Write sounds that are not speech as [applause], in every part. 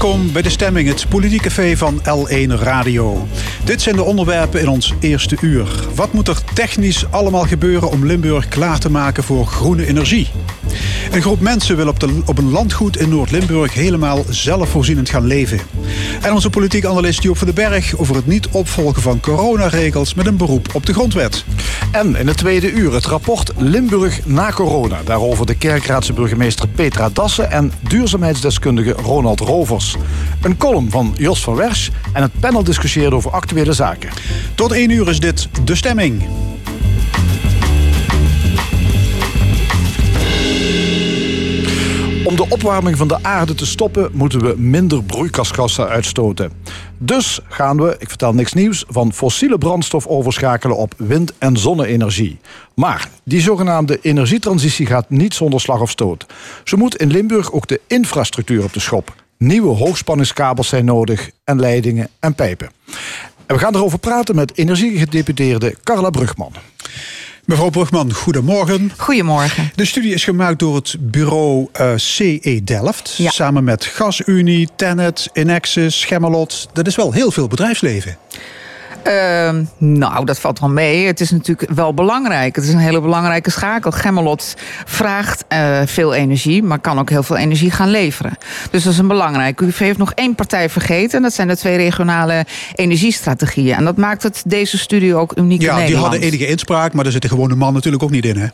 Welkom bij de stemming, het politieke café van L1 Radio. Dit zijn de onderwerpen in ons eerste uur. Wat moet er technisch allemaal gebeuren om Limburg klaar te maken voor groene energie? Een groep mensen wil op, de, op een landgoed in Noord-Limburg helemaal zelfvoorzienend gaan leven. En onze politiek analist Joop van den Berg over het niet opvolgen van coronaregels met een beroep op de grondwet. En in het tweede uur het rapport Limburg na corona. Daarover de kerkraadse burgemeester Petra Dassen en duurzaamheidsdeskundige Ronald Rovers. Een column van Jos van Wersch en het panel discussieert over actuele zaken. Tot één uur is dit De Stemming. De opwarming van de aarde te stoppen, moeten we minder broeikasgassen uitstoten. Dus gaan we, ik vertel niks nieuws, van fossiele brandstof overschakelen op wind- en zonne-energie. Maar die zogenaamde energietransitie gaat niet zonder slag of stoot. Zo moet in Limburg ook de infrastructuur op de schop. Nieuwe hoogspanningskabels zijn nodig en leidingen en pijpen. En we gaan erover praten met energiegedeputeerde Carla Brugman. Mevrouw Brugman, goedemorgen. Goedemorgen. De studie is gemaakt door het bureau uh, CE Delft. Ja. Samen met GasUnie, Tennet, Inexis, Gemmelot. Dat is wel heel veel bedrijfsleven. Uh, nou, dat valt wel mee. Het is natuurlijk wel belangrijk. Het is een hele belangrijke schakel. Gemmelot vraagt uh, veel energie, maar kan ook heel veel energie gaan leveren. Dus dat is een belangrijk. U heeft nog één partij vergeten. En dat zijn de twee regionale energiestrategieën. En dat maakt het deze studie ook uniek ja, in Nederland. die hadden enige inspraak, maar daar zit de gewone man natuurlijk ook niet in, hè?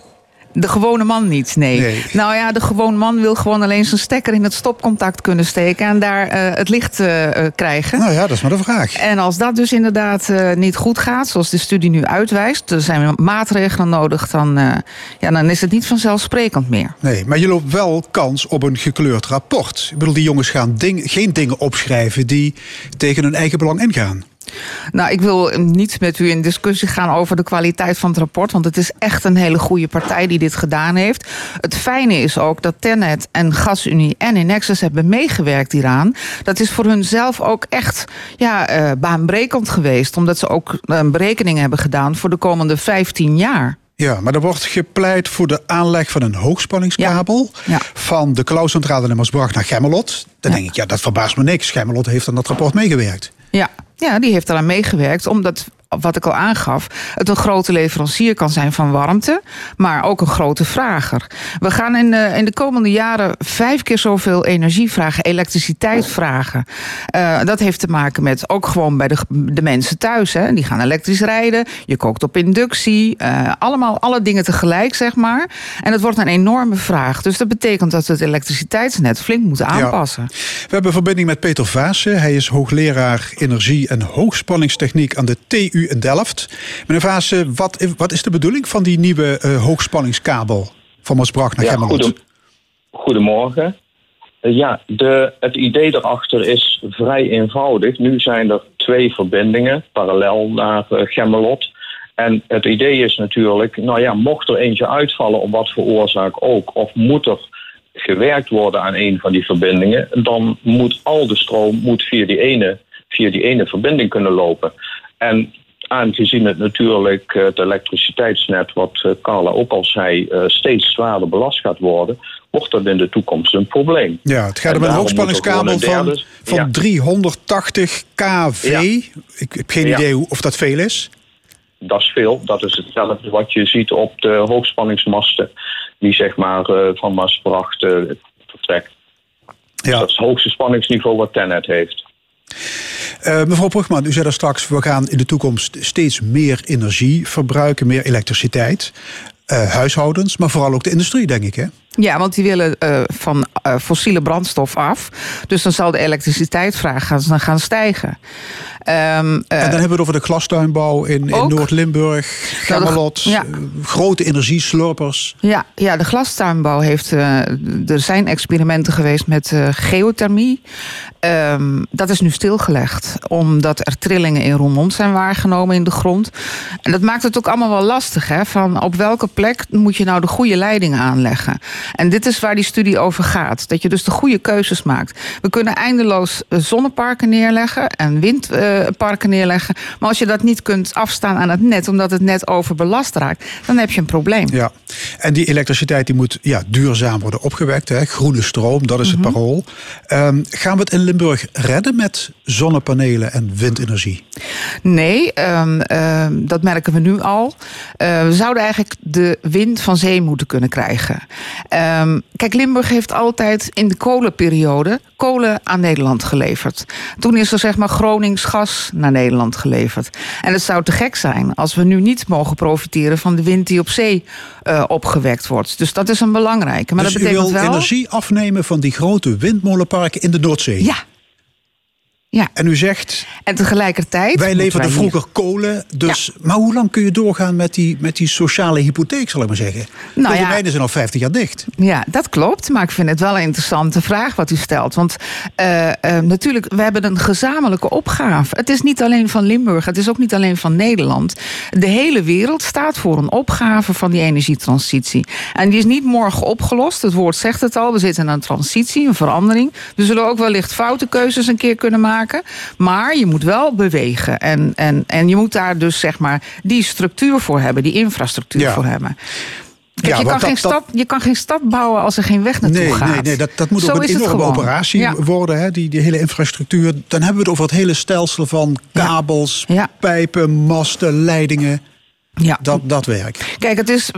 De gewone man niet, nee. nee. Nou ja, de gewone man wil gewoon alleen zijn stekker in het stopcontact kunnen steken en daar uh, het licht uh, krijgen. Nou ja, dat is maar de vraag. En als dat dus inderdaad uh, niet goed gaat, zoals de studie nu uitwijst, er zijn maatregelen nodig, dan, ja, dan is het niet vanzelfsprekend meer. Nee, maar je loopt wel kans op een gekleurd rapport. Ik bedoel, die jongens gaan ding, geen dingen opschrijven die tegen hun eigen belang ingaan. Nou, ik wil niet met u in discussie gaan over de kwaliteit van het rapport. Want het is echt een hele goede partij die dit gedaan heeft. Het fijne is ook dat Tenet en GasUnie en Inexus hebben meegewerkt hieraan. Dat is voor hun zelf ook echt ja, uh, baanbrekend geweest. Omdat ze ook een berekening hebben gedaan voor de komende 15 jaar. Ja, maar er wordt gepleit voor de aanleg van een hoogspanningskabel... Ja. Ja. van de Klauwcentrale in Maasbracht naar Gemmelot. Dan ja. denk ik, ja, dat verbaast me niks. Gemmelot heeft aan dat rapport meegewerkt. Ja, ja die heeft eraan meegewerkt, omdat wat ik al aangaf, het een grote leverancier kan zijn van warmte, maar ook een grote vrager. We gaan in de, in de komende jaren vijf keer zoveel energie vragen, elektriciteit vragen. Uh, dat heeft te maken met ook gewoon bij de, de mensen thuis. Hè. Die gaan elektrisch rijden, je kookt op inductie, uh, allemaal alle dingen tegelijk, zeg maar. En het wordt een enorme vraag. Dus dat betekent dat we het elektriciteitsnet flink moeten aanpassen. Ja. We hebben verbinding met Peter Vaassen. Hij is hoogleraar energie en hoogspanningstechniek aan de TU in Delft. Meneer Vaassen, wat, wat is de bedoeling van die nieuwe uh, hoogspanningskabel van Maasbracht naar ja, Gemmelot? Goedem goedemorgen. Uh, ja, de, het idee erachter is vrij eenvoudig. Nu zijn er twee verbindingen parallel naar uh, Gemmelot. En het idee is natuurlijk, nou ja, mocht er eentje uitvallen, om wat voor oorzaak ook, of moet er gewerkt worden aan een van die verbindingen, dan moet al de stroom moet via, die ene, via die ene verbinding kunnen lopen. En aangezien het natuurlijk het elektriciteitsnet, wat Carla ook al zei, steeds zwaarder belast gaat worden, wordt dat in de toekomst een probleem. Ja, het gaat om een hoogspanningskabel van, van ja. 380 kV. Ja. Ik heb geen ja. idee of dat veel is. Dat is veel. Dat is hetzelfde wat je ziet op de hoogspanningsmasten die zeg maar van Maasbracht vertrekt. Ja. Dus dat is het hoogste spanningsniveau wat Tenet heeft. Uh, mevrouw Brugman, u zei daar straks, we gaan in de toekomst steeds meer energie verbruiken, meer elektriciteit. Uh, huishoudens, maar vooral ook de industrie, denk ik, hè? Ja, want die willen uh, van uh, fossiele brandstof af. Dus dan zal de elektriciteitsvraag gaan, gaan stijgen. Um, en dan hebben we het over de glastuinbouw in, in Noord-Limburg, Gemmelot, ja. grote energieslurpers. Ja, ja, de glastuinbouw heeft. Er zijn experimenten geweest met geothermie. Um, dat is nu stilgelegd, omdat er trillingen in Roermond zijn waargenomen in de grond. En dat maakt het ook allemaal wel lastig, hè? Van op welke plek moet je nou de goede leidingen aanleggen. En dit is waar die studie over gaat. Dat je dus de goede keuzes maakt. We kunnen eindeloos zonneparken neerleggen en windparken neerleggen. Maar als je dat niet kunt afstaan aan het net, omdat het net overbelast raakt, dan heb je een probleem. Ja, en die elektriciteit die moet ja, duurzaam worden opgewekt. Hè? Groene stroom, dat is het mhm. parool. Um, gaan we het in Limburg redden met zonnepanelen en windenergie? Nee, um, um, dat merken we nu al. Uh, we zouden eigenlijk de wind van zee moeten kunnen krijgen. kijk, Limburg heeft altijd in de kolenperiode kolen aan Nederland geleverd. Toen is er zeg maar Gronings gas naar Nederland geleverd. En het zou te gek zijn als we nu niet mogen profiteren van de wind die op zee uh, opgewekt wordt. Dus dat is een belangrijke. Maar dus dat betekent u wil wel... energie afnemen van die grote windmolenparken in de Noordzee? Ja, ja. En u zegt. En tegelijkertijd. Wij leverden vroeger kolen. Dus, Maar hoe lang kun je doorgaan met die, met die sociale hypotheek, zal ik maar zeggen? Nou, de ja, zijn al 50 jaar dicht. Ja, dat klopt. Maar ik vind het wel een interessante vraag wat u stelt. Want uh, uh, natuurlijk, we hebben een gezamenlijke opgave. Het is niet alleen van Limburg, het is ook niet alleen van Nederland. De hele wereld staat voor een opgave van die energietransitie. En die is niet morgen opgelost. Het woord zegt het al. We zitten in een transitie, een verandering. We zullen ook wellicht foute keuzes een keer kunnen maken. Maar je moet wel bewegen. En, en, en je moet daar dus zeg maar die structuur voor hebben, die infrastructuur voor hebben. Kijk, je, kan geen stad, je kan geen stad bouwen als er geen weg naartoe nee, gaat. Nee, nee dat, dat moet ook een enorme operatie worden, hè, die, die hele infrastructuur. Dan hebben we het over het hele stelsel van kabels, pijpen, masten, leidingen. Ja. Dat, dat werk. Kijk, het is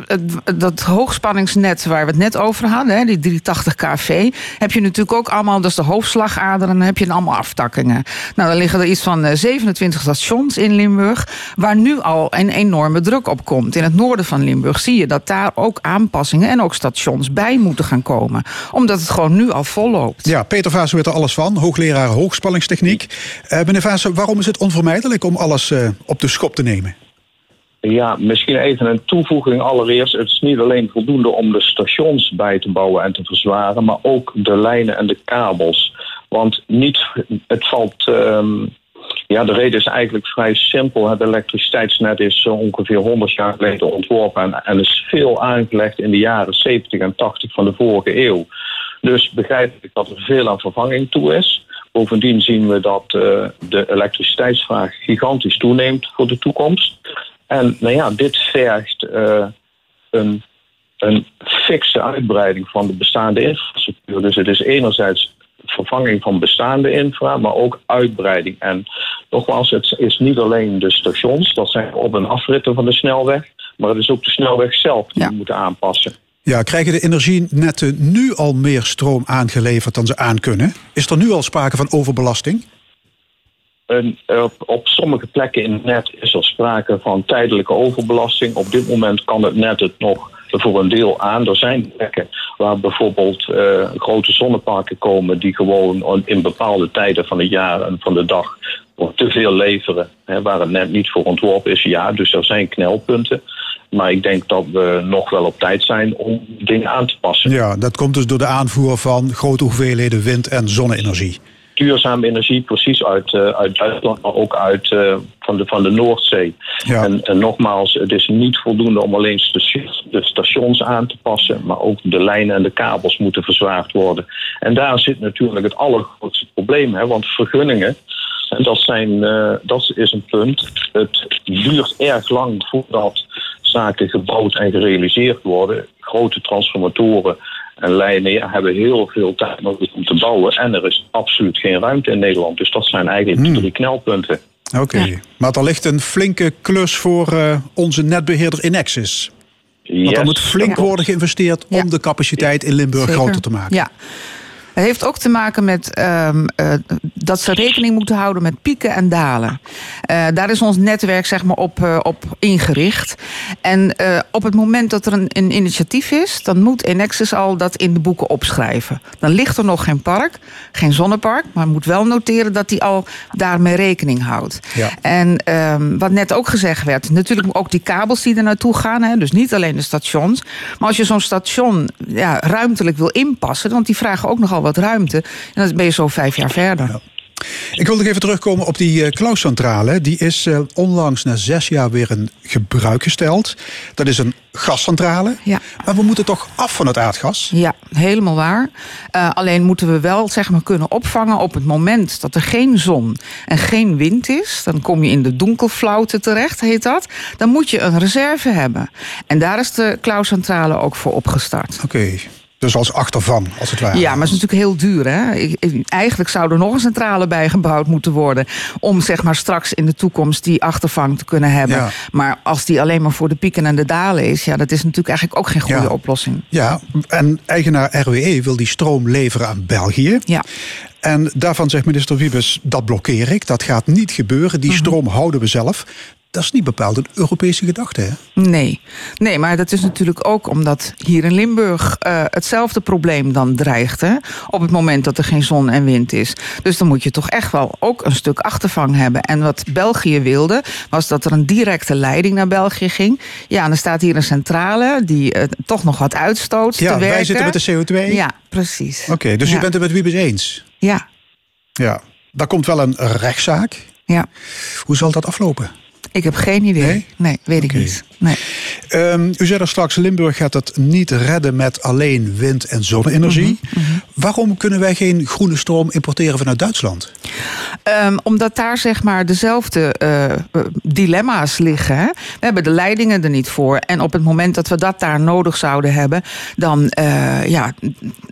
dat hoogspanningsnet waar we het net over hadden, hè, die 380 kV, heb je natuurlijk ook allemaal, dat is de hoofdslagader, en dan heb je allemaal aftakkingen. Nou, dan liggen er iets van 27 eh, stations in Limburg, waar nu al een enorme druk op komt. In het noorden van Limburg zie je dat daar ook aanpassingen en ook stations bij moeten gaan komen, omdat het gewoon nu al vol loopt. Ja, Peter Vaas weet er alles van, hoogleraar hoogspanningstechniek. Uh, meneer Vaas, waarom is het onvermijdelijk om alles uh, op de schop te nemen? Ja, misschien even een toevoeging allereerst. Het is niet alleen voldoende om de stations bij te bouwen en te verzwaren, maar ook de lijnen en de kabels. Want niet, het valt. Um, ja, de reden is eigenlijk vrij simpel. Het elektriciteitsnet is ongeveer 100 jaar geleden ontworpen en, en is veel aangelegd in de jaren 70 en 80 van de vorige eeuw. Dus begrijp ik dat er veel aan vervanging toe is. Bovendien zien we dat uh, de elektriciteitsvraag gigantisch toeneemt voor de toekomst. En nou ja, dit vergt uh, een, een fikse uitbreiding van de bestaande infrastructuur. Dus het is enerzijds vervanging van bestaande infra, maar ook uitbreiding. En nogmaals, het is niet alleen de stations, dat zijn op- en afritten van de snelweg, maar het is ook de snelweg zelf die we moeten aanpassen. Ja, krijgen de energienetten nu al meer stroom aangeleverd dan ze aankunnen? Is er nu al sprake van overbelasting? Een, op, op, sommige plekken in het net is er sprake van tijdelijke overbelasting. Op dit moment kan het net het nog voor een deel aan. Er zijn plekken waar bijvoorbeeld uh, grote zonneparken komen die gewoon in bepaalde tijden van het jaar en van de dag te veel leveren, hè, waar het net niet voor ontworpen is. Ja, dus er zijn knelpunten. Maar ik denk dat we nog wel op tijd zijn om dingen aan te passen. Ja, dat komt dus door de aanvoer van grote hoeveelheden wind- en zonne-energie duurzame energie, precies uit, uh, uit Duitsland, maar ook uit uh, van, de, van de Noordzee. Ja. En, en, nogmaals, het is niet voldoende om alleen de stations aan te passen, maar ook de lijnen en de kabels moeten verzwaard worden. En daar zit natuurlijk het allergrootste probleem, hè, want vergunningen. En dat, zijn, uh, dat is een punt. Het duurt erg lang voordat zaken gebouwd en gerealiseerd worden. Grote transformatoren en lijnen ja, hebben heel veel tijd nodig om te bouwen. En er is absoluut geen ruimte in Nederland. Dus dat zijn eigenlijk hmm. drie knelpunten. Oké, maar er ligt een flinke klus voor uh, onze netbeheerder Inexis. Yes. Want er moet flink worden geïnvesteerd om de capaciteit in Limburg groter te maken. Ja. Het heeft ook te maken met um, uh, dat ze rekening moeten houden met pieken en dalen. Uh, daar is ons netwerk zeg maar, op, uh, op ingericht. En op het moment dat er een, een, initiatief is, dan moet Enexis al dat in de boeken opschrijven. Dan ligt er nog geen park, geen zonnepark, maar moet wel noteren dat hij al daarmee rekening houdt. Ja. En um, wat net ook gezegd werd, natuurlijk ook die kabels die er naartoe gaan, hè, dus niet alleen de stations. Maar als je zo'n station ja, ruimtelijk wil inpassen, want die vragen ook nogal wat wat ruimte. En dan ben je zo vijf jaar verder. Ik wil nog even terugkomen op die uh. Die is uh, onlangs na zes jaar weer in gebruik gesteld. Dat is een gascentrale. Ja. Maar we moeten toch af van het aardgas? Ja, helemaal waar. Uh, alleen moeten we wel zeg maar, kunnen opvangen op het moment dat er geen zon en geen wind is. Dan kom je in de donkelflauwte terecht, heet dat. Dan moet je een reserve hebben. En daar is de Klauscentrale ook voor opgestart. Oké. Okay. Dus als achtervan, als het ware. Ja, maar het is natuurlijk heel duur. Hè? Eigenlijk zou er nog een centrale bij gebouwd moeten worden. Om zeg maar straks in de toekomst die achtervang te kunnen hebben. Ja. Maar als die alleen maar voor de pieken en de dalen is, ja, dat is natuurlijk eigenlijk ook geen goede Ja. oplossing. Ja, en eigenaar RWE wil die stroom leveren aan België. Ja. En daarvan zegt minister Wiebes, dat blokkeer ik. Dat gaat niet gebeuren. Die stroom houden we zelf. Dat is niet bepaald een Europese gedachte, hè? Nee. nee, maar dat is natuurlijk ook omdat hier in Limburg eh, hetzelfde probleem dan dreigt. Hè? Op het moment dat er geen zon en wind is. Dus dan moet je toch echt wel ook een stuk achtervang hebben. En wat België wilde, was dat er een directe leiding naar België ging. Ja, en er staat hier een centrale die eh, toch nog wat uitstoot Ja, te wij zitten met de CO2. Ja, precies. Oké, dus ja. u bent het met Wiebes eens? Ja, Ja. Daar komt wel een rechtszaak. ja. Hoe zal dat aflopen? Ik heb geen idee. Nee? weet ik niet. Nee. Ehm, u zei er straks, Limburg gaat het niet redden met alleen wind- en zonne-energie. Mhm, Waarom kunnen wij geen groene stroom importeren vanuit Duitsland? Um, omdat daar zeg maar dezelfde uh, dilemma's liggen. Hè? We hebben de leidingen er niet voor. En op het moment dat we dat daar nodig zouden hebben, dan uh, ja,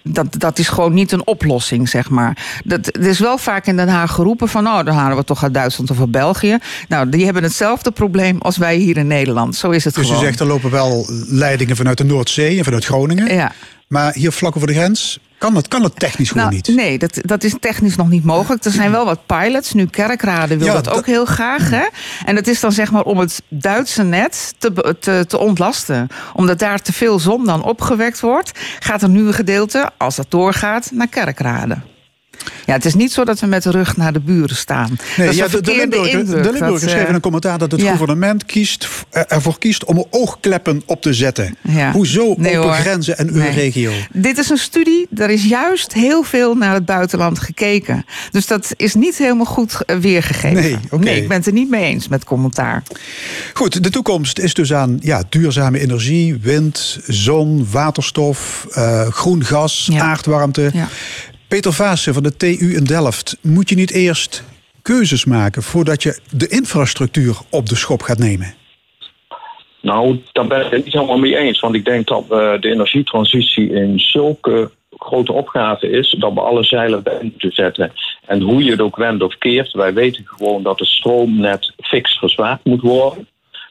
dat, dat is gewoon niet een oplossing, zeg maar. Dat, er is wel vaak in Den Haag geroepen van, nou, dan halen we toch uit Duitsland of uit België. Nou, die hebben hetzelfde probleem als wij hier in Nederland. Zo is het Dus gewoon. u zegt er lopen wel leidingen vanuit de Noordzee en vanuit Groningen. Ja. Maar hier vlak over de grens kan het, kan het technisch gewoon nou, niet. Nee, dat, dat is technisch nog niet mogelijk. Er zijn wel wat pilots. Nu Kerkrade wil Ja, dat dat- ook heel graag. Hè? En dat is dan zeg maar om het Duitse net te, te, te ontlasten. Omdat daar te veel zon dan opgewekt wordt... gaat er nu een gedeelte, als dat doorgaat, naar Kerkrade. Ja, het is niet zo dat we met de rug naar de buren staan. Nee, ja, de, de Limburgers, dat, eh, schreven een commentaar dat het ja. gouvernement kiest, eh, ervoor kiest om oogkleppen op te zetten. Ja. Hoezo Nee, open hoor. grenzen en uw Nee. regio? Dit is een studie, er is juist heel veel naar het buitenland gekeken. Dus dat is niet helemaal goed eh, weergegeven. Nee, ik ben het er niet mee eens met commentaar. Goed, de toekomst is dus aan ja, duurzame energie, wind, zon, waterstof, groen gas, Ja. aardwarmte. Peter Vaassen van de TU in Delft, moet je niet eerst keuzes maken voordat je de infrastructuur op de schop gaat nemen? Nou, daar ben ik het niet helemaal mee eens. Want ik denk dat de energietransitie in zulke grote opgave is dat we alle zeilen bij moeten zetten. En hoe je het ook wendt of keert, wij weten gewoon dat het stroomnet fix verzwaard moet worden.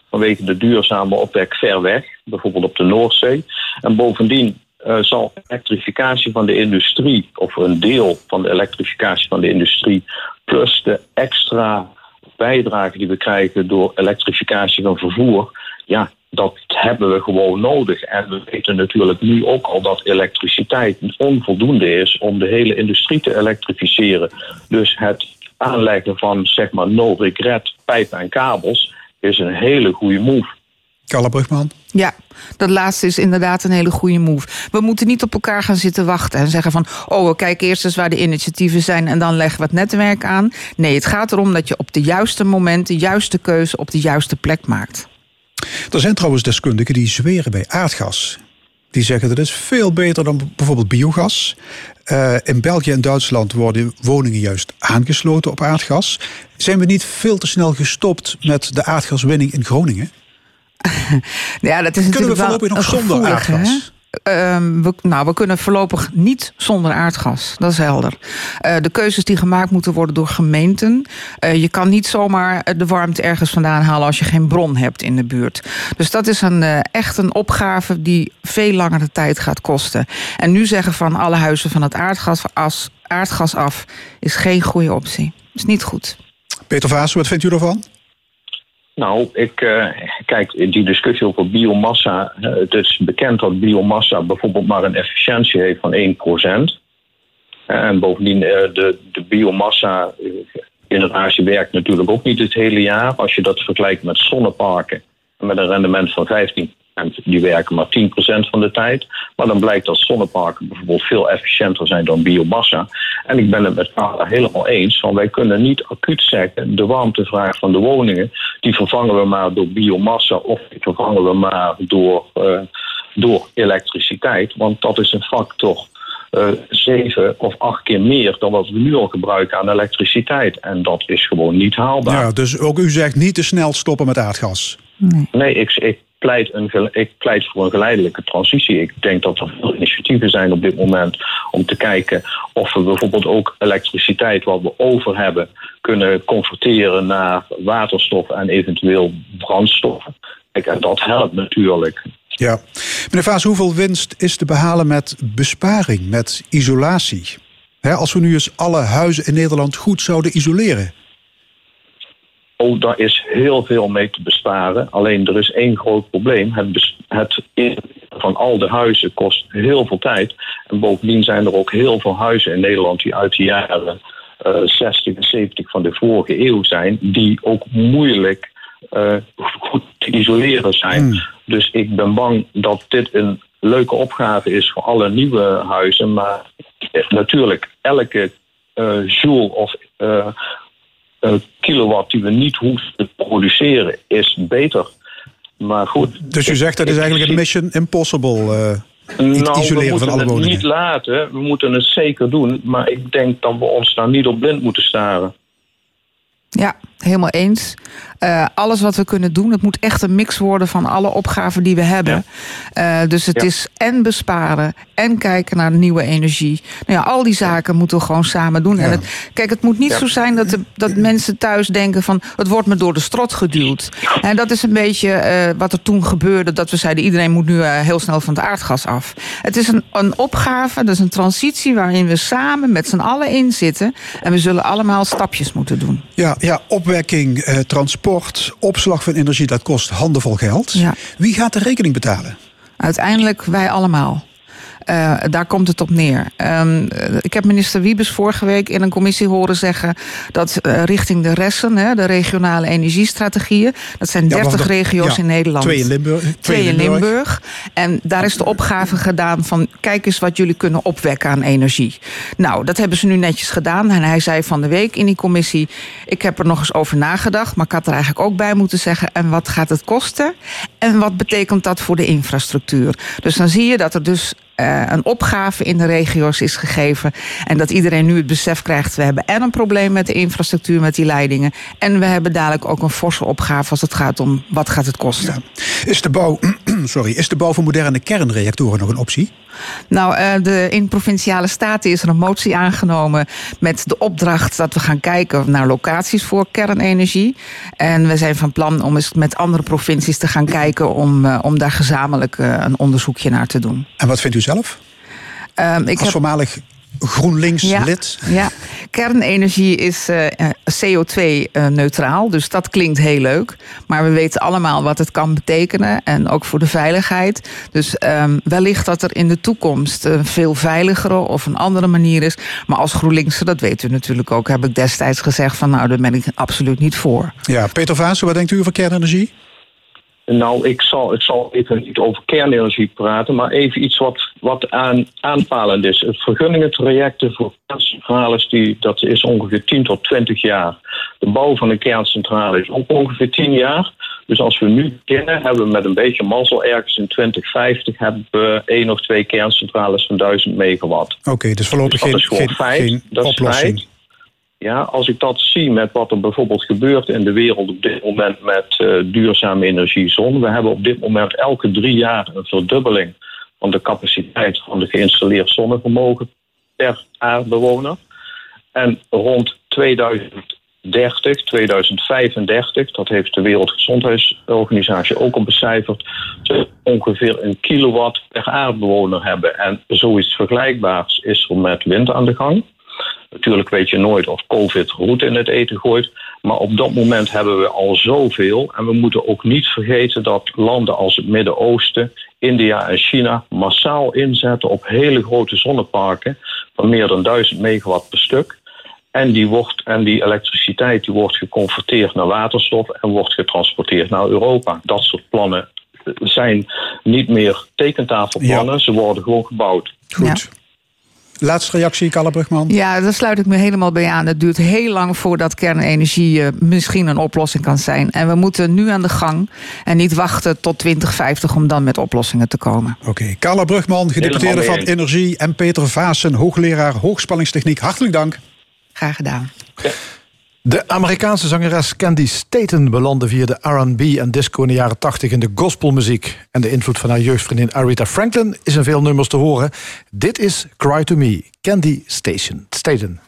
Vanwege de duurzame opwek ver weg, bijvoorbeeld op de Noordzee. En bovendien eh, zal elektrificatie van de industrie, of een deel van de elektrificatie van de industrie, plus de extra bijdrage die we krijgen door elektrificatie van vervoer, ja, dat hebben we gewoon nodig. En we weten natuurlijk nu ook al dat elektriciteit onvoldoende is om de hele industrie te elektrificeren. Dus het aanleggen van zeg maar no regret pijpen en kabels is een hele goede move. Carla Brugman? Ja, dat laatste is inderdaad een hele goede move. We moeten niet op elkaar gaan zitten wachten en zeggen van... oh, we kijken eerst eens waar de initiatieven zijn... en dan leggen we het netwerk aan. Nee, het gaat erom dat je op de juiste moment... de juiste keuze op de juiste plek maakt. Er zijn trouwens deskundigen die zweren bij aardgas. Die zeggen dat is veel beter dan bijvoorbeeld biogas. Uh, in België en Duitsland worden woningen juist aangesloten op aardgas. Zijn we niet veel te snel gestopt met de aardgaswinning in Groningen? [laughs] ja, dat is Kunnen we voorlopig nog zonder gevoelig, aardgas? Uh, we, nou, we kunnen voorlopig niet zonder aardgas. Dat is helder. Uh, de keuzes die gemaakt moeten worden door gemeenten. Uh, je kan niet zomaar de warmte ergens vandaan halen als je geen bron hebt in de buurt. Dus dat is een, echt een opgave die veel langere tijd gaat kosten. En nu zeggen van alle huizen van het aardgas, as, aardgas af is geen goede optie. is niet goed. Peter Vaas, wat vindt u ervan? Nou, ik uh, kijk, die discussie over biomassa. Het is bekend dat biomassa bijvoorbeeld maar een efficiëntie heeft van 1%. En bovendien, uh, de, de biomassa-generatie werkt natuurlijk ook niet het hele jaar. Als je dat vergelijkt met zonneparken met een rendement van 15 die werken maar 10% van de tijd. Maar dan blijkt dat zonneparken bijvoorbeeld veel efficiënter zijn dan biomassa. En ik ben het met Carla helemaal eens. Van wij kunnen niet acuut zeggen, de warmtevraag van de woningen, die vervangen we maar door biomassa of die vervangen we maar door, uh, door elektriciteit. Want dat is een factor uh, zeven of acht keer meer dan wat we nu al gebruiken aan elektriciteit. En dat is gewoon niet haalbaar. Ja, dus ook u zegt niet te snel stoppen met aardgas. Nee, nee ik, ik, pleit een, ik pleit voor een geleidelijke transitie. Ik denk dat er veel initiatieven zijn op dit moment om te kijken of we bijvoorbeeld ook elektriciteit wat we over hebben kunnen converteren naar waterstof en eventueel brandstoffen. Kijk, en dat helpt natuurlijk. Ja. Meneer Vaas, hoeveel winst is te behalen met besparing, met isolatie? als we nu eens alle huizen in Nederland goed zouden isoleren. Oh, daar is heel veel mee te besparen. Alleen er is één groot probleem. Het, het van al de huizen kost heel veel tijd. En bovendien zijn er ook heel veel huizen in Nederland die uit de jaren uh, 60 en 70 van de vorige eeuw zijn, die ook moeilijk uh, goed te isoleren zijn. Hmm. Dus ik ben bang dat dit een leuke opgave is voor alle nieuwe huizen. Maar natuurlijk, elke uh, joule of kilowatt die we niet hoeven te produceren is beter. Maar goed. Dus u zegt dat is eigenlijk een mission impossible. Uh, nou, isoleren van alle woningen. Het niet laten, we moeten het zeker doen. Maar ik denk dat we ons daar niet op blind moeten staren. Ja, helemaal eens. Uh, alles wat we kunnen doen, het moet echt een mix worden van alle opgaven die we hebben. Ja. Uh, dus het ja. is en besparen en kijken naar nieuwe energie. Nou ja, al die zaken moeten we gewoon samen doen. Ja. En het, kijk, het moet niet zo zijn dat, de, dat mensen thuis denken van het wordt me door de strot geduwd. En dat is een beetje uh, wat er toen gebeurde, dat we zeiden iedereen moet nu heel snel van het aardgas af. Het is een, een opgave, is een transitie waarin we samen met z'n allen in zitten. En we zullen allemaal stapjes moeten doen. Ja, ja opwekking, eh, transport, opslag van energie, dat kost handenvol geld. Ja. Wie gaat de rekening betalen? Uiteindelijk wij allemaal. Uh, daar komt het op neer. Um, ik heb minister Wiebes vorige week in een commissie horen zeggen dat uh, richting de resten, hè, de regionale energiestrategieën, dat zijn 30 ja, regio's ja, in Nederland. Twee in Limburg. Twee, twee in Limburg. Limburg. En daar is de opgave gedaan van kijk eens wat jullie kunnen opwekken aan energie. Nou, dat hebben ze nu netjes gedaan. En hij zei van de week in die commissie, ik heb er nog eens over nagedacht, maar ik had er eigenlijk ook bij moeten zeggen, en wat gaat het kosten? En wat betekent dat voor de infrastructuur? Dus dan zie je dat er dus uh, een opgave in de regio's is gegeven. En dat iedereen nu het besef krijgt: we hebben en een probleem met de infrastructuur, met die leidingen. En we hebben dadelijk ook een forse opgave als het gaat om wat gaat het kosten. Ja. Is, de bouw, [clears throat] sorry, is de bouw van moderne kernreactoren nog een optie? Nou, uh, de, in provinciale staten is er een motie aangenomen met de opdracht dat we gaan kijken naar locaties voor kernenergie. En we zijn van plan om eens met andere provincies te gaan kijken om, uh, om daar gezamenlijk een onderzoekje naar te doen. En wat vindt u zelf? Um, ik Als heb... voormalig GroenLinks-lid. Ja, ja, kernenergie is uh, CO2-neutraal, dus dat klinkt heel leuk. Maar we weten allemaal wat het kan betekenen en ook voor de veiligheid. Dus um, wellicht dat er in de toekomst een veel veiligere of een andere manier is. Maar als GroenLinkse, dat weet u natuurlijk ook, heb ik destijds gezegd van nou, daar ben ik absoluut niet voor. Ja, Peter Vaas, wat denkt u over kernenergie? Nou, ik zal, ik zal even niet over kernenergie praten, maar even iets wat, wat aan, aanpalend is. Het vergunningentrajecten voor kerncentrales, die, dat is ongeveer 10 tot 20 jaar. De bouw van een kerncentrale is ook ongeveer 10 jaar. Dus als we nu beginnen, hebben we met een beetje mazzel ergens in 2050 hebben we één of twee kerncentrales van 1000 megawatt. Oké, okay, dus voorlopig dus geen, geen, geen oplossing. Feit. Ja, als ik dat zie met wat er bijvoorbeeld gebeurt in de wereld op dit moment met uh, duurzame energiezon. We hebben op dit moment elke drie jaar een verdubbeling van de capaciteit van de geïnstalleerd zonnevermogen per aardbewoner. En rond 2030, 2035, dat heeft de Wereldgezondheidsorganisatie ook al becijferd, ongeveer een kilowatt per aardbewoner hebben. En zoiets vergelijkbaars is er met wind aan de gang. Natuurlijk weet je nooit of COVID roet in het eten gooit. Maar op dat moment hebben we al zoveel. En we moeten ook niet vergeten dat landen als het Midden-Oosten, India en China massaal inzetten op hele grote zonneparken van meer dan 1000 megawatt per stuk. En die, wordt, en die elektriciteit die wordt geconverteerd naar waterstof en wordt getransporteerd naar Europa. Dat soort plannen zijn niet meer tekentafelplannen. Ja. Ze worden gewoon gebouwd. Goed. Laatste reactie, Kalle Brugman. Ja, daar sluit ik me helemaal bij aan. Het duurt heel lang voordat kernenergie uh, misschien een oplossing kan zijn. En we moeten nu aan de gang en niet wachten tot 2050 om dan met oplossingen te komen. Oké, okay. Carla Brugman, gedeputeerde van Energie en Peter Vaassen, hoogleraar hoogspanningstechniek. Hartelijk dank. Graag gedaan. Ja. De Amerikaanse zangeres Candy Staten belandde via de R&B en disco in de jaren 80 in de gospelmuziek. En de invloed van haar jeugdvriendin Aretha Franklin is in veel nummers te horen. Dit is Cry to Me, Candy Station, Staten.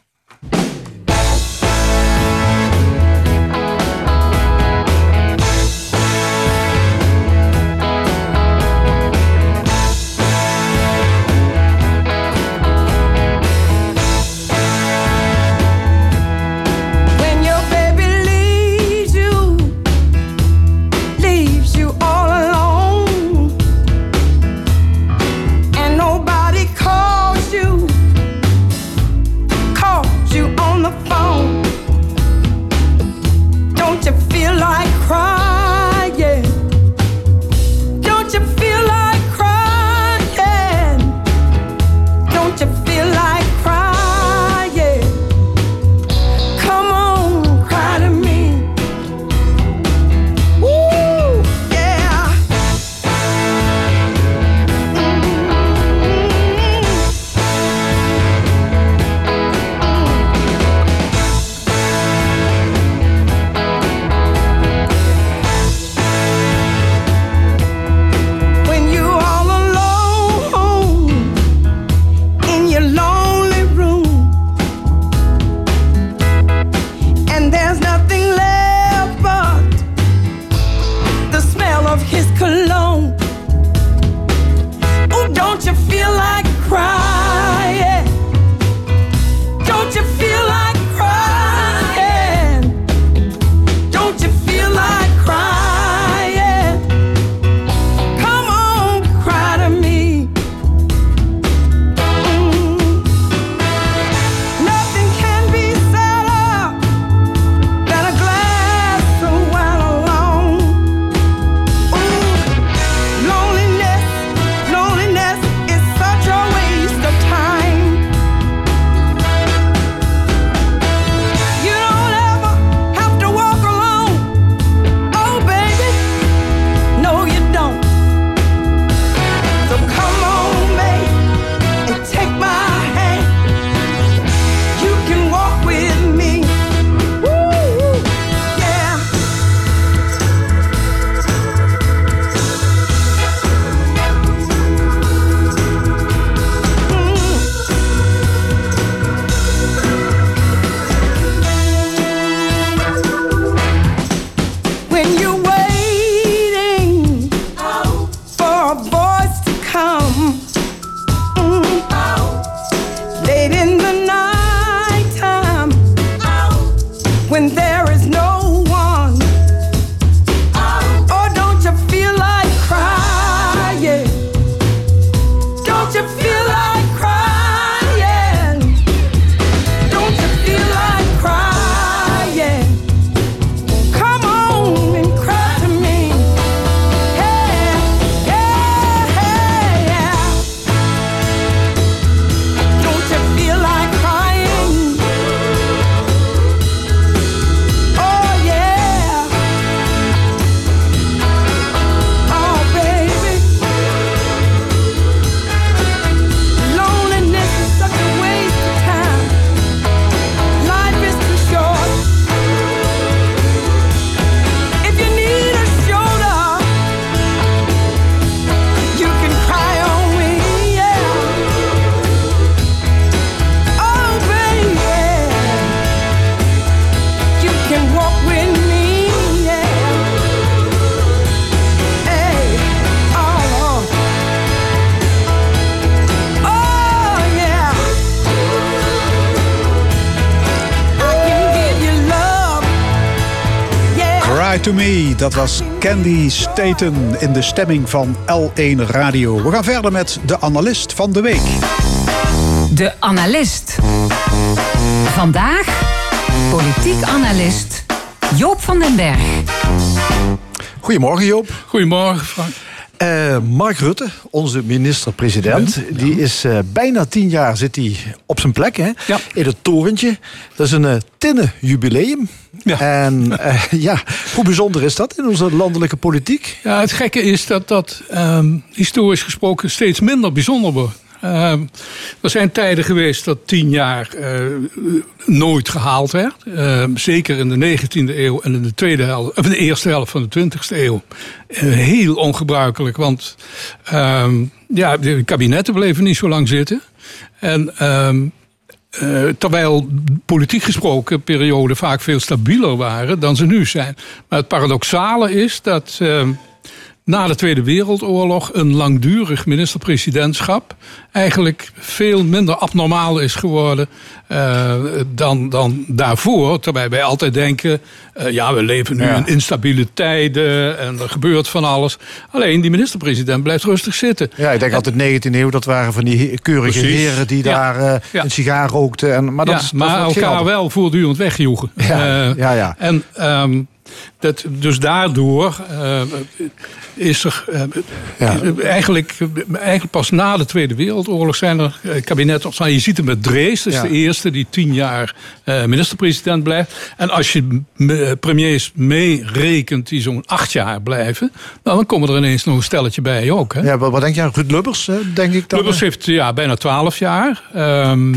To Me. Dat was Candy Staten in de stemming van L1 Radio. We gaan verder met de analist van de week. De analist. Vandaag politiek analist Joop van den Berg. Goedemorgen Joop. Goedemorgen Frank. Uh, Mark Rutte, onze minister-president, die is uh, bijna tien jaar zit hij op zijn plek hè, ja. in het torentje. Dat is een uh, tinnen jubileum. Ja. En ja, hoe bijzonder is dat in onze landelijke politiek? Ja, het gekke is dat dat um, historisch gesproken steeds minder bijzonder wordt. Uh, er zijn tijden geweest dat tien jaar uh, nooit gehaald werd. Uh, zeker in de 19e eeuw en in de, tweede helft, of in de eerste helft van de 20e eeuw. heel ongebruikelijk, want ehm, ja, de kabinetten bleven niet zo lang zitten. En ehm, terwijl politiek gesproken perioden vaak veel stabieler waren dan ze nu zijn. Maar het paradoxale is dat na de Tweede Wereldoorlog een langdurig minister-presidentschap eigenlijk veel minder abnormaal is geworden uh, dan, dan daarvoor. Terwijl wij altijd denken, uh, ja, we leven nu Ja. in instabiele tijden en er gebeurt van alles. Alleen die minister-president blijft rustig zitten. Ja, ik denk altijd 19e eeuw, dat waren van die keurige Precies. heren die Ja. daar eh, Ja. een sigaar rookten. En, maar dat is, dat maar elkaar wel voortdurend wegjoegen. Ja, Eh, ja, ja. En ehm, dat, dus daardoor eh, is er eh, Ja. eigenlijk, eigenlijk pas na de Tweede Wereldoorlog zijn er eh, kabinetten. Je ziet het met Drees, dat is Ja. de eerste die tien jaar eh, minister-president blijft. En als je premiers meerekent die zo'n acht jaar blijven, nou, dan komen er ineens nog een stelletje bij ook. Hè? Ja, wat, wat denk je? Ruud Lubbers, denk ik dan? Lubbers heeft ja, bijna twaalf jaar. Ehm,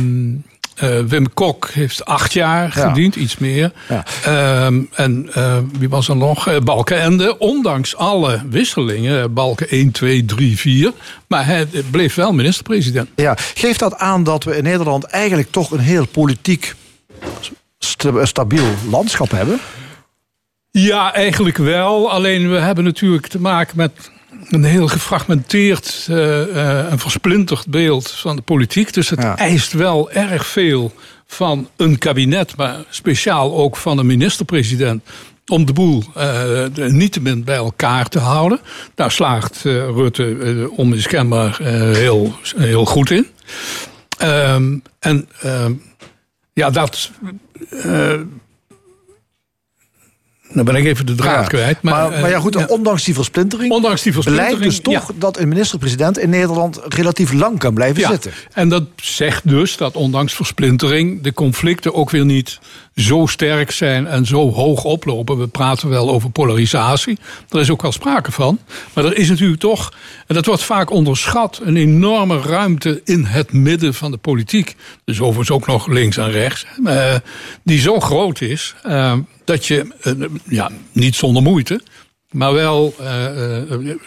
eh, Wim Kok heeft acht jaar Ja. gediend, iets meer. Ja. Ehm, en eh, wie was er nog? Eh, Balkenende, ondanks alle wisselingen. Balken 1, 2, 3, 4. Maar hij bleef wel minister-president. Ja, geeft dat aan dat we in Nederland eigenlijk toch een heel politiek sta- stabiel landschap hebben? Ja, eigenlijk wel. Alleen we hebben natuurlijk te maken met een heel gefragmenteerd eh, eh, en versplinterd beeld van de politiek. Dus het Ja. eist wel erg veel van een kabinet, maar speciaal ook van een minister-president. Om de boel eh, de- niettemin bij elkaar te houden. Daar slaagt eh, Rutte eh, onmiskenbaar heel, heel goed in. Ehm, en ehm, ja, dat. Dan ben ik even de draad Ja. kwijt. Maar, Maar, maar, ja, goed, eh, ondanks die versplintering ondanks die versplintering. blijkt dus toch ja. dat een minister-president in Nederland relatief lang kan blijven Ja, zitten. en dat zegt dus dat ondanks versplintering de conflicten ook weer niet zo sterk zijn en zo hoog oplopen. We praten wel over polarisatie. Daar is ook wel sprake van. Maar er is natuurlijk toch, en dat wordt vaak onderschat, een enorme ruimte in het midden van de politiek. Dus overigens ook nog links en rechts. eh, die zo groot is eh, dat je, eh, ja, niet zonder moeite. Maar wel, eh,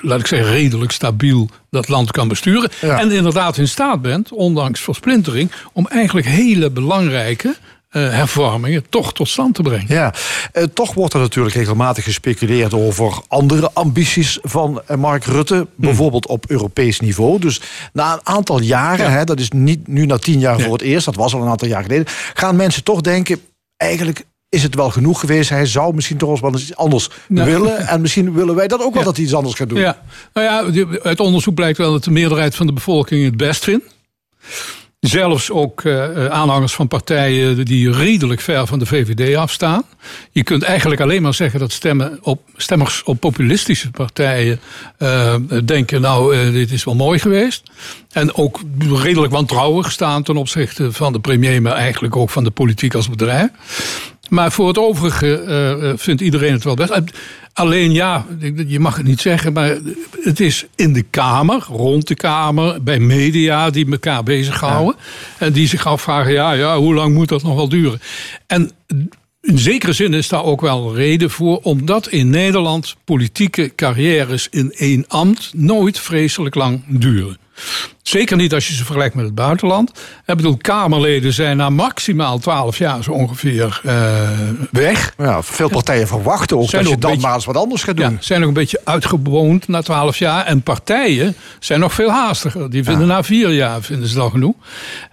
laat ik zeggen, redelijk stabiel dat land kan besturen. Ja. En inderdaad in staat bent, ondanks versplintering, om eigenlijk hele belangrijke hervormingen toch tot stand te brengen. Ja, eh, toch wordt er natuurlijk regelmatig gespeculeerd over andere ambities van eh, Mark Rutte. Bijvoorbeeld op Europees niveau. Dus na een aantal jaren, Ja. hè, dat is niet nu na tien jaar Nee. voor het eerst, dat was al een aantal jaar geleden, gaan mensen toch denken, eigenlijk is het wel genoeg geweest. Hij zou misschien toch wel eens iets anders Nou. willen. En [laughs] misschien willen wij dat ook wel Ja. dat hij iets anders gaat doen. Ja, nou ja, uit onderzoek blijkt wel dat de meerderheid van de bevolking het best vindt. Zelfs ook eh, aanhangers van partijen die redelijk ver van de VVD afstaan. Je kunt eigenlijk alleen maar zeggen dat stemmen op, stemmers op populistische partijen eh, denken: nou, eh, dit is wel mooi geweest. En ook redelijk wantrouwig staan ten opzichte van de premier, maar eigenlijk ook van de politiek als bedrijf. Maar voor het overige eh, eh, vindt iedereen het wel best. Alleen ja, je mag het niet zeggen, maar het is in de Kamer, rond de Kamer, bij media die elkaar bezighouden. En die zich afvragen, ja, ja, hoe lang moet dat nog wel duren? En in zekere zin is daar ook wel reden voor, omdat in Nederland politieke carrières in één ambt nooit vreselijk lang duren. Zeker niet als je ze vergelijkt met het buitenland. Ik bedoel, Kamerleden zijn na maximaal 12 jaar zo ongeveer eh, weg. Ja, veel partijen verwachten ook Zijn dat je dan beetje- maar eens wat anders gaat doen. Ja, zijn nog een beetje uitgewoond na 12 jaar. En partijen zijn nog veel haastiger. Die vinden na vier jaar vinden ze al genoeg.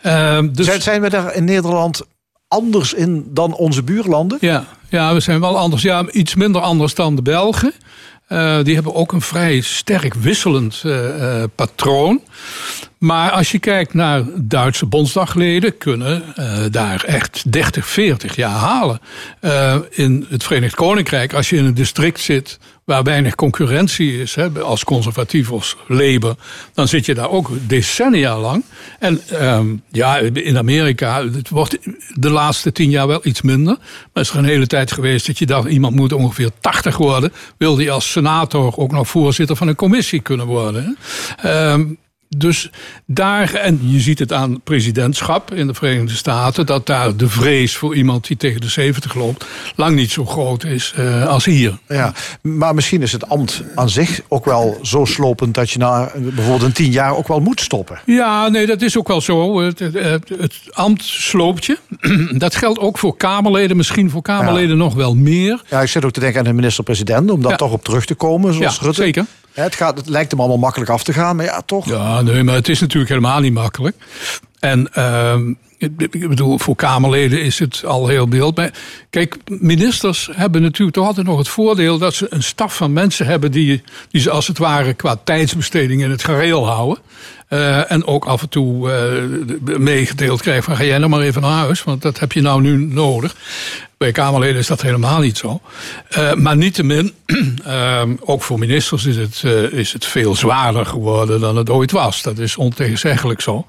Ehm, dus, Zijn, zijn we daar in Nederland anders in dan onze buurlanden? ja, ja, we zijn wel anders. Ja, iets minder anders dan de Belgen. Eh, die hebben ook een vrij sterk wisselend eh, eh, patroon. Maar als je kijkt naar Duitse bondsdagleden, kunnen uh, daar echt 30, 40 jaar halen. In het Verenigd Koninkrijk, als je in een district zit waar weinig concurrentie is, hè, als conservatief of Labour, dan zit je daar ook decennia lang. En um, ja, in Amerika, het wordt de laatste tien jaar wel iets minder. Maar is er een hele tijd geweest dat je dacht, iemand moet ongeveer 80 worden. Wil die als senator ook nog voorzitter van een commissie kunnen worden. Hè? Um, dus daar, en je ziet het aan presidentschap in de Verenigde Staten, dat daar de vrees voor iemand die tegen de 70 loopt lang niet zo groot is uh, als hier. Ja, maar misschien is het ambt aan zich ook wel zo slopend dat je na bijvoorbeeld een tien jaar ook wel moet stoppen. Ja, nee, dat is ook wel zo. Het, het, het ambt sloopt je. [clears throat] Dat geldt ook voor Kamerleden, misschien voor Kamerleden ja. nog wel meer. Ja, ik zit ook te denken aan de minister-president, om daar ja. toch op terug te komen, zoals ja, Rutte. Zeker. Het, gaat, het lijkt hem allemaal makkelijk af te gaan, maar ja, toch. Ja, nee, maar het is natuurlijk helemaal niet makkelijk. En uh, ik bedoel, voor Kamerleden is het al heel beeld. Kijk, ministers hebben natuurlijk toch altijd nog het voordeel dat ze een staf van mensen hebben die, die ze als het ware qua tijdsbesteding in het gareel houden. Uh, en ook af en toe uh, meegedeeld krijgen van ga jij nou maar even naar huis, want dat heb je nou nu nodig. Bij Kamerleden is dat helemaal niet zo. Uh, maar niettemin, uh, [clears throat] ook voor ministers is het, is het veel zwaarder geworden dan het ooit was. Dat is ontegenzeggelijk zo.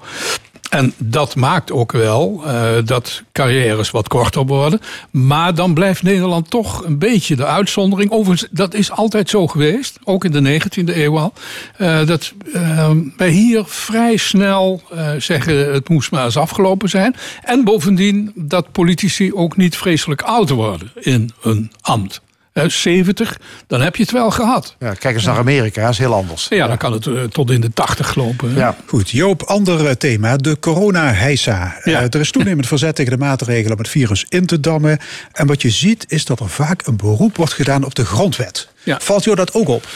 En dat maakt ook wel uh, dat carrières wat korter worden. Maar dan blijft Nederland toch een beetje de uitzondering. Overigens, dat is altijd zo geweest, ook in de 19e eeuw al. Uh, dat uh, wij hier vrij snel zeggen het moest maar eens afgelopen zijn. En bovendien dat politici ook niet vreselijk oud worden in hun ambt. 70, dan heb je het wel gehad. Ja, kijk eens naar Amerika, dat is heel anders. Ja, dan kan het uh, tot in de 80 lopen. Ja. Goed, Joop, ander thema, de corona-heisa. Ja. Uh, er is toenemend verzet tegen de maatregelen om het virus in te dammen. En wat je ziet is dat er vaak een beroep wordt gedaan op de grondwet. Ja. Valt jou dat ook op?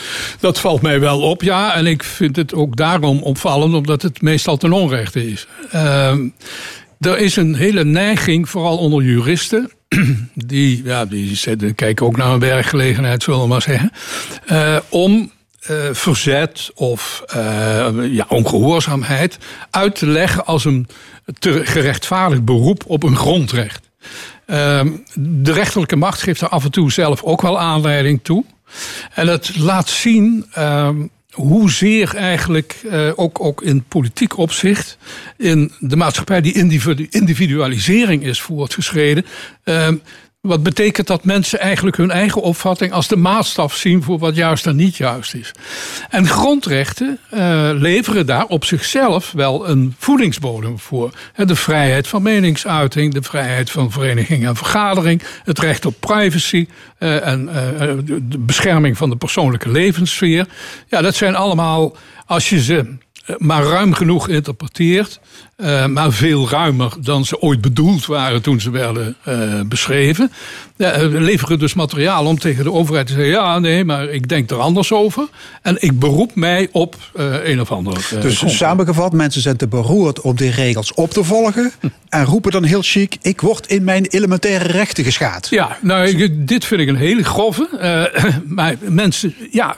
Dat valt mij wel op, ja. En ik vind het ook daarom opvallend, omdat het meestal ten onrechte is. Uh, er is een hele neiging, vooral onder juristen, [clears throat] die, ja, die kijken ook naar een werkgelegenheid, zullen we maar zeggen, uh, om uh, verzet of uh, ja, ongehoorzaamheid uit te leggen als een te gerechtvaardigd beroep op een grondrecht. de rechterlijke macht geeft er af en toe zelf ook wel aanleiding toe. En het laat zien hoezeer eigenlijk uh, ook, ook in politiek opzicht in de maatschappij die individualisering is voortgeschreden. Uh, wat betekent dat mensen eigenlijk hun eigen opvatting als de maatstaf zien voor wat juist en niet juist is? En grondrechten uh, leveren daar op zichzelf wel een voedingsbodem voor. De vrijheid van meningsuiting, de vrijheid van vereniging en vergadering, het recht op privacy uh, en uh, de bescherming van de persoonlijke levenssfeer. Ja, dat zijn allemaal, als je ze maar ruim genoeg interpreteert. Uh, maar veel ruimer dan ze ooit bedoeld waren toen ze werden uh, beschreven. Uh, leveren dus materiaal om tegen de overheid te zeggen: ja, nee, maar ik denk er anders over. En ik beroep mij op een of ander. dus samengevat, mensen zijn te beroerd om die regels op te volgen. en roepen dan heel chic: ik word in mijn elementaire rechten geschaad. Ja, nou, ik, dit vind ik een hele grove. [clears throat] maar mensen, ja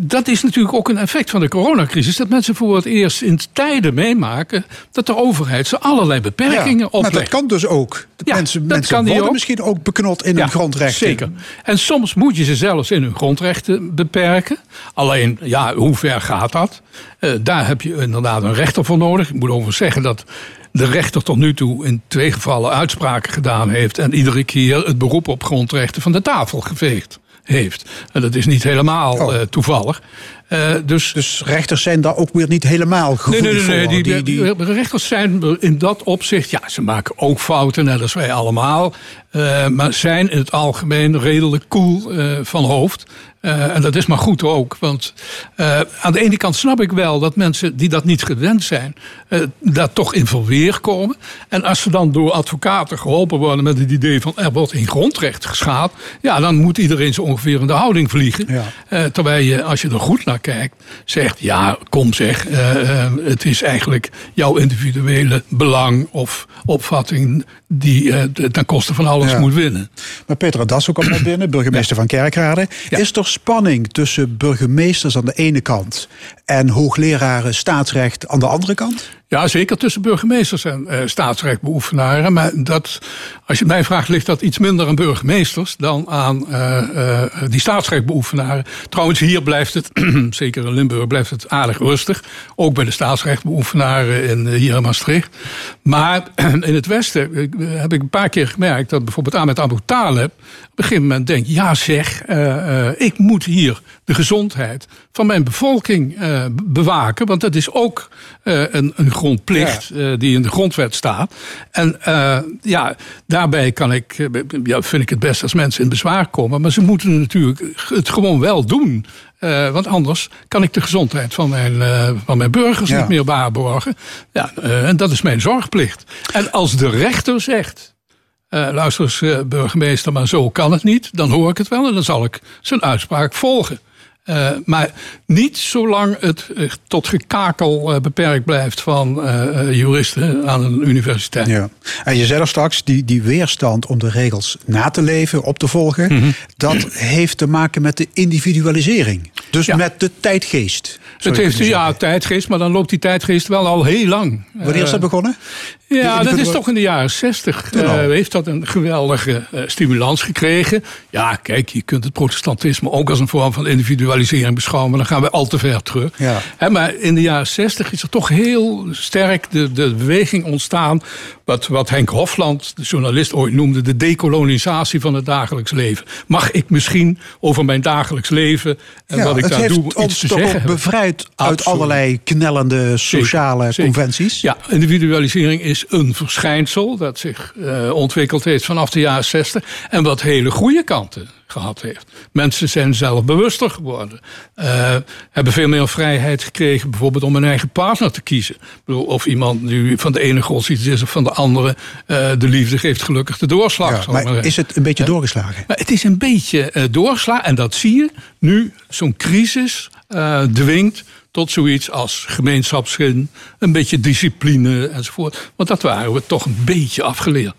dat is natuurlijk ook een effect van de coronacrisis. Dat mensen voor het eerst in tijden meemaken dat de overheid ze allerlei beperkingen ja, oplegt. Maar dat kan dus ook. De ja, mensen mensen kan worden ook. misschien ook beknot in ja, hun grondrechten. Zeker. En soms moet je ze zelfs in hun grondrechten beperken. Alleen, ja, hoe ver gaat dat? Uh, daar heb je inderdaad een rechter voor nodig. Ik moet overigens zeggen dat de rechter tot nu toe in twee gevallen uitspraken gedaan heeft. En iedere keer het beroep op grondrechten van de tafel geveegd heeft. En dat is niet helemaal oh. uh, toevallig. Uh, dus, dus rechters zijn daar ook weer niet helemaal goed nee, nee, nee, voor. Die, die, die, die, rechters zijn in dat opzicht, ja, ze maken ook fouten, net als wij allemaal. Uh, maar zijn in het algemeen redelijk cool uh, van hoofd. Uh, en dat is maar goed ook. Want uh, aan de ene kant snap ik wel dat mensen die dat niet gewend zijn, uh, daar toch in verweer komen. En als ze dan door advocaten geholpen worden met het idee van er wordt in grondrecht geschaad, ja, dan moet iedereen zo ongeveer in de houding vliegen. Ja. terwijl je, als je er goed naar kijkt, zegt: Ja, kom zeg, eh, eh, het is eigenlijk jouw individuele belang of opvatting die uh, ten koste van alles moet winnen. Maar Peter Das komt naar binnen, burgemeester van Kerkrade. Is er spanning tussen burgemeesters aan de ene kant en hoogleraren staatsrecht aan de andere kant? Ja, zeker tussen burgemeesters en uh, staatsrechtbeoefenaren. Maar dat, als je mij vraagt, ligt dat iets minder aan burgemeesters dan aan uh, uh, die staatsrechtbeoefenaren. Trouwens, hier blijft het, [clears throat] zeker in Limburg, blijft het aardig rustig. Ook bij de staatsrechtbeoefenaren in, hier in Maastricht. Maar [clears throat] in het Westen heb ik een paar keer gemerkt dat bijvoorbeeld Ahmed Abu Talib op een gegeven moment denkt: ja, zeg, ik moet hier de gezondheid van mijn bevolking bewaken. Want dat is ook een, een grondplicht ja. uh, die in de grondwet staat. En ja, daarbij kan ik, ja, vind ik het best als mensen in bezwaar komen. Maar ze moeten natuurlijk het gewoon wel doen. want anders kan ik de gezondheid van mijn, van mijn burgers ja. niet meer waarborgen. Ja, en dat is mijn zorgplicht. En als de rechter zegt. luister eens, burgemeester, maar zo kan het niet. Dan hoor ik het wel en dan zal ik zijn uitspraak volgen. Uh, maar niet zolang het uh, tot gekakel uh, beperkt blijft van juristen aan een universiteit. Ja. En je zei er straks, die, die weerstand om de regels na te leven, op te volgen, mm -hmm. dat heeft te maken met de individualisering. Dus ja. met de tijdgeest. Het heeft ja, tijdgeest, maar dan loopt die tijdgeest wel al heel lang. Wanneer is dat begonnen? Ja, dat is toch in de jaren zestig. Uh, heeft dat een geweldige uh, stimulans gekregen. Ja, kijk, je kunt het protestantisme ook als een vorm van individualisering beschouwen. Maar dan gaan we al te ver terug. Ja. He, maar in de jaren zestig is er toch heel sterk de, de beweging ontstaan. Wat, wat Henk Hofland, de journalist, ooit noemde de dekolonisatie van het dagelijks leven. Mag ik misschien over mijn dagelijks leven en ja, wat ik daar doe iets te zeggen hebben? bevrijd uit allerlei knellende sociale zeker, conventies. Ja, individualisering is een verschijnsel dat zich uh, ontwikkeld heeft vanaf de jaren 60 en wat hele goede kanten gehad heeft. Mensen zijn zelfbewuster geworden. Uh, hebben veel meer vrijheid gekregen, bijvoorbeeld om een eigen partner te kiezen. Bedoel, of iemand nu van de ene godsdienst is of van de andere. Uh, de liefde geeft gelukkig de doorslag. Ja, maar, maar is het een beetje ja. doorgeslagen? Maar het is een beetje uh, doorgeslagen. En dat zie je nu. Zo'n crisis dwingt tot zoiets als gemeenschapszin, een beetje discipline enzovoort. Want dat waren we toch een beetje afgeleerd.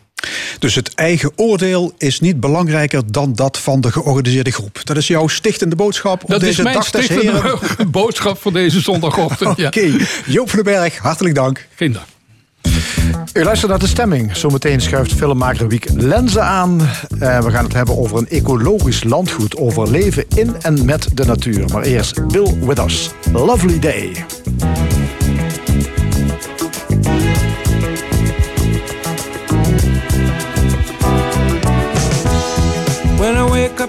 Dus het eigen oordeel is niet belangrijker dan dat van de georganiseerde groep. Dat is jouw stichtende boodschap op dat deze is mijn dag stichtende [laughs] boodschap voor deze zondagochtend. Oké, okay. ja. Joop van den Berg, hartelijk dank. Geen dank. U luistert naar de stemming. Zometeen schuift filmmaker Wiek Lenzen aan. Uh, we gaan het hebben over een ecologisch landgoed. Over leven in en met de natuur. Maar eerst Bill Withers. Lovely Day.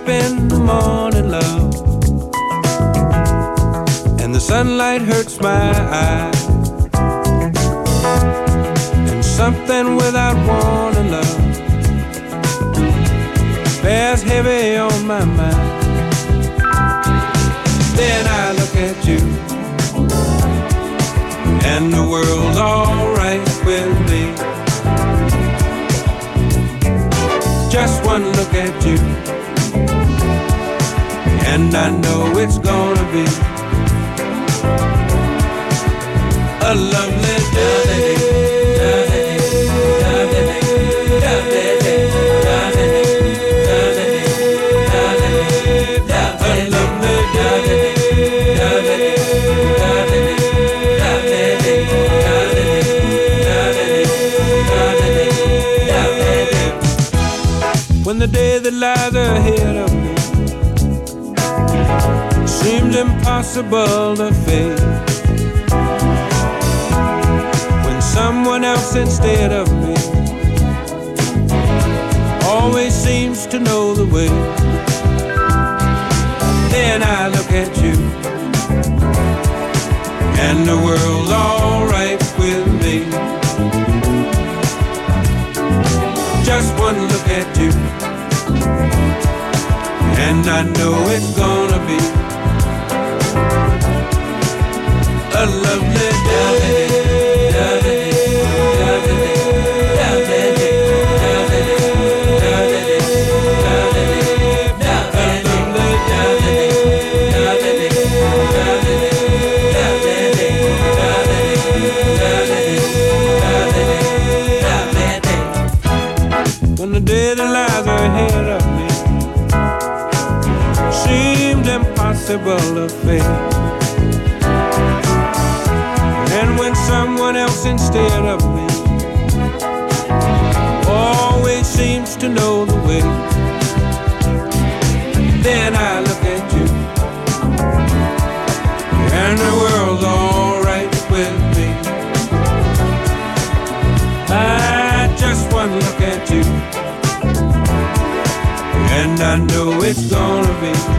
In the morning, love, and the sunlight hurts my eyes, and something without warning, love, bears heavy on my mind. Then I look at you, and the world's alright with me. Just one look at you, and I know it's gonna be a lovely impossible to face. When someone else instead of me always seems to know the way. Then I look at you, and the world's alright with me. Just one look at you, and I know it's gonna be inevitable of fate. And when someone else instead of me always seems to know the way, then I look at you, and the world's alright with me. I just one look at you, and I know it's gonna be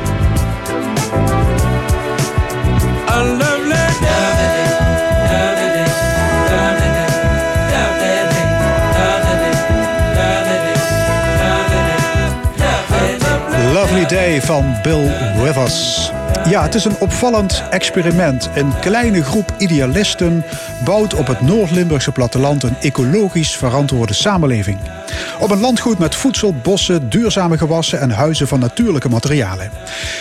Van Bill Withers. Ja, het is een opvallend experiment. Een kleine groep idealisten bouwt op het Noord-Limburgse platteland een ecologisch verantwoorde samenleving. Op een landgoed met voedsel, bossen, duurzame gewassen en huizen van natuurlijke materialen.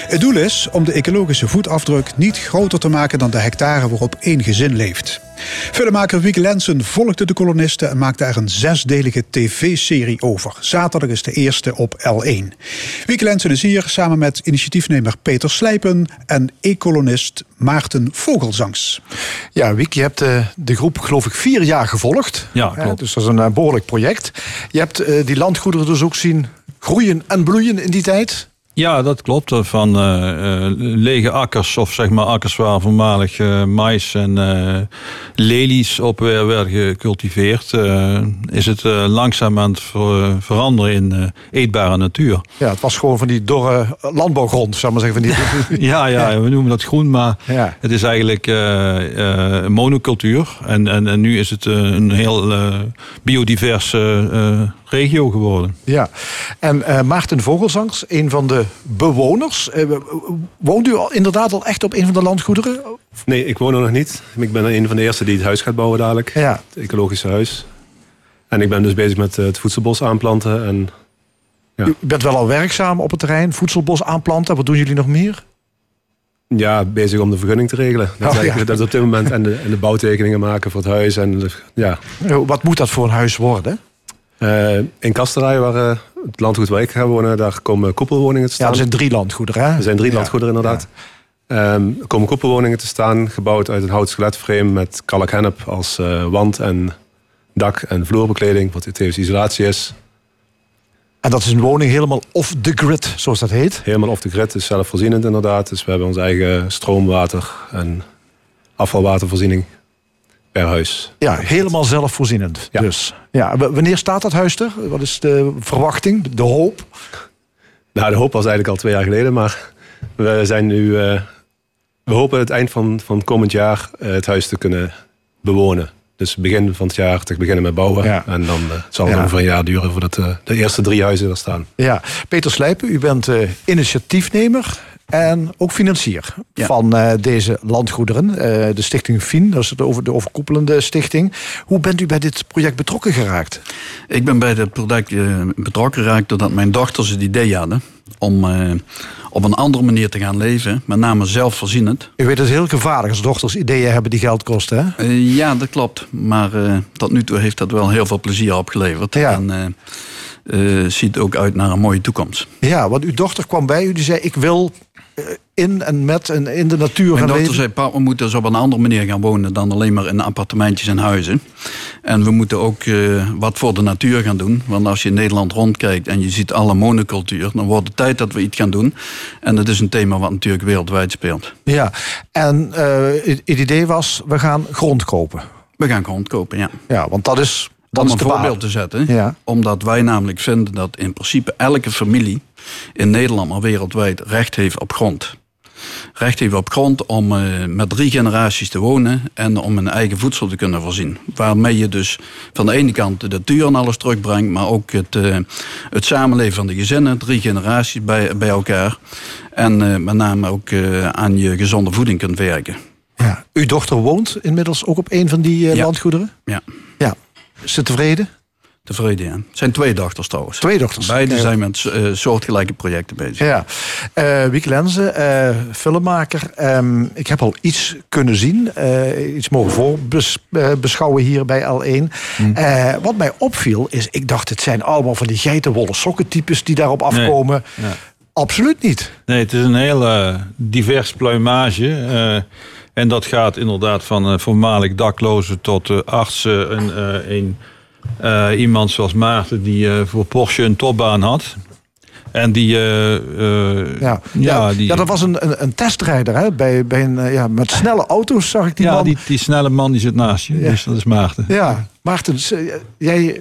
Het doel is om de ecologische voetafdruk niet groter te maken dan de hectare waarop één gezin leeft. Filmmaker Wieke Lensen volgde de kolonisten en maakte er een zesdelige tv-serie over. Zaterdag is de eerste op L1. Wieke Lensen is hier samen met initiatiefnemer Peter Slijpen en ecolonist Maarten Vogelzangs. Ja, Wiek, je hebt eh, de groep geloof ik vier jaar gevolgd. Ja, klopt. dus dat is een eh, behoorlijk project. Je hebt eh, die landgoederen dus ook zien groeien en bloeien in die tijd. Ja, dat klopt. Van eh, eh, lege akkers, of zeg maar akkers waar voormalig eh, mais en eh, lelies op weer werden gecultiveerd, eh, is het eh, langzaam aan het ver- veranderen in eh, eetbare natuur. Ja, het was gewoon van die dorre landbouwgrond, zou maar zeggen. Van die, [laughs] Ja, ja, we noemen dat groen, maar Ja. het is eigenlijk eh, eh, monocultuur. En, en, en nu is het eh, een heel eh, biodiverse eh, regio geworden. Ja, en eh, Maarten Vogelzangs, een van de bewoners. Eh, woont u al, inderdaad al echt op een van de landgoederen? Nee, ik woon er nog niet. Ik ben een van de eerste die het huis gaat bouwen dadelijk. Ja. Het ecologische huis. En ik ben dus bezig met eh, het voedselbos aanplanten. En Ja. U bent wel al werkzaam op het terrein, voedselbos aanplanten. Wat doen jullie nog meer? ja, bezig om de vergunning te regelen. Dat, is Oh, ja. dat is op dit moment. En de, en de bouwtekeningen maken voor het huis. En de- ja. Eh, Wat moet dat voor een huis worden? Eh, in Kasterij, waar eh, het landgoed waar ik ga wonen, daar komen koepelwoningen te Ja, staan. er zijn drie landgoederen, hè? Er zijn drie Ja. landgoederen inderdaad. Ehm, er komen koepelwoningen te staan, gebouwd uit een hout skeletframe met kalkhennep als eh, wand en dak en vloerbekleding, wat tevens isolatie is. En dat is een woning helemaal off the grid, zoals dat heet. Helemaal off the grid, is zelfvoorzienend inderdaad. Dus we hebben onze eigen stroomwater en afvalwatervoorziening per huis. Ja, helemaal zelfvoorzienend. Ja. Dus, ja, wanneer staat dat huis er? Wat is de verwachting, de hoop? Nou, de hoop was eigenlijk al twee jaar geleden, maar we zijn nu. eh, we hopen het eind van, van komend jaar eh, het huis te kunnen bewonen. Dus begin van het jaar te beginnen met bouwen. Ja. En dan eh, zal het Ja. ongeveer een jaar duren voordat de eerste drie huizen er staan. Ja, Peter Slijpen, u bent initiatiefnemer en ook financier Ja. van eh, deze landgoederen. Eh, de stichting FIN, dat is de, over, de overkoepelende stichting. Hoe bent u bij dit project betrokken geraakt? Ik ben bij het project eh, betrokken geraakt doordat mijn dochters het idee hadden om op een andere manier te gaan leven, met name zelfvoorzienend. U weet het is heel gevaarlijk als dochters ideeën hebben die geld kosten. Hè? Ja, dat klopt. Maar tot nu toe heeft dat wel heel veel plezier opgeleverd. Ja. En ziet ook uit naar een mooie toekomst. Ja, want uw dochter kwam bij u die zei: Ik wil in en met en in de natuur Mijn gaan dochter leven. zei, we moeten dus op een andere manier gaan wonen dan alleen maar in appartementjes en huizen. En we moeten ook eh, wat voor de natuur gaan doen. Want als je in Nederland rondkijkt en je ziet alle monocultuur, dan wordt het tijd dat we iets gaan doen. En dat is een thema wat natuurlijk wereldwijd speelt. Ja, en eh, het idee was: we gaan grond kopen. We gaan grond kopen, ja. Ja, want dat is. Dat Om een voorbeeld te zetten. Ja. Omdat wij namelijk vinden dat in principe elke familie in Nederland, maar wereldwijd, recht heeft op grond. Recht heeft op grond om eh, met drie generaties te wonen en om een eigen voedsel te kunnen voorzien. Waarmee je dus van de ene kant de natuur en alles terugbrengt, maar ook het, eh, het samenleven van de gezinnen, drie generaties bij, bij elkaar. En eh, met name ook aan je gezonde voeding kunt werken. Ja. Uw dochter woont inmiddels ook op een van die Ja. landgoederen. Ja. Is ze tevreden? tevreden. Ja. Het zijn twee dochters trouwens. Twee dochters. Beide Ja. zijn met eh, soortgelijke projecten bezig. Ja, eh Wieke Lenzen, eh, filmmaker. Ehm, ik heb al iets kunnen zien, eh, iets mogen voorbeschouwen hier bij L1. Hmm. Eh, wat mij opviel is, ik dacht het zijn allemaal van die geitenwolle sokkentypes die daarop afkomen. Ja. Absoluut niet. Nee, het is een heel divers pluimage. En dat gaat inderdaad van eh, voormalig daklozen tot eh, artsen. En eh, een, eh, iemand zoals Maarten die eh, voor Porsche een topbaan had. En die... eh, eh, Ja, ja, ja, die, ja, dat was een, een, een testrijder hè? Bij, bij een, eh, ja, met snelle auto's, zag ik die ja, man. die, die snelle man die zit naast je. Ja. Dus dat is Maarten. Ja, Maarten, jij,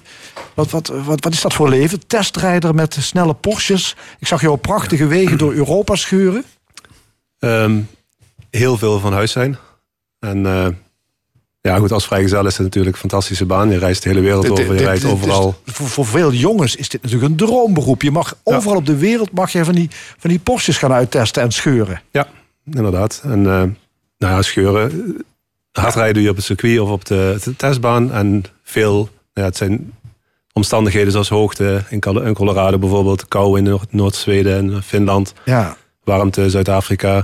wat, wat, wat, wat is dat voor leven? Testrijder met snelle Porsches. Ik zag jou op prachtige wegen door Europa scheuren. Ehm, heel veel van huis zijn. En eh, ja, goed, als vrijgezel is het natuurlijk een fantastische baan. Je reist de hele wereld over, je rijdt overal. voor, voor veel jongens is dit natuurlijk een droomberoep. Je mag overal op de wereld mag je van die, van die Porsches gaan uittesten en scheuren. Ja, inderdaad. En eh, nou ja, scheuren. Hard rijden doe je op het circuit of op de, de testbaan. En veel, ja, het zijn omstandigheden zoals hoogte in, Col- in Colorado bijvoorbeeld. Kou in Noord- Noord-Zweden en Finland. Ja, Warmte, Zuid-Afrika, eh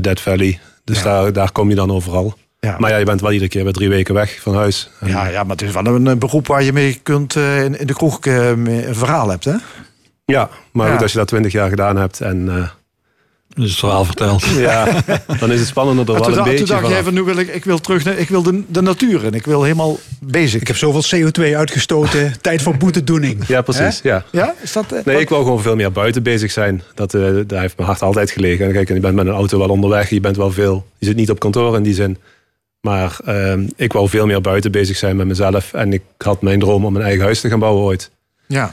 Dead Valley. Dus Ja. daar, daar kom je dan overal. ja. Maar ja, je bent wel iedere keer bij drie weken weg van huis. Ja, ja, maar het is wel een, een beroep waar je mee kunt eh, in, de kroeg eh, een verhaal hebt, hè? Ja, maar Ja. goed, als je dat twintig jaar gedaan hebt en eh, Dus het verhaal verteld. [laughs] ja, dan is het spannender er Maar wel een beetje toen dacht jij van nu wil ik, ik wil terug naar, ik wil de, de natuur en ik wil helemaal bezig. Ik heb zoveel CO2 uitgestoten. [laughs] Tijd voor boetedoening. Ja, precies. Ja. Ja, is dat? eh, Nee, wat- ik wil gewoon veel meer buiten bezig zijn. Dat, eh, daar heeft mijn hart altijd gelegen. En kijk, en je bent met een auto wel onderweg. Je bent wel veel. Je zit niet op kantoor in die zin. Maar ehm, ik wou veel meer buiten bezig zijn met mezelf. En ik had mijn droom om een eigen huis te gaan bouwen ooit. Ja.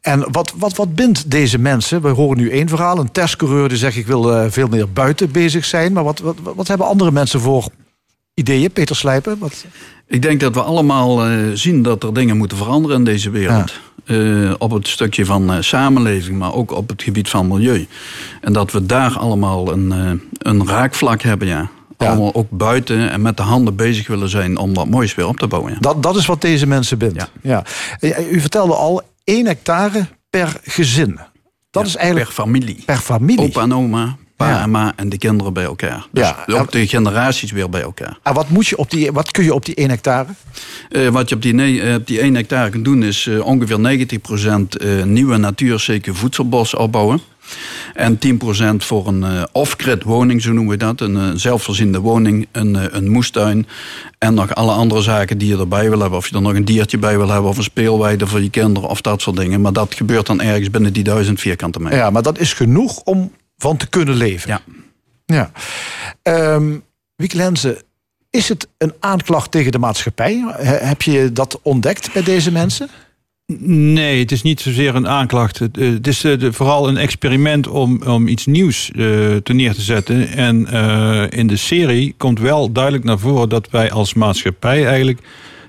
En wat, wat, wat bindt deze mensen? We horen nu één verhaal. Een testcoureur die zegt ik wil eh, veel meer buiten bezig zijn. Maar wat, wat, wat hebben andere mensen voor ideeën? Peter Slijpen? Wat? Ik denk dat we allemaal eh, zien dat er dingen moeten veranderen in deze wereld. Eh, op het stukje van samenleving, maar ook op het gebied van milieu. En dat we daar allemaal een, een raakvlak hebben, ja. Ja. Allemaal ook buiten en met de handen bezig willen zijn om wat moois weer op te bouwen. Ja. Dat, dat is wat deze mensen bindt. Ja. Ja. U vertelde al één hectare per gezin. Dat is Per eigenlijk familie. per familie. Opa en oma, pa Ja. en ma en de kinderen bij elkaar. Dus Ja. ook de generaties weer bij elkaar. En wat, moet je op die, wat kun je op die één hectare? Eh, wat je op die, eh, op die 1 hectare kunt doen is eh, ongeveer 90% eh, nieuwe natuurzeker voedselbos opbouwen. En 10% voor een eh, off-grid woning, zo noemen we dat. Een eh, zelfvoorziende woning, een, eh, een moestuin. En nog alle andere zaken die je erbij wil hebben. Of je er nog een diertje bij wil hebben. Of een speelweide voor je kinderen of dat soort dingen. Maar dat gebeurt dan ergens binnen die duizend vierkante meter. Ja, maar dat is genoeg om van te kunnen leven. Ja. ja. Ehm Wieke Lenze, is het een aanklacht tegen de maatschappij? He- Heb je dat ontdekt bij deze mensen? Nee, het is niet zozeer een aanklacht. Het, eh, is eh, vooral een experiment om, om iets nieuws eh, te neer te zetten. En in de serie komt wel duidelijk naar voren dat wij als maatschappij eigenlijk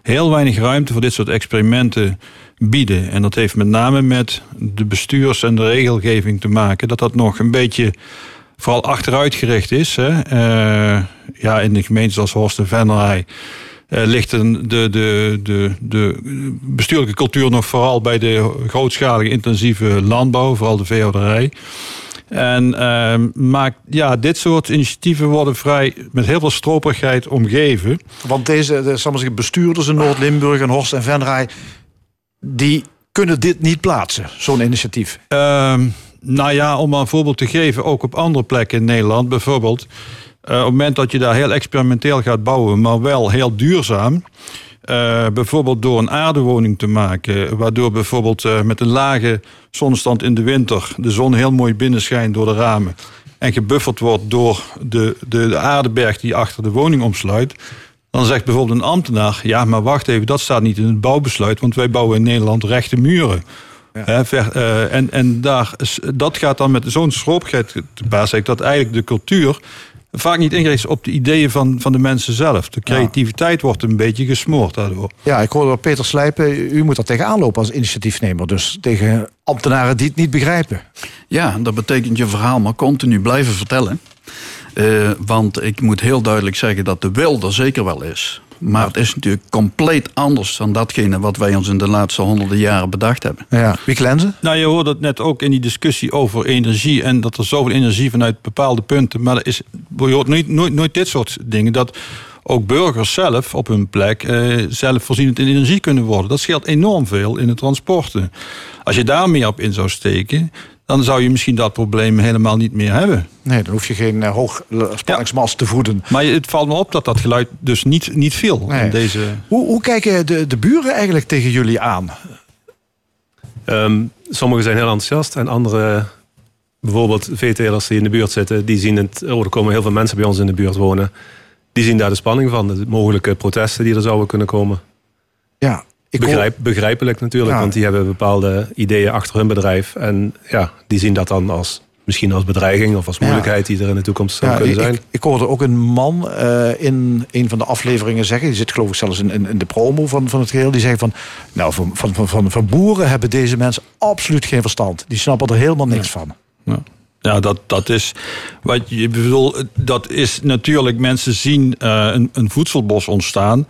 heel weinig ruimte voor dit soort experimenten bieden. En dat heeft met name met de bestuurs- en de regelgeving te maken. Dat dat nog een beetje vooral achteruitgericht is. Hè. Ja, in de gemeentes als Horst en Venray ligt een, de, de, de, de bestuurlijke cultuur nog vooral bij de grootschalige intensieve landbouw, vooral de veehouderij. En ehm, maakt, ja, dit soort initiatieven worden vrij met heel veel stroperigheid omgeven. Want deze de, zeggen, bestuurders in Noord-Limburg en Horst en Venray... die kunnen dit niet plaatsen, zo'n initiatief. Ehm, nou ja, om maar een voorbeeld te geven, ook op andere plekken in Nederland. Bijvoorbeeld, eh, op het moment dat je daar heel experimenteel gaat bouwen, maar wel heel duurzaam. eh, bijvoorbeeld door een aardewoning te maken, waardoor bijvoorbeeld eh, met een lage zonnestand in de winter de zon heel mooi binnenschijnt door de ramen. En gebufferd wordt door de, de, de aardeberg die achter de woning omsluit. Dan zegt bijvoorbeeld een ambtenaar: ja, maar wacht even, dat staat niet in het bouwbesluit, want wij bouwen in Nederland rechte muren. Ver- eh, en en daar, dat gaat dan met zo'n schroopigheid te baas, dat eigenlijk de cultuur vaak niet ingericht op de ideeën van, van de mensen zelf. De creativiteit wordt een beetje gesmoord daardoor. Ja, ik hoorde Peter Slijpen, u moet daar tegenaan lopen als initiatiefnemer. Dus tegen ambtenaren die het niet begrijpen. Ja, dat betekent je verhaal maar continu blijven vertellen. Eh, want ik moet heel duidelijk zeggen dat de wil er zeker wel is. Maar het is natuurlijk compleet anders dan datgene wat wij ons in de laatste honderden jaren bedacht hebben. Ja. Wieke Lenze? Nou, je hoorde het net ook in die discussie over energie en dat er zoveel energie vanuit bepaalde punten. Maar er is, je hoort nooit, nooit, nooit dit soort dingen. Dat ook burgers zelf op hun plek eh, zelfvoorzienend in energie kunnen worden. Dat scheelt enorm veel in de transporten. Als je daar meer op in zou steken, dan zou je misschien dat probleem helemaal niet meer hebben. Nee, dan hoef je geen uh, hoog spanningsmast te voeden. Maar het valt me op dat dat geluid dus niet, niet viel. Nee. In deze... hoe, hoe kijken de, de buren eigenlijk tegen jullie aan? Um, sommigen zijn heel enthousiast en andere, bijvoorbeeld veetelers die in de buurt zitten, die zien het. Oh, er komen heel veel mensen bij ons in de buurt wonen. Die zien daar de spanning van, de mogelijke protesten die er zouden kunnen komen. Ja, ik Begrijp, begrijpelijk natuurlijk, ja. want die hebben bepaalde ideeën achter hun bedrijf. En ja, die zien dat dan als misschien als bedreiging of als moeilijkheid ja. die er in de toekomst zou ja, kunnen zijn. Ik, ik, hoorde ook een man uh, in een van de afleveringen zeggen, die zit geloof ik zelfs in, in, in de promo van, van het geheel, die zegt van, nou van, van, van, van, van boeren hebben deze mensen absoluut geen verstand. Die snappen er helemaal niks van. Ja, dat, dat is wat je bedoel. Dat is natuurlijk, mensen zien uh, een, een voedselbos ontstaan.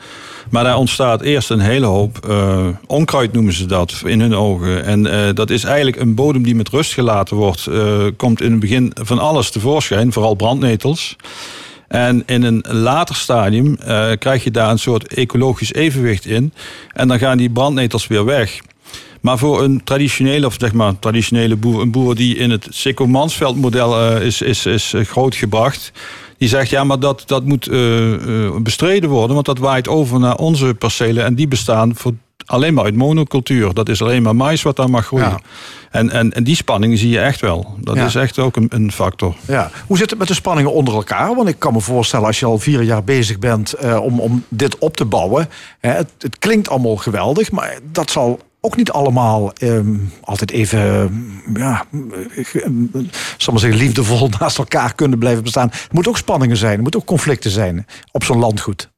Maar daar ontstaat eerst een hele hoop uh, onkruid, noemen ze dat, in hun ogen. En uh, dat is eigenlijk een bodem die met rust gelaten wordt. komt in het begin van alles tevoorschijn, vooral brandnetels. En in een later stadium krijg je daar een soort ecologisch evenwicht in. En dan gaan die brandnetels weer weg. Maar voor een traditionele, of zeg maar traditionele boer, een boer die in het Sikko Mansveld model uh, is, is, is grootgebracht. Die zegt ja, maar dat, dat moet uh, uh, bestreden worden, want dat waait over naar onze percelen en die bestaan voor alleen maar uit monocultuur. Dat is alleen maar mais wat daar mag groeien. Ja. En, en, en die spanning zie je echt wel. Dat ja. is echt ook een, een, factor. Ja. Hoe zit het met de spanningen onder elkaar? Want ik kan me voorstellen, als je al vier jaar bezig bent om, om dit op te bouwen. Hè, het, het klinkt allemaal geweldig, maar dat zal ook niet allemaal um, altijd even, ja, zal maar zeggen, liefdevol [laughs] naast elkaar kunnen blijven bestaan. Er moeten ook spanningen zijn, er moeten ook conflicten zijn op zo'n landgoed.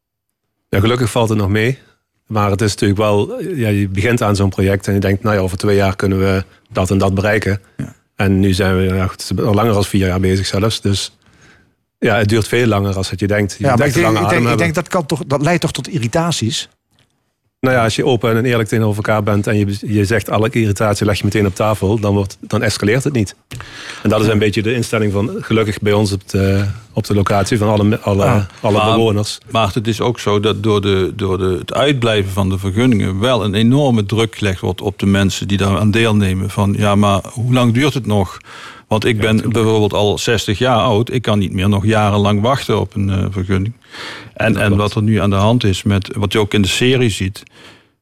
Ja, gelukkig valt het nog mee. Maar het is natuurlijk wel, ja, je begint aan zo'n project en je denkt, nou ja, over twee jaar kunnen we dat en dat bereiken. Ja. En nu zijn we ja, al langer dan vier jaar bezig zelfs. Dus ja, het duurt veel langer als dat je denkt. Je ja, maar ik denk, ik, denk, ik denk, dat, kan toch, dat leidt toch tot irritaties? Nou ja, als je open en eerlijk tegenover elkaar bent en je, je zegt alle irritatie leg je meteen op tafel, dan, wordt, dan escaleert het niet. En dat is een beetje de instelling van gelukkig bij ons op de, op de locatie van alle, alle, ah, alle maar, bewoners. Maar het is ook zo dat door, de, door de, het uitblijven van de vergunningen wel een enorme druk gelegd wordt op de mensen die daar aan deelnemen. Van ja, maar hoe lang duurt het nog? Want ik ben bijvoorbeeld al 60 jaar oud. Ik kan niet meer nog jarenlang wachten op een uh, vergunning. En, en wat er nu aan de hand is, met wat je ook in de serie ziet.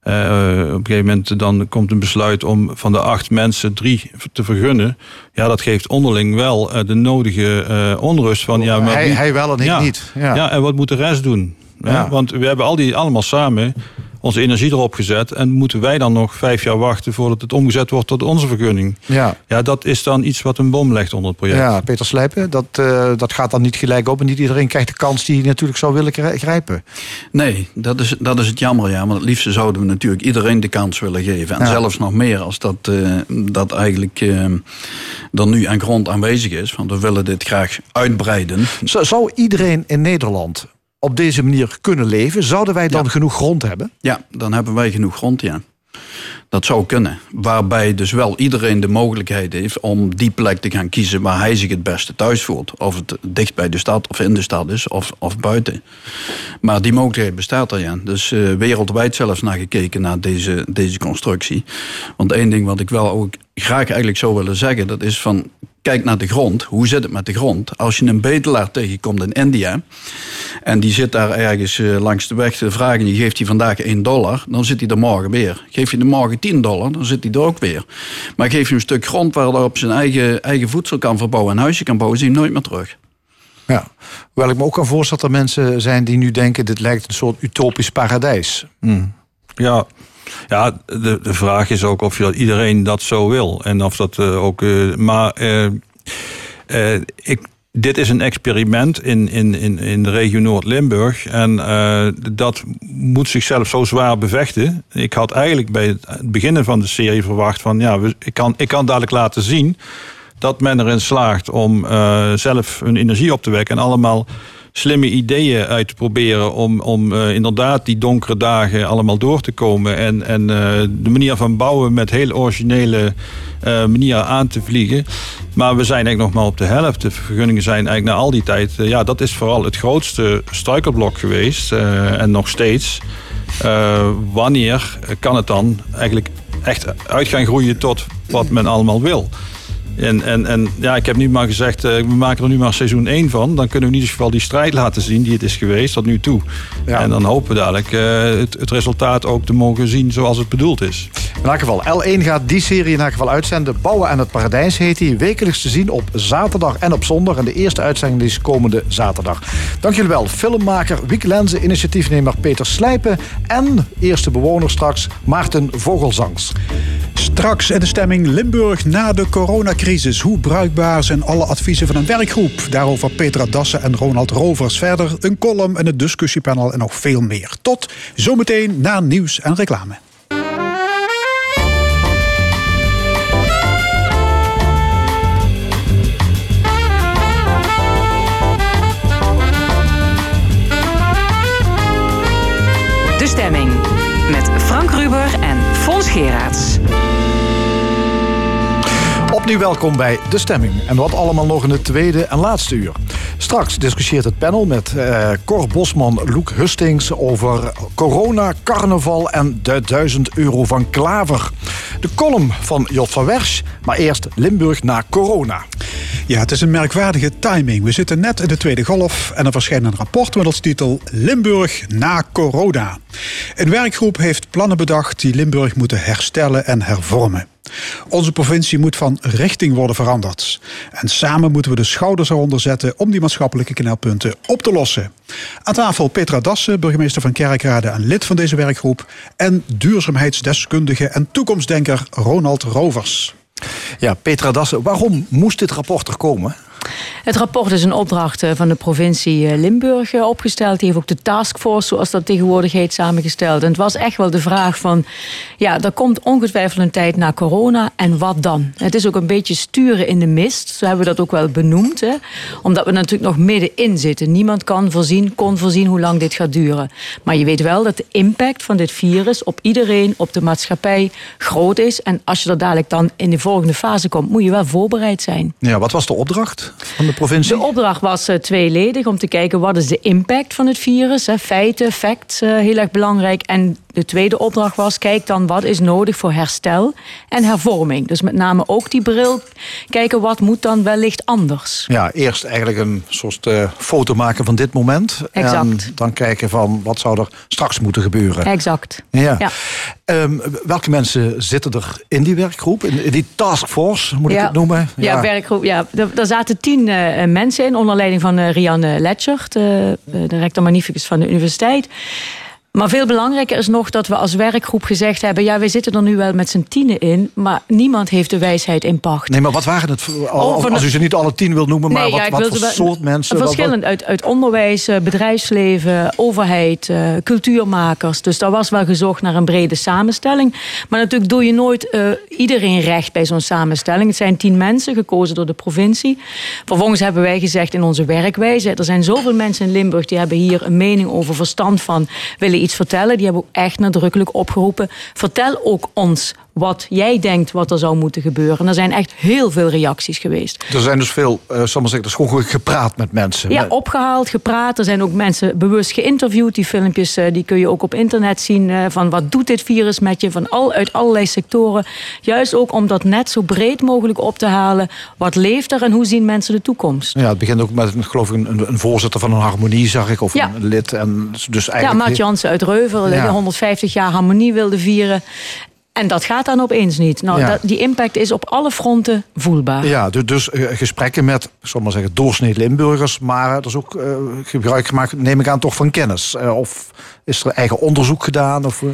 Uh, op een gegeven moment dan komt een besluit om van de acht mensen drie te vergunnen. Ja, dat geeft onderling wel uh, de nodige uh, onrust van. Ja, maar hij, wie, hij wel en ik ja, niet. Ja. ja. en wat moet de rest doen? Ja. Want we hebben al die allemaal samen onze energie erop gezet. En moeten wij dan nog vijf jaar wachten voordat het omgezet wordt tot onze vergunning? Ja, ja dat is dan iets wat een bom legt onder het project. Ja, Peter Slijpen, dat, uh, dat gaat dan niet gelijk op. En niet iedereen krijgt de kans die hij natuurlijk zou willen grijpen. Nee, dat is, dat is het jammer, ja. Want het liefste zouden we natuurlijk iedereen de kans willen geven. En ja. zelfs nog meer als dat, uh, dat eigenlijk uh, er nu aan grond aanwezig is. Want we willen dit graag uitbreiden. Zou iedereen in Nederland op deze manier kunnen leven, zouden wij dan ja. genoeg grond hebben? Ja, dan hebben wij genoeg grond, ja. Dat zou kunnen. Waarbij dus wel iedereen de mogelijkheid heeft om die plek te gaan kiezen waar hij zich het beste thuis voelt. Of het dicht bij de stad of in de stad is of, of buiten. Maar die mogelijkheid bestaat er ja. Dus uh, wereldwijd zelfs naar gekeken naar deze, deze constructie. Want één ding wat ik wel ook graag eigenlijk zou willen zeggen, dat is van kijk naar de grond. Hoe zit het met de grond? Als je een bedelaar tegenkomt in India en die zit daar ergens uh, langs de weg te vragen, je geeft hij vandaag 1 dollar, dan zit hij er morgen weer. Geef je hem morgen 10 dollar, dan zit hij er ook weer. Maar geef je een stuk grond waar hij op zijn eigen, eigen voedsel kan verbouwen en een huisje kan bouwen, zie je hem nooit meer terug. Ja, hoewel ik me ook kan voorstellen dat er mensen zijn die nu denken, dit lijkt een soort utopisch paradijs. Hmm. Ja, ja, de, de vraag is ook of je dat iedereen dat zo wil. En of dat uh, ook. Uh, maar uh, ik, dit is een experiment in, in, in, in de regio Noord-Limburg. En dat moet zichzelf zo zwaar bevechten. Ik had eigenlijk bij het beginnen van de serie verwacht van ja, ik kan, ik kan dadelijk laten zien dat men erin slaagt om zelf hun energie op te wekken en allemaal slimme ideeën uit te proberen om, om uh, inderdaad die donkere dagen allemaal door te komen. En, en uh, de manier van bouwen met heel originele uh, manier aan te vliegen. Maar we zijn eigenlijk nog maar op de helft. De vergunningen zijn eigenlijk na al die tijd... ja, dat is vooral het grootste struikelblok geweest. en nog steeds. wanneer kan het dan eigenlijk echt uit gaan groeien tot wat men allemaal wil? En, en, en ja, ik heb nu maar gezegd, eh, we maken er nu maar seizoen 1 van. Dan kunnen we in ieder geval die strijd laten zien die het is geweest tot nu toe. Ja. En dan hopen we dadelijk eh, het, het resultaat ook te mogen zien zoals het bedoeld is. In elk geval, L1 gaat die serie in elk geval uitzenden. Bouwen aan het Paradijs heet die. Wekelijks te zien op zaterdag en op zondag. En de eerste uitzending is komende zaterdag. Dank jullie wel. Filmmaker Wiek Lenze, initiatiefnemer Peter Slijpen... en eerste bewoner straks Maarten Vogelzangs. Straks in de stemming Limburg na de coronacrisis. Hoe bruikbaar zijn alle adviezen van een werkgroep? Daarover Petra Dassen en Ronald Rovers. Verder een column en een discussiepanel en nog veel meer. Tot zometeen na nieuws en reclame. Stemming met Frank Ruber en Fons Geraerts. Opnieuw welkom bij De Stemming. En wat allemaal nog in het tweede en laatste uur. Straks discussieert het panel met eh, Cor Bosman, Loek Hustings... over corona, carnaval en de 1000 euro van Klaver. De column van Jot van Wersch, maar eerst Limburg na corona. Ja, het is een merkwaardige timing. We zitten net in de tweede golf en er verschijnt een rapport met als titel Limburg na corona. Een werkgroep heeft plannen bedacht die Limburg moeten herstellen en hervormen. Onze provincie moet van richting worden veranderd. En samen moeten we de schouders eronder zetten om die maatschappelijke knelpunten op te lossen. Aan tafel Petra Dassen, burgemeester van Kerkrade en lid van deze werkgroep. En duurzaamheidsdeskundige en toekomstdenker Ronald Rovers. Ja, Petra Dassen, waarom moest dit rapport er komen? Het rapport is een opdracht eh, van de provincie eh, Limburg eh, opgesteld. Die heeft ook de taskforce, zoals dat tegenwoordig heet, samengesteld. En het was echt wel de vraag van... ja, er komt ongetwijfeld een tijd na corona en wat dan? Het is ook een beetje sturen in de mist. Zo hebben we dat ook wel benoemd. Hè? Omdat we natuurlijk nog middenin zitten. Niemand kan voorzien, kon voorzien hoe lang dit gaat duren. Maar je weet wel dat de impact van dit virus op iedereen, op de maatschappij, groot is. En als je er dadelijk dan in de volgende fase komt, moet je wel voorbereid zijn. Ja, wat was de opdracht van de provincie? De opdracht was eh, tweeledig om te kijken wat is de impact van het virus. Hè, feiten, facts, eh, heel erg belangrijk. En de tweede opdracht was, kijk dan wat is nodig voor herstel en hervorming. Dus met name ook die bril, kijken wat moet dan wellicht anders. Ja, eerst eigenlijk een soort eh, foto maken van dit moment. Exact. En dan kijken van wat zou er straks moeten gebeuren. Exact. Ja. Ja. Ehm, welke mensen zitten er in die werkgroep? In, in die taskforce, moet ik het noemen? Ja, werkgroep. Ja. Er zaten tien eh, mensen in, onder leiding van eh, Rianne Letchert, de, de rector magnificus van de universiteit. Maar veel belangrijker is nog dat we als werkgroep gezegd hebben: ja, wij zitten er nu wel met z'n tienen in, maar niemand heeft de wijsheid in pacht. Nee, maar wat waren het? als de- u ze niet alle tien wil noemen, maar Nee, wat, ja, wat voor wel- soort mensen? Verschillend uit, uit onderwijs, eh, bedrijfsleven, overheid, eh, cultuurmakers. Dus daar was wel gezocht naar een brede samenstelling. Maar natuurlijk doe je nooit eh, iedereen recht bij zo'n samenstelling. Het zijn tien mensen, gekozen door de provincie. Vervolgens hebben wij gezegd in onze werkwijze... er zijn zoveel mensen in Limburg die hebben hier een mening over verstand van... willen iets vertellen. Die hebben ook echt nadrukkelijk opgeroepen. Vertel ook ons wat jij denkt wat er zou moeten gebeuren. En er zijn echt heel veel reacties geweest. Er zijn dus veel, uh, zeggen, is gewoon gepraat met mensen. Ja, opgehaald, gepraat. Er zijn ook mensen bewust geïnterviewd. Die filmpjes eh, die kun je ook op internet zien. eh, van wat doet dit virus met je? Van al, uit allerlei sectoren. Juist ook om dat net zo breed mogelijk op te halen. Wat leeft er en hoe zien mensen de toekomst? Ja, het begint ook met geloof ik, een, een voorzitter van een harmonie, zag ik, of Ja. een lid. En dus Ja, eigenlijk Maat Jansen uit Reuvel, die Ja. 150 jaar harmonie wilde vieren. En dat gaat dan opeens niet. Nou, Ja. dat, die impact is op alle fronten voelbaar. Ja, dus, dus eh, gesprekken met, zal maar zeggen, doorsnee Limburgers. Maar er is ook eh, gebruik gemaakt, neem ik aan, toch van kennis. Eh, of is er eigen onderzoek gedaan? Of, eh?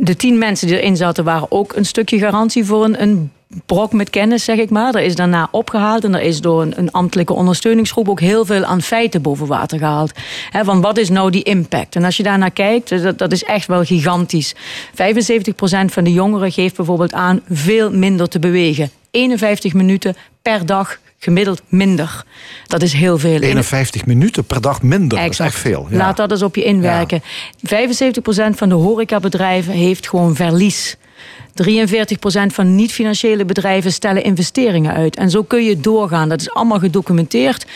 de tien mensen die erin zaten waren ook een stukje garantie voor een, een brok met kennis, zeg ik maar. Er is daarna opgehaald en er is door een, een ambtelijke ondersteuningsgroep ook heel veel aan feiten boven water gehaald. Van wat is nou die impact? En als je daarnaar kijkt, dat, dat is echt wel gigantisch. 75% van de jongeren geeft bijvoorbeeld aan veel minder te bewegen. 51 minuten per dag gemiddeld minder. Dat is heel veel. 51 minuten per dag minder. Dat is echt veel. Ja. Laat dat eens op je inwerken. 75% van de horecabedrijven heeft gewoon verlies. 43% van niet-financiële bedrijven stellen investeringen uit. En zo kun je doorgaan. Dat is allemaal gedocumenteerd.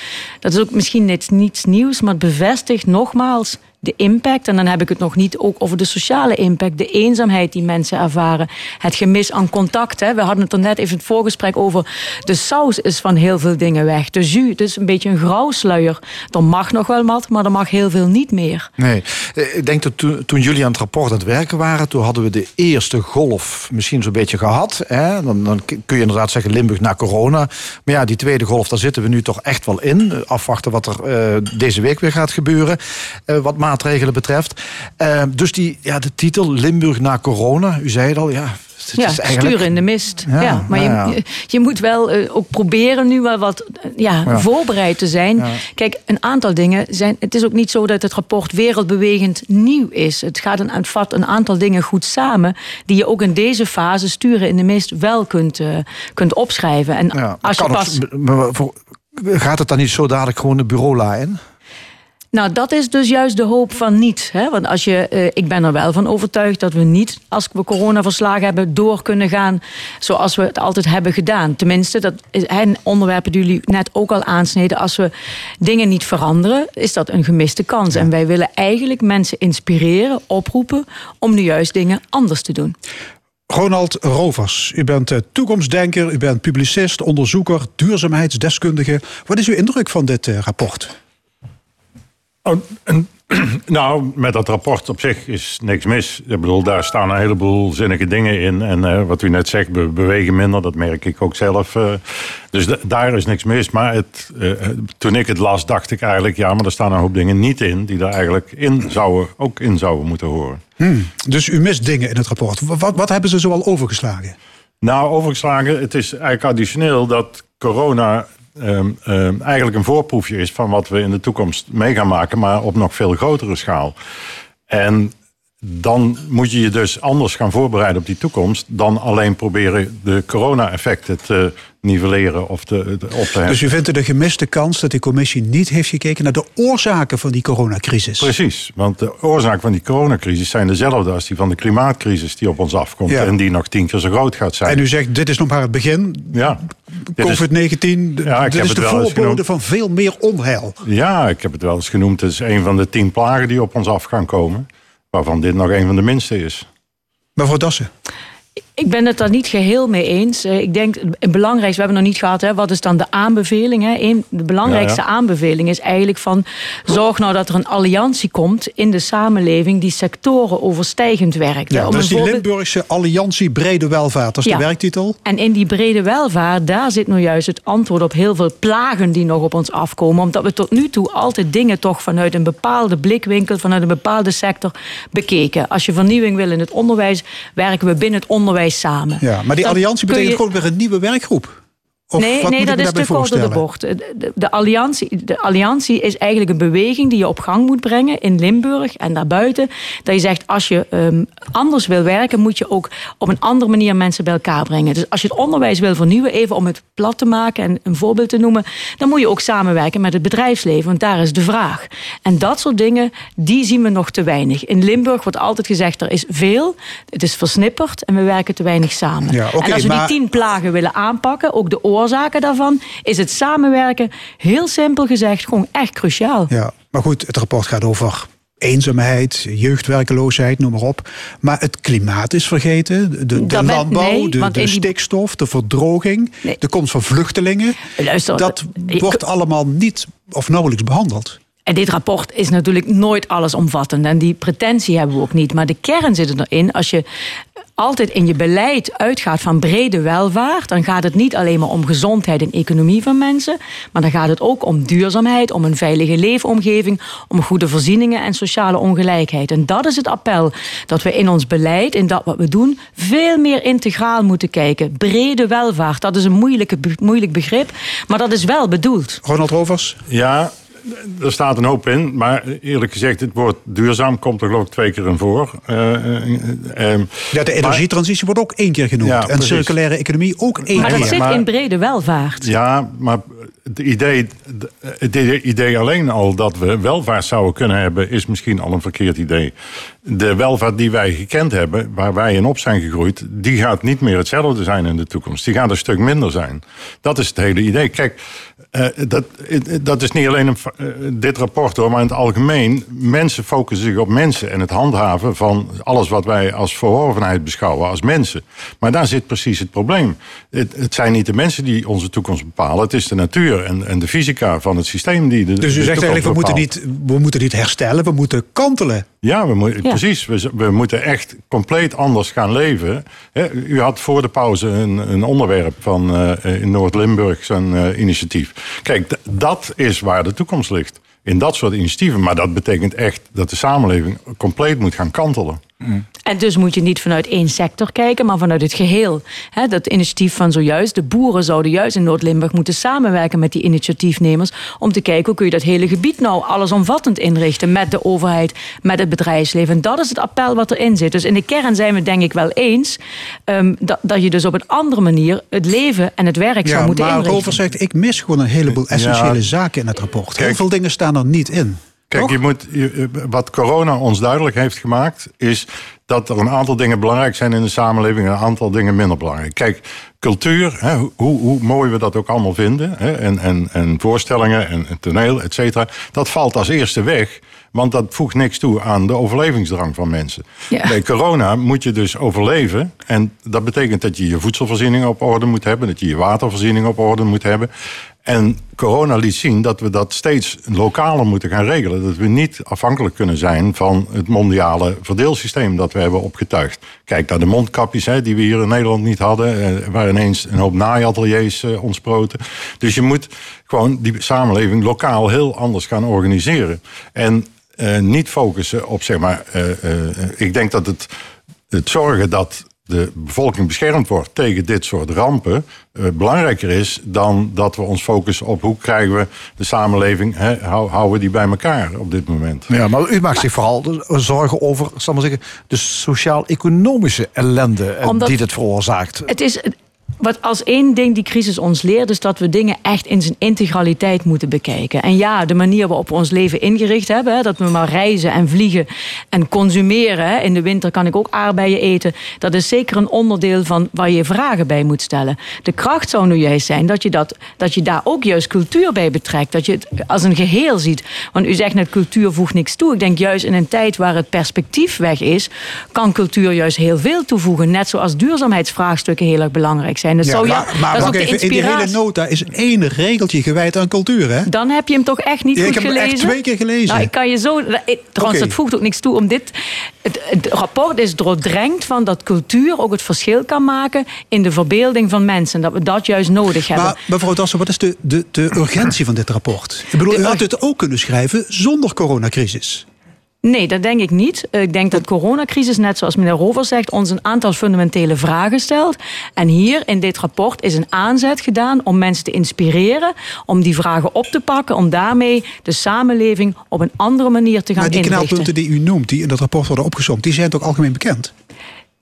Dat is ook misschien net niets nieuws, maar het bevestigt nogmaals... de impact, en dan heb ik het nog niet ook over de sociale impact, de eenzaamheid die mensen ervaren, het gemis aan contact. Hè. We hadden het er net even in het voorgesprek over. De saus is van heel veel dingen weg. De jus, is een beetje een grauwsluier. Er mag nog wel wat, maar er mag heel veel niet meer. Nee, Eh, ik denk dat toen, jullie aan het rapport aan het werken waren, toen hadden we de eerste golf misschien zo'n beetje gehad. Hè? Dan, dan kun je inderdaad zeggen Limburg na corona. Maar ja, die tweede golf, daar zitten we nu toch echt wel in. Afwachten wat er eh, deze week weer gaat gebeuren, eh, wat maatregelen betreft. Eh, dus die, ja, de titel Limburg na corona, u zei het al, ja. Eigenlijk... sturen in de mist. Ja, Ja, maar ja, Je, ja. je moet wel eh, ook proberen nu wel wat eh, ja, voorbereid te zijn. Kijk, een aantal dingen zijn. Het is ook niet zo dat het rapport wereldbewegend nieuw is. Het gaat een, het vat een aantal dingen goed samen. die je ook in deze fase sturen in de mist wel kunt, eh, kunt opschrijven. En als je pas. maar voor- gaat het dan niet zo dadelijk gewoon de bureaula in? Nou, dat is dus juist de hoop van niet. Hè? Want als je, eh, ik ben er wel van overtuigd dat we niet, als we corona verslagen hebben, door kunnen gaan zoals we het altijd hebben gedaan. Tenminste, dat een onderwerpen die jullie net ook al aansneden. Als we dingen niet veranderen, is dat een gemiste kans. En wij willen eigenlijk mensen inspireren, oproepen om nu juist dingen anders te doen. Ronald Rovers, u bent eh, toekomstdenker, u bent publicist, onderzoeker, duurzaamheidsdeskundige. Wat is uw indruk van dit eh, rapport? Oh, en, [clears throat] nou, met dat rapport op zich is niks mis. Ik bedoel, daar staan een heleboel zinnige dingen in. En eh, wat u net zegt, we bewegen minder, dat merk ik ook zelf. eh. dus da- daar is niks mis. Maar het, eh, toen ik het las, dacht ik eigenlijk... ja, maar er staan een hoop dingen niet in... die daar eigenlijk in zouden, ook in zouden moeten horen. Hmm, Dus u mist dingen in het rapport. Wa- Wat, wat hebben ze zoal overgeslagen? Nou, overgeslagen, het is eigenlijk additioneel dat corona ehm, ehm, eigenlijk een voorproefje is van wat we in de toekomst mee gaan maken, maar op nog veel grotere schaal. En dan moet je je dus anders gaan voorbereiden op die toekomst dan alleen proberen de corona-effecten te nivelleren of te, te- op te heffen. Dus u vindt het een gemiste kans dat die commissie niet heeft gekeken naar de oorzaken van die coronacrisis? Precies, want de oorzaak van die coronacrisis zijn dezelfde als die van de klimaatcrisis die op ons afkomt Ja. en die nog tien keer zo groot gaat zijn. En u zegt, dit is nog maar het begin. ja, dit is- COVID-19, d- Ja, ik dit heb is het de voorbode van veel meer onheil. Ja, ik heb het wel eens genoemd. Het is een van de tien plagen die op ons af gaan komen. Waarvan dit nog een van de minste is. Mevrouw Dassen. Ik ben het daar niet geheel mee eens. Eh, Ik denk, het belangrijkste, we hebben het nog niet gehad, hè, wat is dan de aanbeveling? Hè? De belangrijkste Ja, ja. aanbeveling is eigenlijk van, zorg nou dat er een alliantie komt in de samenleving die sectoren overstijgend werkt. Ja, Om is die voorbeeld- Limburgse Alliantie Brede Welvaart. Dat is Ja. de werktitel. En in die brede welvaart, daar zit nou juist het antwoord op heel veel plagen die nog op ons afkomen. Omdat we tot nu toe altijd dingen toch vanuit een bepaalde blikwinkel, vanuit een bepaalde sector bekeken. Als je vernieuwing wil in het onderwijs, werken we binnen het onderwijs samen. Ja, maar die alliantie betekent je- gewoon weer een nieuwe werkgroep. Of nee, nee dat is te kort door de bocht. De, de, alliantie, de alliantie is eigenlijk een beweging die je op gang moet brengen in Limburg en daarbuiten. Dat je zegt, als je ehm, anders wil werken, moet je ook op een andere manier mensen bij elkaar brengen. Dus als je het onderwijs wil vernieuwen, even om het plat te maken en een voorbeeld te noemen, dan moet je ook samenwerken met het bedrijfsleven, want daar is de vraag. En dat soort dingen, die zien we nog te weinig. In Limburg wordt altijd gezegd, er is veel, het is versnipperd en we werken te weinig samen. Ja, en als we maar- die tien plagen willen aanpakken, ook de oorzaken daarvan, is het samenwerken heel simpel gezegd gewoon echt cruciaal. Ja, maar goed, het rapport gaat over eenzaamheid, jeugdwerkeloosheid, noem maar op. Maar het klimaat is vergeten. De, de landbouw, nee, de, stikstof, de verdroging, Nee. de komst van vluchtelingen. Luister, Dat ik- wordt allemaal niet of nauwelijks behandeld. En dit rapport is natuurlijk nooit allesomvattend. En die pretentie hebben we ook niet. Maar de kern zit erin. Als je altijd in je beleid uitgaat van brede welvaart... dan gaat het niet alleen maar om gezondheid en economie van mensen... maar dan gaat het ook om duurzaamheid, om een veilige leefomgeving... om goede voorzieningen en sociale ongelijkheid. En dat is het appel. Dat we in ons beleid, in dat wat we doen... veel meer integraal moeten kijken. Brede welvaart, dat is een moeilijke, moeilijk begrip... maar dat is wel bedoeld. Ronald Rovers? Ja, er staat een hoop in. Maar eerlijk gezegd, het woord duurzaam komt er geloof ik twee keer in voor. Eh, eh, eh, Ja, de energietransitie wordt ook één keer genoemd. Ja, en precies. circulaire economie ook één Maar dat keer. zit maar- in brede welvaart. Ja, maar het idee, het idee alleen al dat we welvaart zouden kunnen hebben, is misschien al een verkeerd idee. De welvaart die wij gekend hebben, waar wij in op zijn gegroeid, die gaat niet meer hetzelfde zijn in de toekomst. Die gaat een stuk minder zijn. Dat is het hele idee. Kijk, uh, dat, dat is niet alleen een, dit rapport hoor, maar in het algemeen. Mensen focussen zich op mensen en het handhaven van alles wat wij als verworvenheid beschouwen als mensen. Maar daar zit precies het probleem. Het, het zijn niet de mensen die onze toekomst bepalen, het is de natuur en, en de fysica van het systeem die de. Dus u de zegt eigenlijk, we moeten, niet, we moeten niet herstellen, we moeten kantelen. Ja, we moeten, ja. precies. We, we, moeten echt compleet anders gaan leven. He, u had voor de pauze een, een onderwerp van uh, in Noord-Limburg, zo'n uh, initiatief. Kijk, dat is waar de toekomst ligt. In dat soort initiatieven. Maar dat betekent echt dat de samenleving compleet moet gaan kantelen. Mm. En dus moet je niet vanuit één sector kijken, maar vanuit het geheel. He, dat initiatief van zojuist, de boeren zouden juist in Noord-Limburg moeten samenwerken met die initiatiefnemers. Om te kijken hoe kun je dat hele gebied nou allesomvattend inrichten met de overheid, met het bedrijfsleven. En dat is het appel wat erin zit. Dus in de kern zijn we het denk ik wel eens um, dat, dat je dus op een andere manier het leven en het werk ja, zou moeten maar inrichten. Rover zegt, ik mis gewoon een heleboel essentiële ja. zaken in het rapport. Heel veel dingen staan er niet in. Kijk, je moet, je, wat corona ons duidelijk heeft gemaakt, is dat er een aantal dingen belangrijk zijn in de samenleving en een aantal dingen minder belangrijk. Kijk, cultuur, hè, hoe, hoe mooi we dat ook allemaal vinden, hè, en, en, en voorstellingen en, en toneel, et cetera, dat valt als eerste weg. Want dat voegt niks toe aan de overlevingsdrang van mensen. Ja. Bij corona moet je dus overleven. En dat betekent dat je je voedselvoorziening op orde moet hebben. Dat je je watervoorziening op orde moet hebben. En corona liet zien dat we dat steeds lokaler moeten gaan regelen. Dat we niet afhankelijk kunnen zijn van het mondiale verdeelsysteem dat we hebben opgetuigd. Kijk naar de mondkapjes hè, die we hier in Nederland niet hadden. Eh, waar ineens een hoop naaiateliers eh, ontsproten. Dus je moet gewoon die samenleving lokaal heel anders gaan organiseren. En uh, niet focussen op, zeg maar, ik denk dat het, het zorgen dat de bevolking beschermd wordt tegen dit soort rampen belangrijker is dan dat we ons focussen op hoe krijgen we de samenleving, hè, houden we die bij elkaar op dit moment. Ja, maar u maakt zich vooral zorgen over, zal maar zeggen, de sociaal-economische ellende Omdat die dit veroorzaakt. Het is wat als één ding die crisis ons leert, is dat we dingen echt in zijn integraliteit moeten bekijken. En ja, de manier waarop we ons leven ingericht hebben, dat we maar reizen en vliegen en consumeren. In de winter kan ik ook aardbeien eten. Dat is zeker een onderdeel van waar je vragen bij moet stellen. De kracht zou nu juist zijn dat je, dat, dat je daar ook juist cultuur bij betrekt. Dat je het als een geheel ziet. Want u zegt net, cultuur voegt niks toe. Ik denk juist in een tijd waar het perspectief weg is, kan cultuur juist heel veel toevoegen. Net zoals duurzaamheidsvraagstukken heel erg belangrijk zijn. Dat Ja, maar maar dat is ook de even, in die hele inspiratie. nota is één regeltje gewijd aan cultuur, hè? Dan heb je hem toch echt niet Ja, ik goed heb hem gelezen? echt twee keer gelezen. Nou, ik kan je zo... Trouwens, dat voegt ook niks toe om dit... Het, het rapport is doordrenkt van dat cultuur ook het verschil kan maken... in de verbeelding van mensen. Dat we dat juist nodig hebben. Maar mevrouw Dassen, wat is de, de, de urgentie van dit rapport? Ik bedoel, u had het ook kunnen schrijven zonder coronacrisis. Nee, dat denk ik niet. Ik denk dat de coronacrisis, net zoals meneer Rover zegt, ons een aantal fundamentele vragen stelt. En hier in dit rapport is een aanzet gedaan om mensen te inspireren, om die vragen op te pakken, om daarmee de samenleving op een andere manier te gaan Maar die inrichten. knelpunten die u noemt, die in dat rapport worden opgezomd, die zijn toch algemeen bekend?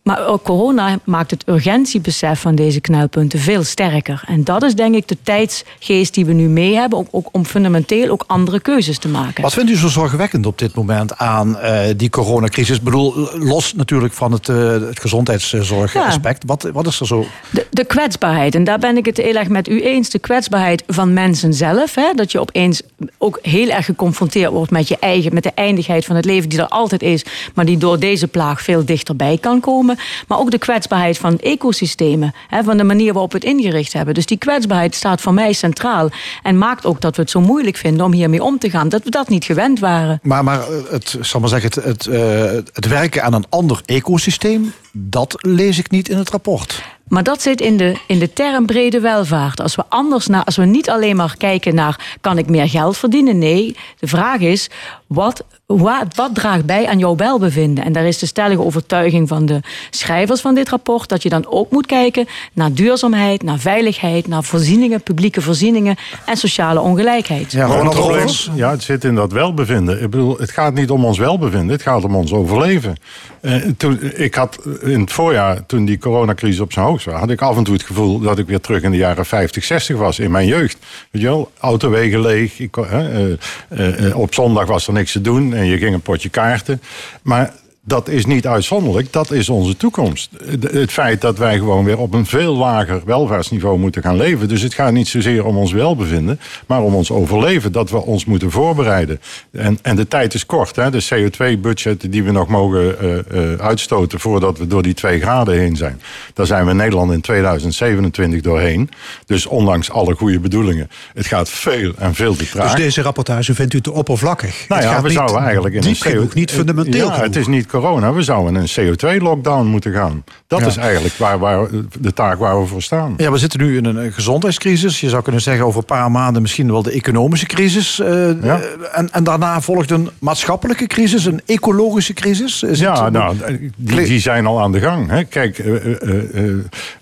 Maar ook corona maakt het urgentiebesef van deze knelpunten veel sterker. En dat is denk ik de tijdsgeest die we nu mee hebben, ook, ook om fundamenteel ook andere keuzes te maken. Wat vindt u zo zorgwekkend op dit moment aan eh, die coronacrisis? Ik bedoel, los natuurlijk van het, eh, het gezondheidszorgaspect. Wat, wat is er zo? De, de kwetsbaarheid, en daar ben ik het heel erg met u eens. De kwetsbaarheid van mensen zelf. Hè, dat je opeens ook heel erg geconfronteerd wordt met je eigen, met de eindigheid van het leven die er altijd is, maar die door deze plaag veel dichterbij kan komen. Maar ook de kwetsbaarheid van ecosystemen, hè, van de manier waarop we het ingericht hebben. Dus die kwetsbaarheid staat voor mij centraal. En maakt ook dat we het zo moeilijk vinden om hiermee om te gaan. Dat we dat niet gewend waren. Maar, maar eh, het, zal maar zeggen, het, het, eh, het werken aan een ander ecosysteem, dat lees ik niet in het rapport. Maar dat zit in de, in de term brede welvaart. Als we anders naar, als we niet alleen maar kijken naar kan ik meer geld verdienen. Nee, de vraag is wat, wat, wat draagt bij aan jouw welbevinden? En daar is de stellige overtuiging van de schrijvers van dit rapport dat je dan ook moet kijken naar duurzaamheid, naar veiligheid, naar voorzieningen, publieke voorzieningen en sociale ongelijkheid. Ja, Ronald? Ja, het zit in dat welbevinden. Ik bedoel, het gaat niet om ons welbevinden, het gaat om ons overleven. Eh, toen, ik had in het voorjaar, toen die coronacrisis op zijn hoogst was, had ik af en toe het gevoel dat ik weer terug in de jaren 50, 60 was, in mijn jeugd. Weet je wel, autowegen leeg. Ik, eh, eh, eh, op zondag was er niks te doen en je ging een potje kaarten. Maar dat is niet uitzonderlijk, dat is onze toekomst. Het feit dat wij gewoon weer op een veel lager welvaartsniveau moeten gaan leven. Dus het gaat niet zozeer om ons welbevinden, maar om ons overleven. Dat we ons moeten voorbereiden. En, en de tijd is kort. Hè? De CO2-budget die we nog mogen eh, eh, uitstoten voordat we door die twee graden heen zijn. Daar zijn we in Nederland in 2027 doorheen. Dus ondanks alle goede bedoelingen, het gaat veel en veel te traag. Dus deze rapportage vindt u te oppervlak? Nou Het ja, gaat we niet zouden eigenlijk in diep een niet fundamenteel Ja, genoeg. het is niet corona. We zouden een CO2-lockdown moeten gaan. Dat Ja. is eigenlijk waar, waar, de taak waar we voor staan. Ja, we zitten nu in een eh, gezondheidscrisis. Je zou kunnen zeggen over een paar maanden misschien wel de economische crisis. eh, Ja. en, en daarna volgt een maatschappelijke crisis, een ecologische crisis. Is Ja, het- nou, die, die zijn al aan de gang. Hè. Kijk, eh, eh, eh,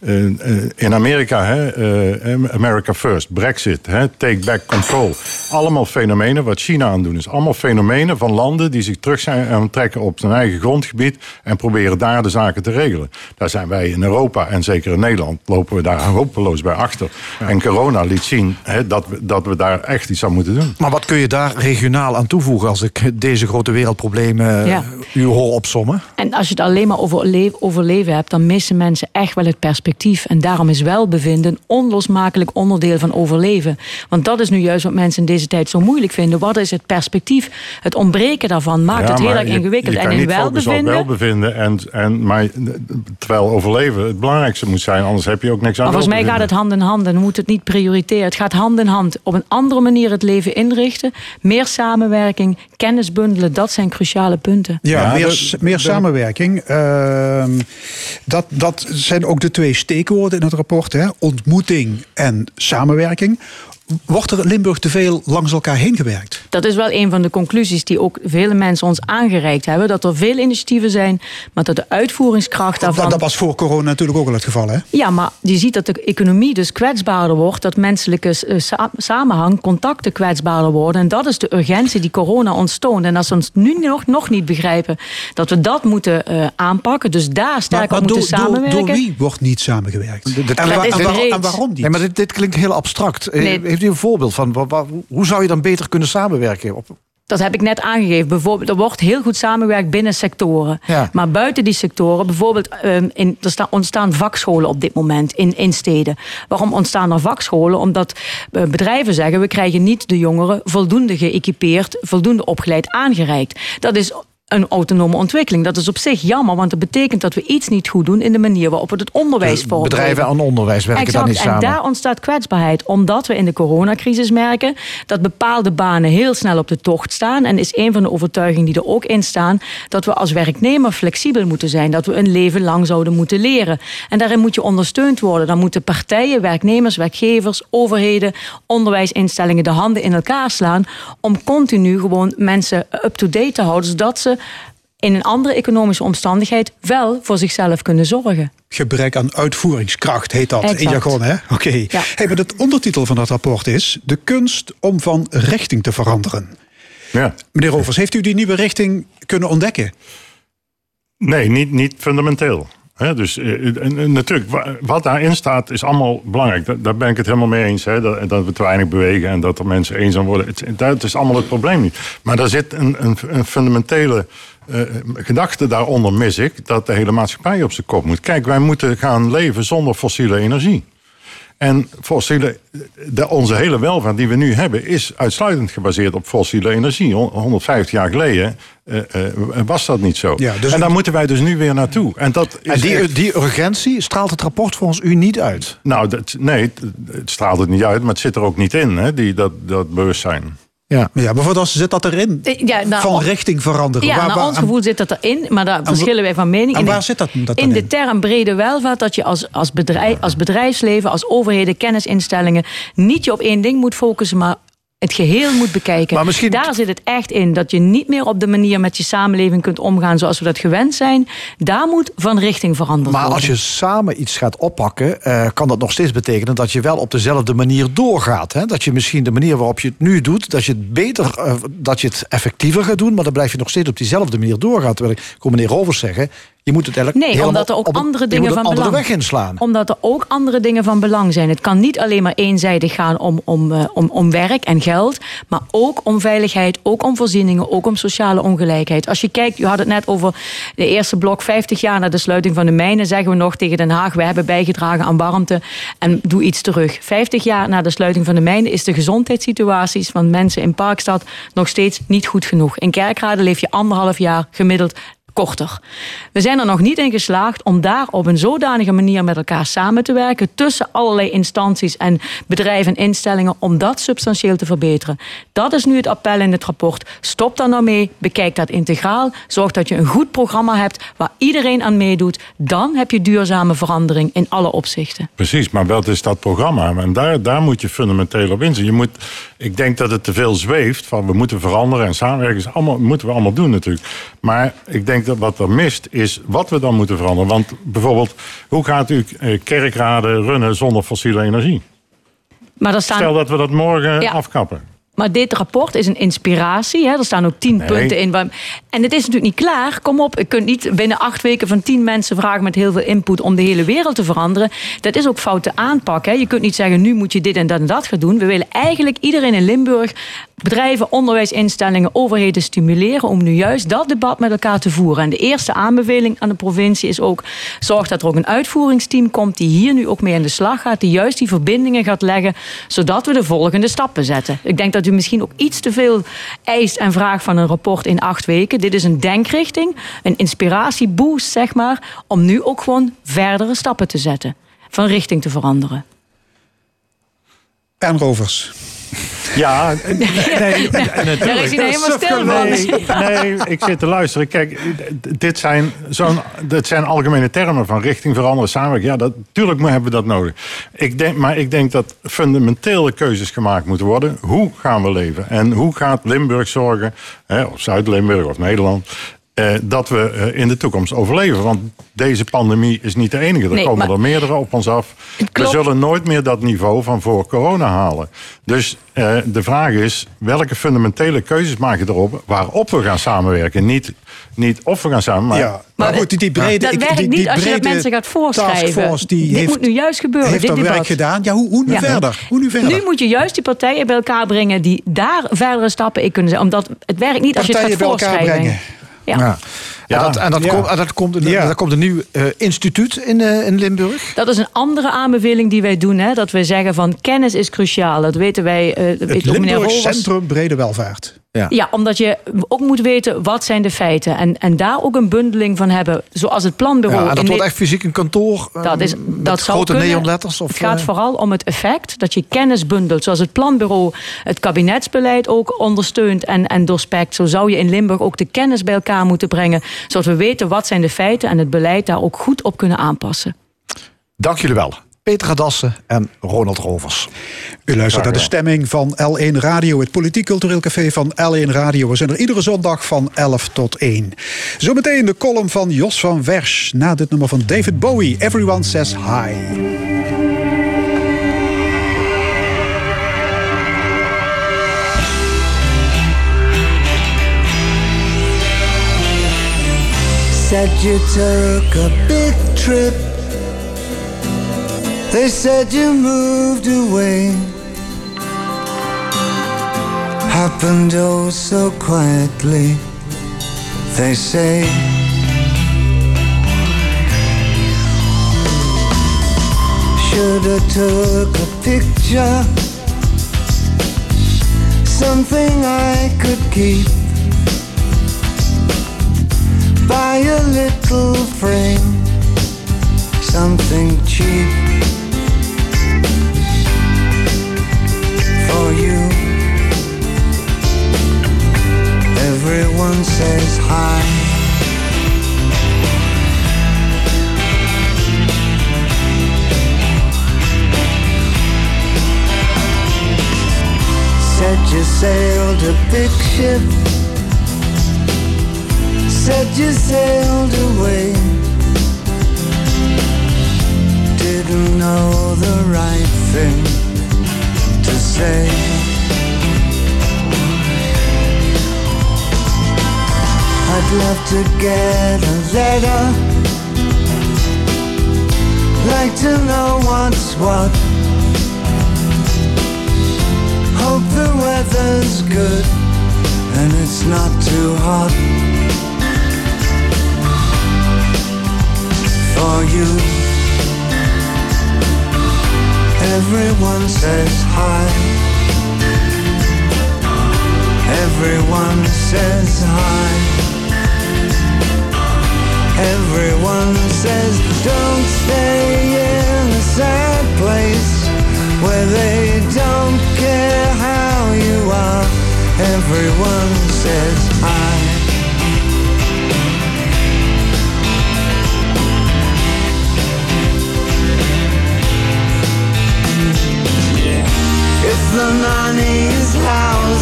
eh, eh, in Amerika, hè, eh, America First, Brexit, hè, Take Back Control. Allemaal fenomenen, wat China aan doen is. Allemaal fenomenen van landen die zich terug zijn aan trekken op zijn eigen grondgebied en proberen daar de zaken te regelen. Daar zijn wij in Europa en zeker in Nederland lopen we daar [laughs] hopeloos bij achter. En corona liet zien hè, dat, we, dat we daar echt iets aan moeten doen. Maar wat kun je daar regionaal aan toevoegen als ik deze grote wereldproblemen Ja. u hoor opsommen? En als je het alleen maar over le- overleven hebt, dan missen mensen echt wel het perspectief. En daarom is welbevinden een onlosmakelijk onderdeel van overleven. Want dat is nu juist wat mensen in deze tijd zo moeilijk vinden. Wat is het perspectief? Het ontbreken daarvan maakt Ja, het heel erg ingewikkeld. Je en in niet focussen op welbevinden. welbevinden. En, en, maar, terwijl overleven het belangrijkste moet zijn. Anders heb je ook niks aan Maar volgens mij gaat het welbevinden. hand in hand en we moeten het niet prioriteren. Het gaat hand in hand. Op een andere manier het leven inrichten. Meer samenwerking, kennis bundelen. Dat zijn cruciale punten. Ja, Ja, meer, de- meer samenwerking. Ehm, dat, dat zijn ook de twee steekwoorden in het rapport. Hè? Ontmoeting en samenwerking. Wordt er Limburg te veel langs elkaar heen gewerkt? Dat is wel een van de conclusies die ook vele mensen ons aangereikt hebben. Dat er veel initiatieven zijn, maar dat de uitvoeringskracht daarvan... Dat, dat was voor corona natuurlijk ook al het geval. Hè? Ja, maar je ziet dat de economie dus kwetsbaarder wordt. Dat menselijke eh, sa- samenhang, contacten kwetsbaarder worden. En dat is de urgentie die corona ons toont. En als we ons nu nog, nog niet begrijpen dat we dat moeten eh, aanpakken. Dus daar sterker op moeten door, samenwerken. door wie wordt niet samengewerkt? En, waar- waar- en waarom niet? Nee, maar dit, dit klinkt heel abstract. Eh, Nee. Heeft u een voorbeeld van wa- wa- hoe zou je dan beter kunnen samenwerken? Op, Dat heb ik net aangegeven. Bijvoorbeeld, er wordt heel goed samengewerkt binnen sectoren. Ja. Maar buiten die sectoren, bijvoorbeeld, ehm, in, er sta- ontstaan vakscholen op dit moment in, in steden. Waarom ontstaan er vakscholen? Omdat eh, bedrijven zeggen, we krijgen niet de jongeren voldoende geëquipeerd, voldoende opgeleid aangereikt. Dat is een autonome ontwikkeling. Dat is op zich jammer, want dat betekent dat we iets niet goed doen in de manier waarop we het onderwijs vormen. bedrijven en onderwijs werken Exact, dan niet en samen. daar ontstaat kwetsbaarheid. Omdat we in de coronacrisis merken dat bepaalde banen heel snel op de tocht staan. En is een van de overtuigingen die er ook in staan... dat we als werknemer flexibel moeten zijn. Dat we een leven lang zouden moeten leren. En daarin moet je ondersteund worden. Dan moeten partijen, werknemers, werkgevers, overheden... onderwijsinstellingen de handen in elkaar slaan... om continu gewoon mensen up-to-date te houden... zodat ze in een andere economische omstandigheid wel voor zichzelf kunnen zorgen. Gebrek aan uitvoeringskracht heet dat in Exact. jargon, hè? Oké. Ja. Hey, maar de ondertitel van dat rapport is... De kunst om van richting te veranderen. Ja. Meneer Rovers, heeft u die nieuwe richting kunnen ontdekken? Nee, niet, niet fundamenteel. Dus eh, en natuurlijk, wa- wat daarin staat is allemaal belangrijk. Daar, ben ik het helemaal mee eens. Dat, dat we te weinig bewegen en dat er mensen eenzaam worden. Het, dat is allemaal het probleem niet. Maar daar zit een, een, een fundamentele eh, gedachte daaronder, mis ik. Dat de hele maatschappij op zijn kop moet. Kijk, wij moeten gaan leven zonder fossiele energie. En fossiele, de, onze hele welvaart die we nu hebben, is uitsluitend gebaseerd op fossiele energie. Hon- 150 jaar geleden eh, eh, was dat niet zo. Ja, dus en daar moeten wij dus nu weer naartoe. En, dat is En die, echt- die urgentie straalt het rapport volgens u niet uit. nou, dat, nee, het, het straalt het niet uit, maar het zit er ook niet in, hè, die, dat, dat bewustzijn. Ja. Ja, als zit dat erin? Eh, Ja, nou, van richting veranderen. Ja, Waar- naar waar- ons gevoel zit dat erin, maar daar verschillen wij van mening. en In de- waar zit dat- dat In de in? term brede welvaart, dat je als, als, bedrijf, als bedrijfsleven, als overheden, kennisinstellingen, niet je op één ding moet focussen, maar het geheel moet bekijken. Maar misschien- Daar zit het echt in. Dat je niet meer op de manier met je samenleving kunt omgaan zoals we dat gewend zijn. Daar moet van richting veranderd Maar worden. als je samen iets gaat oppakken, eh, kan dat nog steeds betekenen dat je wel op dezelfde manier doorgaat. Hè? Dat je misschien de manier waarop je het nu doet, dat je het beter, eh, dat je het effectiever gaat doen, maar dan blijf je nog steeds op diezelfde manier doorgaan. Terwijl ik ik hoor meneer Rovers zeggen, je moet het eigenlijk Nee, omdat er ook andere dingen van andere belang weg inslaan. Omdat er ook andere dingen van belang zijn. Het kan niet alleen maar eenzijdig gaan om, om, eh, om, om werk en geld, maar ook om veiligheid, ook om voorzieningen, ook om sociale ongelijkheid. Als je kijkt, u had het net over de eerste blok, 50 jaar na de sluiting van de mijnen, zeggen we nog tegen Den Haag, we hebben bijgedragen aan warmte en doe iets terug. 50 jaar na de sluiting van de mijnen is de gezondheidssituaties van mensen in Parkstad nog steeds niet goed genoeg. In Kerkrade leef je anderhalf jaar gemiddeld korter. We zijn er nog niet in geslaagd om daar op een zodanige manier met elkaar samen te werken tussen allerlei instanties en bedrijven en instellingen om dat substantieel te verbeteren. Dat is nu het appel in het rapport. Stop daar nou mee, bekijk dat integraal, zorg dat je een goed programma hebt waar iedereen aan meedoet. Dan heb je duurzame verandering in alle opzichten. Precies, maar wat is dat programma? En daar, daar moet je fundamenteel op inzetten. Je moet, ik denk dat het te veel zweeft van we moeten veranderen en samenwerken. Allemaal, moeten we allemaal doen natuurlijk. Maar ik denk dat wat er mist is wat we dan moeten veranderen. Want bijvoorbeeld, hoe gaat u eh, kerkraden runnen zonder fossiele energie? Maar staan Stel dat we dat morgen Ja. afkappen. Maar dit rapport is een inspiratie. Hè? Er staan ook tien Nee. punten in. En het is natuurlijk niet klaar. Kom op, je kunt niet binnen acht weken van tien mensen vragen met heel veel input om de hele wereld te veranderen. Dat is ook foute aanpak. Hè? Je kunt niet zeggen, nu moet je dit en dat en dat gaan doen. We willen eigenlijk iedereen in Limburg, bedrijven, onderwijsinstellingen, overheden stimuleren om nu juist dat debat met elkaar te voeren. En de eerste aanbeveling aan de provincie is ook, zorg dat er ook een uitvoeringsteam komt die hier nu ook mee aan de slag gaat, die juist die verbindingen gaat leggen, zodat we de volgende stappen zetten. Ik denk dat u misschien ook iets te veel eist en vraagt van een rapport in acht weken. Dit is een denkrichting, een inspiratieboost, zeg maar, om nu ook gewoon verdere stappen te zetten, van richting te veranderen. En rovers. Ja, nee, [laughs] nee, natuurlijk. Daar is hij helemaal stil van. Nee, nee, ik zit te luisteren. Kijk, dit zijn, zo'n, dit zijn algemene termen van richting veranderen, samenwerken. Ja, dat, tuurlijk hebben we dat nodig. Ik denk, maar ik denk dat fundamentele keuzes gemaakt moeten worden. Hoe gaan we leven? En hoe gaat Limburg zorgen, hè, of Zuid-Limburg of Nederland... eh, dat we eh, in de toekomst overleven. Want deze pandemie is niet de enige. Er Nee, komen maar- er meerdere op ons af. We zullen nooit meer dat niveau van voor corona halen. Dus eh, de vraag is, welke fundamentele keuzes maak je erop... waarop we gaan samenwerken? Niet, niet of we gaan samen, maar... ja, maar, goed, die, die brede... dat ik- werkt die, niet als je dat mensen gaat voorschrijven. die Dit heeft, moet nu juist gebeuren, heeft dit debat. werk gedaan. Ja, hoe, hoe nu Ja. verder? Hoe nu verder? Nu moet je juist die partijen bij elkaar brengen die daar verdere stappen in kunnen zetten. Omdat het werkt niet als je het gaat bij elkaar voorschrijven. Brengen. Ja. Ja. En dat, en dat, Ja. Komt, en dat, komt, een, Ja. dat komt een nieuw eh, instituut in, eh, in Limburg. Dat is een andere aanbeveling die wij doen. Hè? Dat we zeggen van kennis is cruciaal. Dat weten wij. eh, dat Het weet ook meneer Limburg. Centrum Brede Welvaart. Ja. Ja, omdat je ook moet weten wat zijn de feiten. En, en daar ook een bundeling van hebben. Zoals het planbureau. Ja, en dat in wordt echt fysiek een kantoor. Dat, is, met dat zou grote kunnen. neonletters. Of, het gaat vooral om het effect dat je kennis bundelt. Zoals het planbureau het kabinetsbeleid ook ondersteunt en, en doorspekt. Zo zou je in Limburg ook de kennis bij elkaar moeten brengen. Zodat we weten wat zijn de feiten en het beleid daar ook goed op kunnen aanpassen. Dank jullie wel. Peter Gadassen en Ronald Rovers. U luistert naar de stemming van L1 Radio, het politiek cultureel café van L1 Radio. We zijn er iedere zondag van 11 tot 1. Zometeen de column van Jos van Wersch. Na dit nummer van David Bowie, Everyone Says Hi. Said you took a big trip. They said you moved away. Happened oh so quietly. They say. Shoulda took a picture. Something I could keep. Buy a little frame, something cheap for you. Everyone says hi. Said you sailed a big ship. Said you sailed away. Didn't know the right thing to say. I'd love to get a letter. Like to know what's what. Hope the weather's good and it's not too hot. For you, everyone says hi. Everyone says hi. Everyone says don't stay in a sad place where they don't care how you are. Everyone says hi.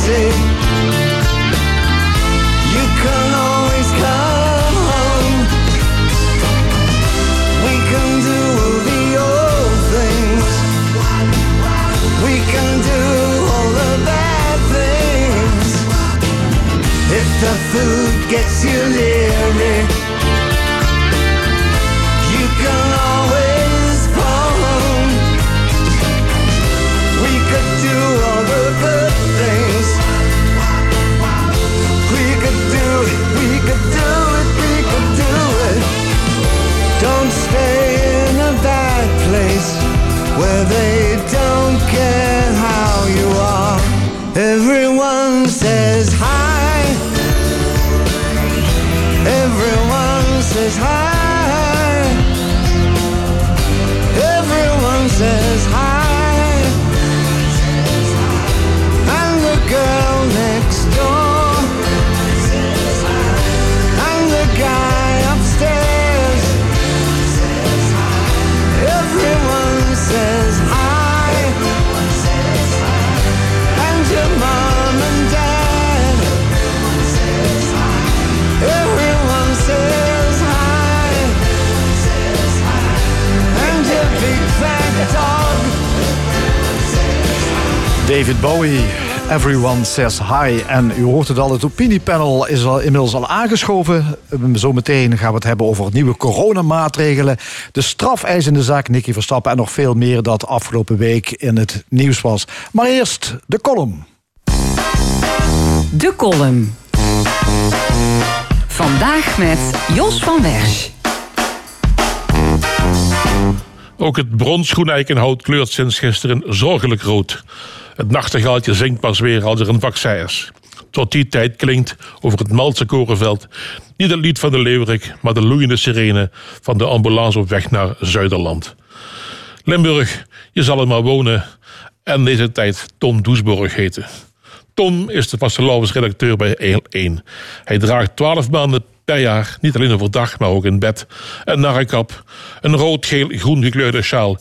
You can always come home. We can do all the old things. We can do all the bad things. If the food gets you leery, David Bowie, Everyone Says Hi. En u hoort het al, het opiniepanel is al, inmiddels al aangeschoven. Zometeen gaan we het hebben over nieuwe coronamaatregelen. De strafeisende zaak Nicky Verstappen en nog veel meer dat afgelopen week in het nieuws was. Maar eerst de column. De column. Vandaag met Jos van Wersch. Ook het bronschoeneikenhout kleurt sinds gisteren zorgelijk rood. Het nachtegaaltje zingt pas weer als er een vaccin is. Tot die tijd klinkt over het Maltse korenveld niet het lied van de leeuwerik, maar de loeiende sirene van de ambulance op weg naar Zuiderland. Limburg, je zal er maar wonen en deze tijd Tom Doesborg heten. Tom is de vastelovensredacteur bij EL1. Hij draagt twaalf maanden per jaar, niet alleen overdag, maar ook in bed, een narrekap, een rood-geel-groen gekleurde sjaal.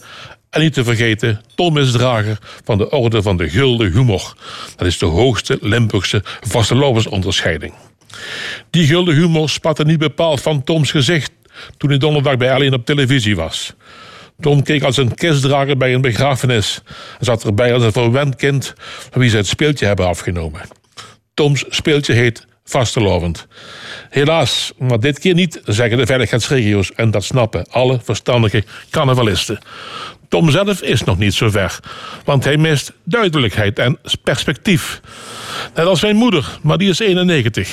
En niet te vergeten, Tom is drager van de Orde van de Gulden Humor. Dat is de hoogste Limburgse vastelovensonderscheiding. Die gulden humor spatte niet bepaald van Toms gezicht toen hij donderdag bij Alleen op televisie was. Tom keek als een kistdrager bij een begrafenis en zat erbij als een verwend kind van wie ze het speeltje hebben afgenomen. Toms speeltje heet Vastelovend. Helaas, maar dit keer niet, zeggen de veiligheidsregio's en dat snappen alle verstandige carnavalisten. Tom zelf is nog niet zo ver, want hij mist duidelijkheid en perspectief. Net als mijn moeder, maar die is 91.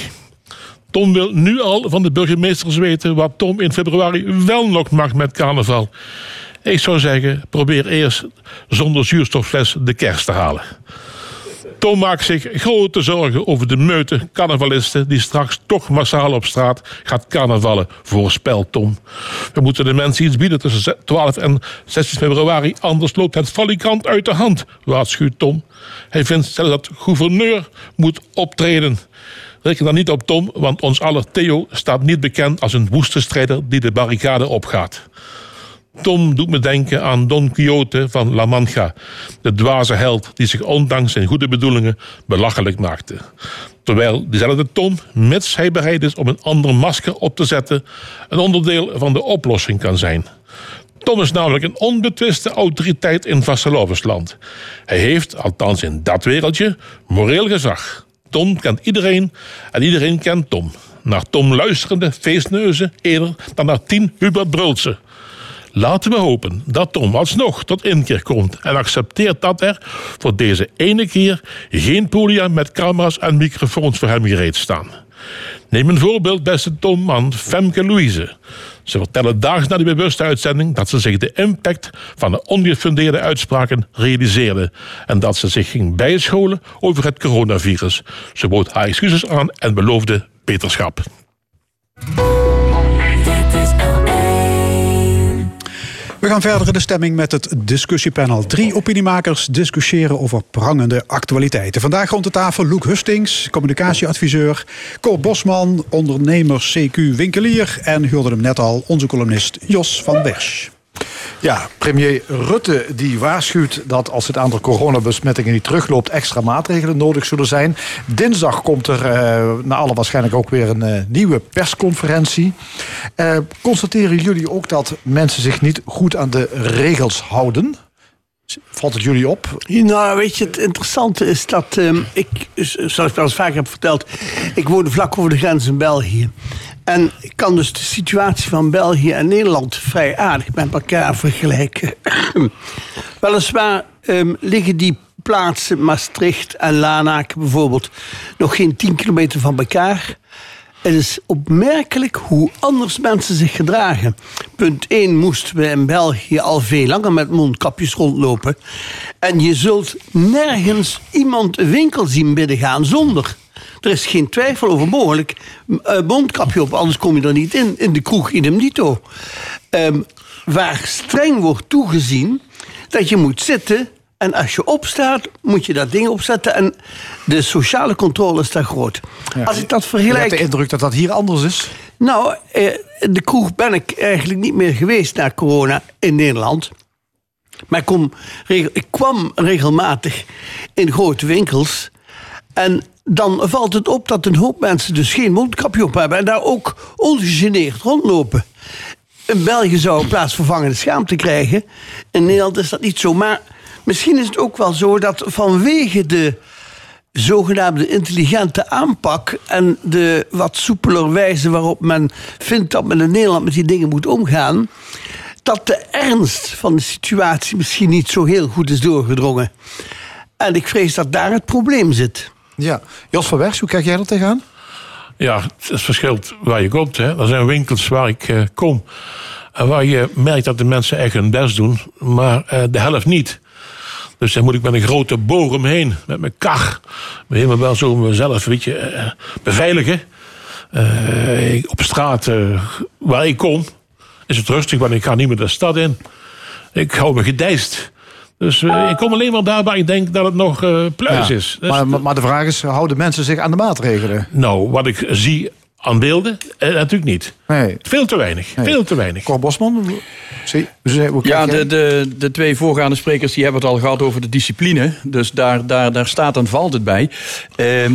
Tom wil nu al van de burgemeesters weten wat Tom in februari wel nog mag met carnaval. Ik zou zeggen, probeer eerst zonder zuurstoffles de kerst te halen. Tom maakt zich grote zorgen over de meute carnavalisten die straks toch massaal op straat gaat carnavallen. Voorspel Tom. We moeten de mensen iets bieden tussen 12 en 16 februari, anders loopt het valikant uit de hand, waarschuwt Tom. Hij vindt zelfs dat gouverneur moet optreden. Reken dan niet op Tom, want ons aller Theo staat niet bekend als een woeste strijder die de barricade opgaat. Tom doet me denken aan Don Quixote van La Mancha, de dwaze held die zich ondanks zijn goede bedoelingen belachelijk maakte. Terwijl diezelfde Tom, mits hij bereid is om een ander masker op te zetten, een onderdeel van de oplossing kan zijn. Tom is namelijk een onbetwiste autoriteit in Vastelovensland. Hij heeft, althans in dat wereldje, moreel gezag. Tom kent iedereen en iedereen kent Tom. Naar Tom luisterende feestneuzen eerder dan naar tien Hubert Brulsen. Laten we hopen dat Tom alsnog tot inkeer komt en accepteert dat er voor deze ene keer geen podia met camera's en microfoons voor hem gereed staan. Neem een voorbeeld, beste Tom, aan Femke Louise. Ze vertellen daags na die bewuste uitzending dat ze zich de impact van de ongefundeerde uitspraken realiseerde en dat ze zich ging bijscholen over het coronavirus. Ze bood haar excuses aan en beloofde beterschap. We gaan verder in de stemming met het discussiepanel. Drie opiniemakers discussiëren over prangende actualiteiten. Vandaag rond de tafel Loek Hustings, communicatieadviseur. Cor Bosman, ondernemer CQ Winkelier. En u hem net al, onze columnist Jos van Wersch. Ja, premier Rutte die waarschuwt dat als het aantal coronabesmettingen niet terugloopt, extra maatregelen nodig zullen zijn. Dinsdag komt er uh, naar alle waarschijnlijk ook weer een uh, nieuwe persconferentie. Uh, constateren jullie ook dat mensen zich niet goed aan de regels houden? Valt het jullie op? Nou, weet je, het interessante is dat um, ik, zoals ik al eens vaker heb verteld, ik woonde vlak over de grens in België. En ik kan dus de situatie van België en Nederland vrij aardig met elkaar vergelijken. [clears throat] Weliswaar um, liggen die plaatsen, Maastricht en Lanaken bijvoorbeeld, nog geen 10 kilometer van elkaar. Het is opmerkelijk hoe anders mensen zich gedragen. Punt 1 moesten we in België al veel langer met mondkapjes rondlopen. En je zult nergens iemand een winkel zien binnengaan zonder. Er is geen twijfel over mogelijk. Uh, mondkapje op, anders kom je er niet in. In de kroeg idem dito. Um, waar streng wordt toegezien dat je moet zitten en als je opstaat, moet je dat ding opzetten. En de sociale controle is daar groot. Ja. Als ik dat vergelijk. Je hebt de indruk dat dat hier anders is? Nou, eh, de kroeg ben ik eigenlijk niet meer geweest na corona in Nederland. Maar ik, kom, ik kwam regelmatig in grote winkels. En dan valt het op dat een hoop mensen dus geen mondkapje op hebben. En daar ook ongegeneerd rondlopen. In België zou een plaatsvervangende schaamte krijgen. In Nederland is dat niet zo. Maar misschien is het ook wel zo dat vanwege de zogenaamde intelligente aanpak en de wat soepeler wijze waarop men vindt dat men in Nederland met die dingen moet omgaan, dat de ernst van de situatie misschien niet zo heel goed is doorgedrongen. En ik vrees dat daar het probleem zit. Ja, Jos van Wers, hoe kijk jij er tegenaan? Ja, het verschilt waar je komt. Hè. Er zijn winkels waar ik uh, kom. En waar je merkt dat de mensen echt hun best doen, maar uh, de helft niet. Dus dan moet ik met een grote boog omheen, met mijn kar. Helemaal wel zo mezelf weet je, uh, beveiligen. Op straat waar ik kom, is het rustig, want ik ga niet meer de stad in. Ik hou me gedijst. Dus uh, ik kom alleen maar daar waar ik denk dat het nog uh, pluis ja, is. Dus maar, maar de vraag is, houden mensen zich aan de maatregelen? Nou, wat ik zie aan beelden, eh, natuurlijk niet. Nee. Veel te weinig. Nee. Veel te weinig. Cor Bosman, zie, ja, de, de, de twee voorgaande sprekers die hebben het al gehad over de discipline. Dus daar, daar, daar staat en valt het bij. Uh,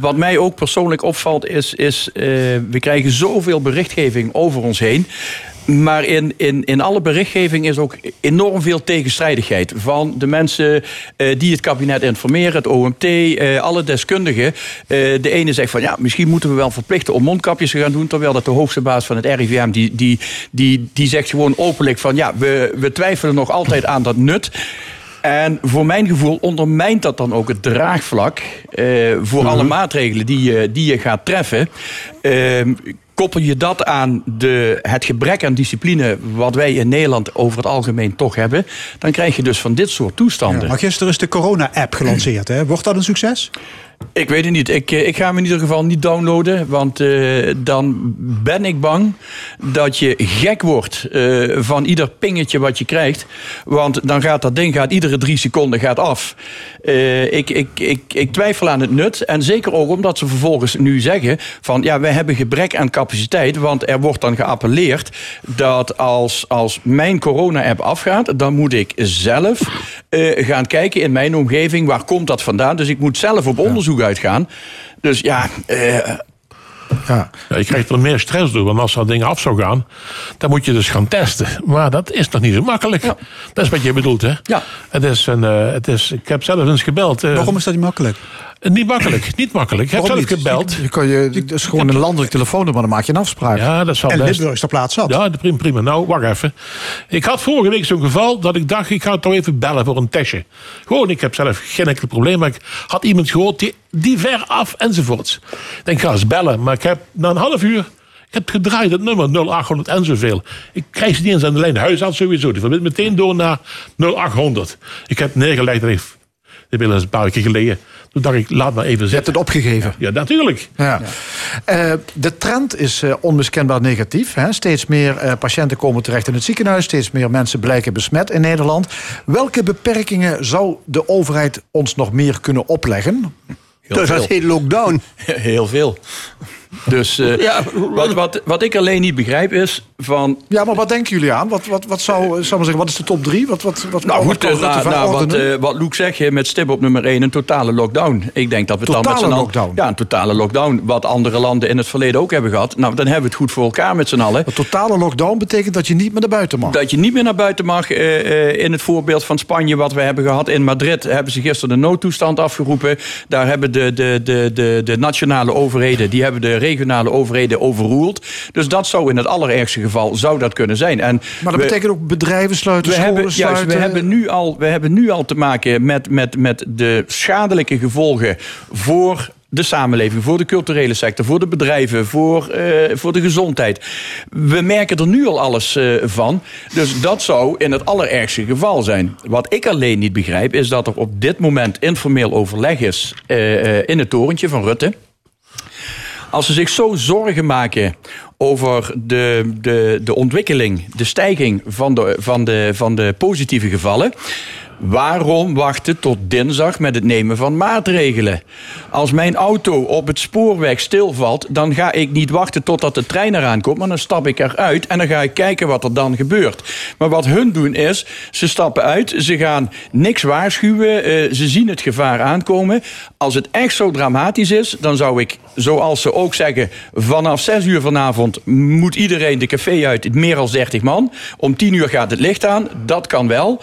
wat mij ook persoonlijk opvalt is, is uh, we krijgen zoveel berichtgeving over ons heen. Maar in, in, in alle berichtgeving is ook enorm veel tegenstrijdigheid. Van de mensen uh, die het kabinet informeren, het OMT, uh, alle deskundigen. Uh, de ene zegt van ja, misschien moeten we wel verplichten om mondkapjes te gaan doen. Terwijl dat de hoogste baas van het RIVM, die, die, die, die zegt gewoon openlijk van ja, we, we twijfelen nog altijd aan dat nut. En voor mijn gevoel ondermijnt dat dan ook het draagvlak voor mm-hmm. alle maatregelen die je, die je gaat treffen. Uh, koppel je dat aan de, het gebrek aan discipline wat wij in Nederland over het algemeen toch hebben, dan krijg je dus van dit soort toestanden. Ja, maar gisteren is de corona-app gelanceerd. Hè? Wordt dat een succes? Ik weet het niet. Ik, eh, ik ga hem in ieder geval niet downloaden. Want eh, dan ben ik bang dat je gek wordt eh, van ieder pingetje wat je krijgt. Want dan gaat dat ding gaat iedere drie seconden gaat af. Ik, ik, ik, ik twijfel aan het nut. En zeker ook omdat ze vervolgens nu zeggen van ja, wij hebben gebrek aan capaciteit. Want er wordt dan geappelleerd dat als, als mijn corona-app afgaat, dan moet ik zelf gaan kijken in mijn omgeving waar komt dat vandaan. Dus ik moet zelf op onderzoek uitgaan. Dus ja, eh, Ja, je krijgt er meer stress door. Want als dat ding af zou gaan, dan moet je dus gaan testen. Maar dat is nog niet zo makkelijk. Dat is wat je bedoelt, hè? Ja. Het is een, eh, het is, ik heb zelf eens gebeld. eh, Waarom is dat niet makkelijk? Niet makkelijk, niet makkelijk. Ik heb zelf gebeld. Je kan je, dat is gewoon een landelijk telefoonnummer, dan maak je een afspraak. Ja, dat zal En best. Limburg is ter plaatse zat. Ja, prima, prima. Nou, wacht even. Ik had vorige week zo'n geval dat ik dacht, ik ga toch even bellen voor een testje. Gewoon, ik heb zelf geen enkel probleem. Maar ik had iemand gehoord, die, die ver af enzovoorts. Ik denk, ik ga eens bellen. Maar ik heb na een half uur... Ik heb gedraaid het nummer 0800 en zoveel. Ik krijg ze niet eens aan de lijn. De huisarts sowieso. Die verbindt meteen door naar 0800. Ik heb neergelegd. willen ze een paar keer geleden. Toen dacht ik, laat maar even zitten. Je hebt het opgegeven. Ja, natuurlijk. Ja. Eh, de trend is eh, onmiskenbaar negatief. Hè. Steeds meer eh, patiënten komen terecht in het ziekenhuis. Steeds meer mensen blijken besmet in Nederland. Welke beperkingen zou de overheid ons nog meer kunnen opleggen? Heel dat heet lockdown. [laughs] Heel veel. Dus eh, wat, wat, wat ik alleen niet begrijp is van... Ja, maar wat denken jullie aan? Wat, wat, wat zou, zou maar zeggen, wat is de top drie? Wat, wat, wat, Nou wat goed, eh, nou, nou, wat, eh, wat Loek zegt, hè, met stip op nummer 1, een totale lockdown. Ik denk dat we het dan met z'n allen... Ja, een totale lockdown. Wat andere landen in het verleden ook hebben gehad. Nou, dan hebben we het goed voor elkaar met z'n allen. Een totale lockdown betekent dat je niet meer naar buiten mag. Dat je niet meer naar buiten mag. eh, eh, in het voorbeeld van Spanje wat we hebben gehad. In Madrid hebben ze gisteren de noodtoestand afgeroepen. Daar hebben de, de, de, de, de nationale overheden... die hebben de regionale overheden overroeld. Dus dat zou in het allerergste geval zou dat kunnen zijn. En Maar dat we- betekent ook bedrijven sluiten, we scholen hebben, juist, sluiten. we, hebben nu al, we hebben nu al te maken met, met, met de schadelijke gevolgen voor de samenleving, voor de culturele sector, voor de bedrijven, voor, eh, voor de gezondheid. We merken er nu al alles eh, van. Dus dat zou in het allerergste geval zijn. Wat ik alleen niet begrijp, is dat er op dit moment informeel overleg is eh, in het torentje van Rutte. Als ze zich zo zorgen maken over de, de, de ontwikkeling, de stijging van de, van, de, van de positieve gevallen. Waarom wachten tot dinsdag met het nemen van maatregelen? Als mijn auto op het spoorweg stilvalt, dan ga ik niet wachten totdat de trein eraan komt, maar dan stap ik eruit en dan ga ik kijken wat er dan gebeurt. Maar wat hun doen is, ze stappen uit, ze gaan niks waarschuwen, eh, ze zien het gevaar aankomen. Als het echt zo dramatisch is, dan zou ik, zoals ze ook zeggen, vanaf 6 uur vanavond moet iedereen de café uit, meer dan 30 man. Om 10 uur gaat het licht aan, dat kan wel.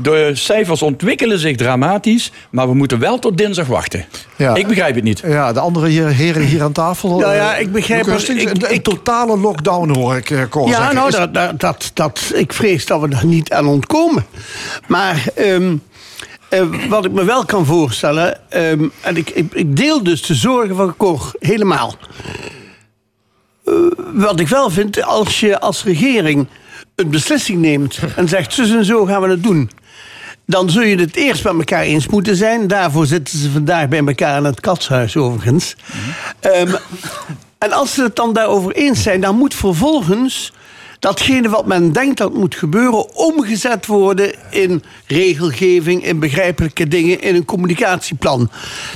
De cijfers ontwikkelen zich dramatisch, maar we moeten wel tot dinsdag wachten. Ja. Ik begrijp het niet. Ja, de andere heren hier aan tafel. Nou ja, eh, ik begrijp het. Ik- een, een totale lockdown hoor ik uh, Cor Ja, zeggen. nou, Is- dat, dat, dat, dat, ik vrees dat we er niet aan ontkomen. Maar ehm, eh, wat ik me wel kan voorstellen... ehm, en ik, ik, ik deel dus de zorgen van Cor helemaal. Eh, wat ik wel vind, als je als regering een beslissing neemt... en zegt, zus en zo gaan we het doen... dan zul je het eerst met elkaar eens moeten zijn. Daarvoor zitten ze vandaag bij elkaar in het katshuis overigens. Ehm, en als ze het dan daarover eens zijn... dan moet vervolgens datgene wat men denkt dat moet gebeuren... omgezet worden in regelgeving, in begrijpelijke dingen... in een communicatieplan.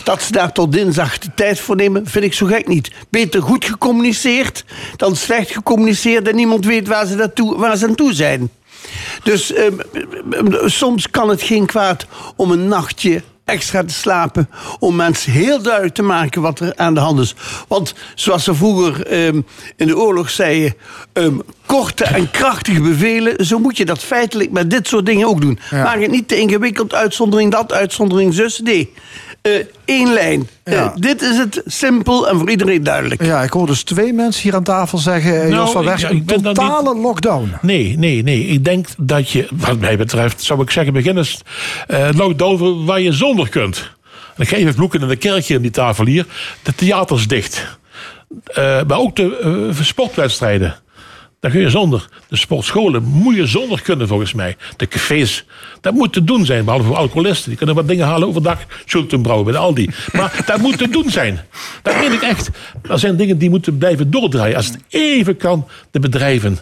Dat ze daar tot dinsdag de tijd voor nemen, vind ik zo gek niet. Beter goed gecommuniceerd dan slecht gecommuniceerd... en niemand weet waar ze, naartoe, waar ze aan toe zijn. Dus ehm, ehm, soms kan het geen kwaad om een nachtje extra te slapen. Om mensen heel duidelijk te maken wat er aan de hand is. Want zoals ze vroeger ehm, in de oorlog zeiden. ehm, korte en krachtige bevelen. Zo moet je dat feitelijk met dit soort dingen ook doen. Maak het niet te ingewikkeld. Uitzondering dat, uitzondering zus. Nee. Eén lijn. Eh, Ja. dit is het simpel en voor iedereen duidelijk. Ja, ik hoor dus twee mensen hier aan tafel zeggen... eh, Nou, Jos van Weg, ja, een dan totale lockdown. Nee, nee, nee. Ik denk dat je, wat mij betreft, zou ik zeggen, begin eens eh lockdown waar je zonder kunt. En ik ga even vloeken in de kerkje in die tafel hier. De theaters dicht. Eh, maar ook de eh, sportwedstrijden. Dan kun je zonder. De sportscholen moet je zonder kunnen, volgens mij. De cafés, dat moet te doen zijn. Behalve voor alcoholisten. Die kunnen wat dingen halen overdag. Schultenbrouwen bij de Aldi. Maar [laughs] dat moet te doen zijn. Dat meen ik echt. Dat zijn dingen die moeten blijven doordraaien. Als het even kan, de bedrijven.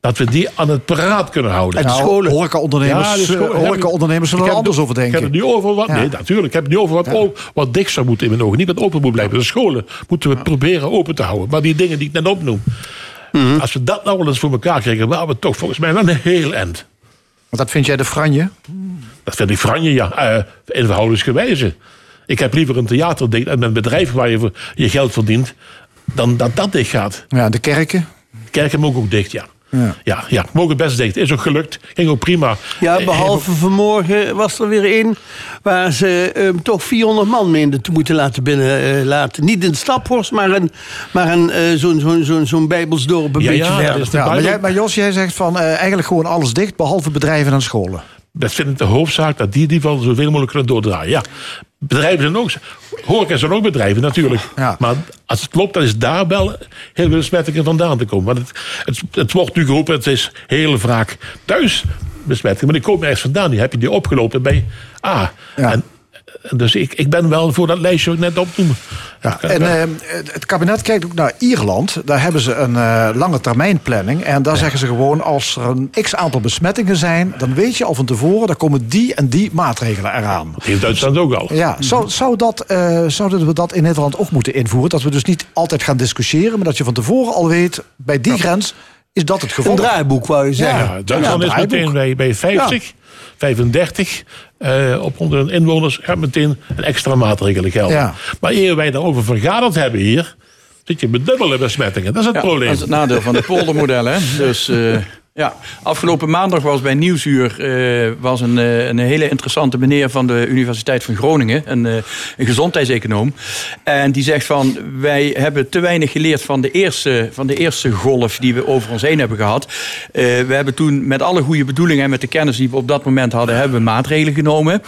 Dat we die aan het paraat kunnen houden. En de Nou, scholen. horecaondernemers- Ja, de scholen. eh, horecaondernemers zullen Ik er anders het- over denken. Ik heb het nu over wat. Ja. Nee, natuurlijk. Ik heb het nu over wat, o- wat dicht zou moeten in mijn ogen. Niet wat open moet blijven. De scholen moeten we proberen open te houden. Maar die dingen die ik net opnoem. Mhm. Als we dat nou wel eens voor elkaar kregen, waren we toch volgens mij wel een heel eind. Want dat vind jij de franje? Dat vind ik franje, ja. Eh in verhoudingsgewijze. Ik heb liever een theater en een bedrijf waar je je geld verdient, dan dat dat dicht gaat. Ja, de kerken? Kerken mogen ook dicht, ja. Ja. Ja, ja, mogen best dicht. Is ook gelukt. Ging ook prima. Ja, Eh, behalve vanmorgen was er weer één waar ze ehm, toch 400 man meenden te moeten laten binnenlaten. Niet in de Staphorst, maar, een, maar een, eh, zo'n zo'n zo'n zo'n Bijbelsdorp een Ja, beetje ja, verder. Ja, maar, Bijbel- jij, maar Jos, jij zegt van eh, eigenlijk gewoon alles dicht, behalve bedrijven en scholen. Dat vind ik de hoofdzaak, dat die geval zoveel mogelijk kunnen doordraaien. Ja, bedrijven zijn ook, horeca zijn ook bedrijven natuurlijk. Maar als het klopt, dan is daar wel heel veel besmettingen vandaan te komen. Want het, het, het wordt nu geroepen, het is heel vaak thuis besmettingen. Maar die komen ergens vandaan, die heb je die opgelopen bij A. En dus ik, ik ben wel voor dat lijstje wat ik net opnoemde. Ja, en eh, het- kabinet kijkt ook naar Ierland. Daar hebben ze een eh, lange termijn planning. En daar zeggen ze gewoon, als er een x aantal besmettingen zijn... dan weet je al van tevoren, dan komen die en die maatregelen eraan. Dat heeft Duitsland ook al. Ja, zou, zou dat, eh, zouden we dat in Nederland ook moeten invoeren? Dat we dus niet altijd gaan discussiëren... maar dat je van tevoren al weet, bij die grens is dat het geval. Een draaiboek, wou je zeggen. Ja, Duitsland Ja, is meteen bij, bij 50, 35 eh, op 100 inwoners gaat meteen een extra maatregelen gelden. Ja. Maar eer wij daarover vergaderd hebben hier, zit je met dubbele besmettingen. Dat is het Ja, probleem. Dat is het nadeel van het poldermodel. Hè? Dus eh, ja, afgelopen maandag was bij Nieuwsuur eh, was een, eh, een hele interessante meneer van de Universiteit van Groningen, een, eh, een gezondheidseconoom. En die zegt van wij hebben te weinig geleerd van de eerste, van de eerste golf die we over ons heen hebben gehad. Eh, we hebben toen met alle goede bedoelingen en met de kennis die we op dat moment hadden, hebben we maatregelen genomen.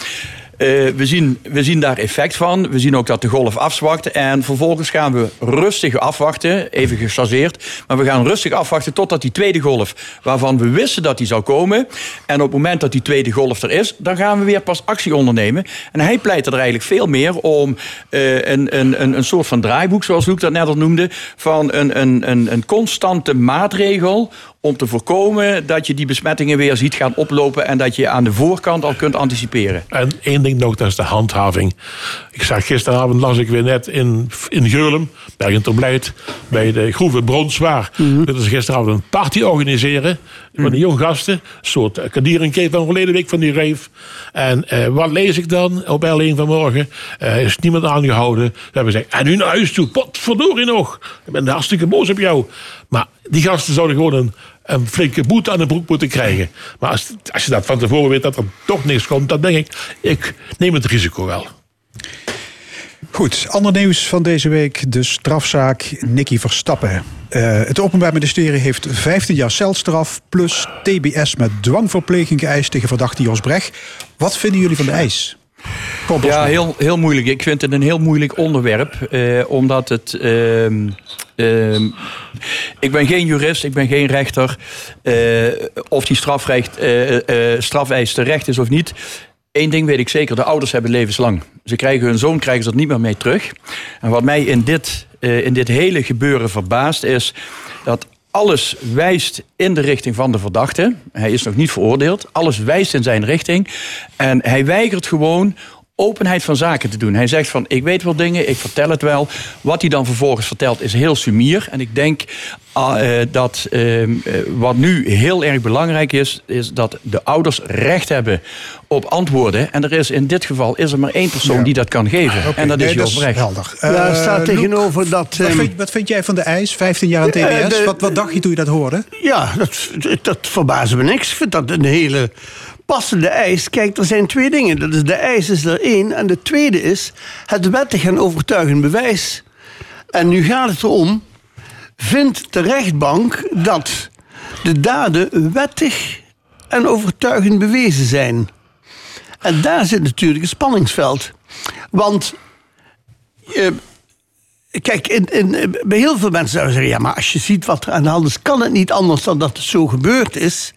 Eh, we, zien, we zien daar effect van. We zien ook dat de golf afzwakt. En vervolgens gaan we rustig afwachten. Even gechargeerd. Maar we gaan rustig afwachten totdat die tweede golf... waarvan we wisten dat die zou komen... en op het moment dat die tweede golf er is... dan gaan we weer pas actie ondernemen. En hij pleit er eigenlijk veel meer om... eh, een, een, een, een soort van draaiboek, zoals Luc dat net al noemde... van een, een, een, een constante maatregel om te voorkomen dat je die besmettingen weer ziet gaan oplopen... en dat je aan de voorkant al kunt anticiperen. En één ding nog, dat is de handhaving. Ik zag gisteravond, las ik weer net in, in Geulem, Bergen ter Blijt, bij de Groeve Bronswaar. Dat is gisteravond een party organiseren van die jonge gasten. Een soort kadierenkeet van verleden week van die reef. En eh, wat lees ik dan op L1 vanmorgen? Eh is niemand aangehouden. Ze hebben gezegd, en nu naar huis toe, potverdorie nog. Ik ben hartstikke boos op jou. Maar die gasten zouden gewoon een, een flinke boete aan de broek moeten krijgen. Maar als, als je dat van tevoren weet dat er toch niks komt, dan denk ik, ik neem het risico wel. Goed, ander nieuws van deze week. De strafzaak Nicky Verstappen. Eh, het Openbaar Ministerie heeft 15 jaar celstraf plus TBS met dwangverpleging geëist tegen verdachte Jos Brecht. Wat vinden jullie van de eis? Ja, heel, heel moeilijk. Ik vind het een heel moeilijk onderwerp. eh, omdat het. ehm, ehm, ik ben geen jurist, ik ben geen rechter. eh, of die strafrecht, eh, eh, strafeis terecht is of niet. Eén ding weet ik zeker: de ouders hebben levenslang. Ze krijgen hun zoon krijgen ze dat niet meer mee terug. En wat mij in dit, eh, in dit hele gebeuren verbaast is dat alles wijst in de richting van de verdachte. Hij is nog niet veroordeeld. Alles wijst in zijn richting. En hij weigert gewoon openheid van zaken te doen. Hij zegt van, ik weet wel dingen, ik vertel het wel. Wat hij dan vervolgens vertelt is heel sumier. En ik denk ah, eh, dat ehm, eh, wat nu heel erg belangrijk is... is dat de ouders recht hebben op antwoorden. En er is in dit geval is er maar één persoon die dat kan geven. Oké, en dat is nee, Jos Brecht. helder. Daar Eh, staat tegenover dat... Wat ehm, vind, wat vind jij van de eis? 15 jaar aan TBS? De- wat, wat dacht je toen je dat hoorde? Ja, dat, dat verbaasde me niks. Ik vind dat een hele passende eis. Kijk, er zijn twee dingen. Dat is de eis is er één. En de tweede is het wettig en overtuigend bewijs. En nu gaat het erom... vindt de rechtbank dat de daden wettig en overtuigend bewezen zijn? En daar zit natuurlijk een spanningsveld. Want... eh, kijk, in, in, bij heel veel mensen zouden zeggen... ja, maar als je ziet wat er aan de hand is... kan het niet anders dan dat het zo gebeurd is.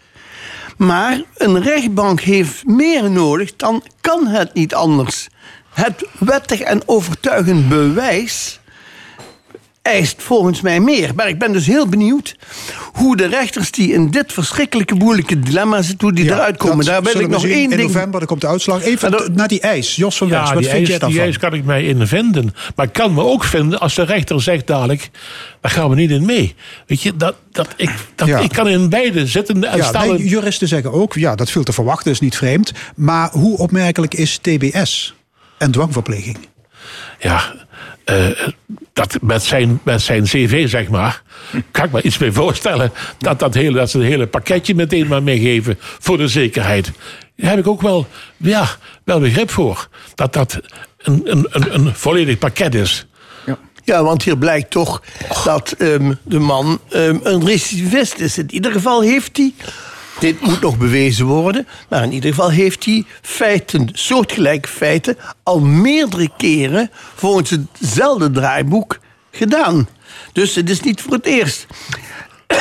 Maar een rechtbank heeft meer nodig, dan kan het niet anders. Het wettig en overtuigend bewijs eist volgens mij meer. Maar ik ben dus heel benieuwd hoe de rechters die in dit verschrikkelijke moeilijke dilemma zitten, hoe die Ja, eruit komen. Daar wil ik nog zien één in ding. november, dan komt de uitslag. Even naar die eis. Jos van West, Ja, wat die vind eis, jij die daarvan? eis kan ik mij in vinden. Maar ik kan me ook vinden als de rechter zegt dadelijk... daar gaan we niet in mee. Weet je, dat, dat ik, dat, Ja. ik kan in beide zitten en Ja, stellen... nee, juristen zeggen ook, ja, dat viel te verwachten, is niet vreemd. Maar hoe opmerkelijk is TBS en dwangverpleging? Ja, eh, dat met, zijn, met zijn cv, zeg maar... kan ik me iets mee voorstellen... dat, dat, hele, dat ze het hele pakketje meteen maar meegeven... voor de zekerheid. Daar heb ik ook wel, ja, wel begrip voor. Dat dat een, een, een, een volledig pakket is. Ja, want hier blijkt toch dat ehm, de man ehm, een recidivist is. In ieder geval heeft hij, dit moet nog bewezen worden, maar in ieder geval heeft hij feiten, soortgelijke feiten, al meerdere keren volgens hetzelfde draaiboek gedaan. Dus het is niet voor het eerst. [coughs]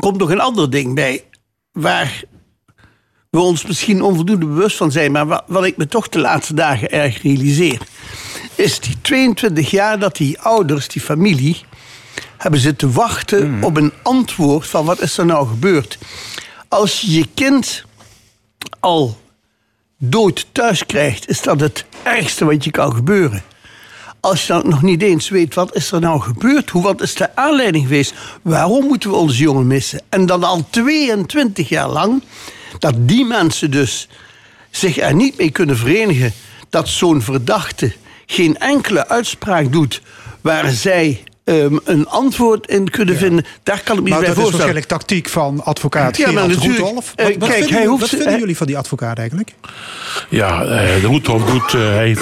Komt nog een ander ding bij, waar we ons misschien onvoldoende bewust van zijn, maar wa- wat ik me toch de laatste dagen erg realiseer, is die 22 jaar dat die ouders, die familie, hebben zitten wachten op een antwoord van wat is er nou gebeurd. Als je je kind al dood thuis krijgt, is dat het ergste wat je kan gebeuren. Als je dan nog niet eens weet wat is er nou gebeurd, hoe, wat is de aanleiding geweest, waarom moeten we onze jongen missen? En dan al 22 jaar lang, dat die mensen dus zich er niet mee kunnen verenigen, dat zo'n verdachte geen enkele uitspraak doet waar zij ehm, een antwoord in kunnen vinden, daar kan ik me Maar niet dat bij is voorstellen. waarschijnlijk tactiek van advocaat Ja, maar Gerald natuurlijk, Roetolf. eh, Wat, kijk, vinden, hij jullie- hoeft- wat vinden hij- jullie van die advocaat eigenlijk? Ja, eh, de Roethoff doet, eh, hij,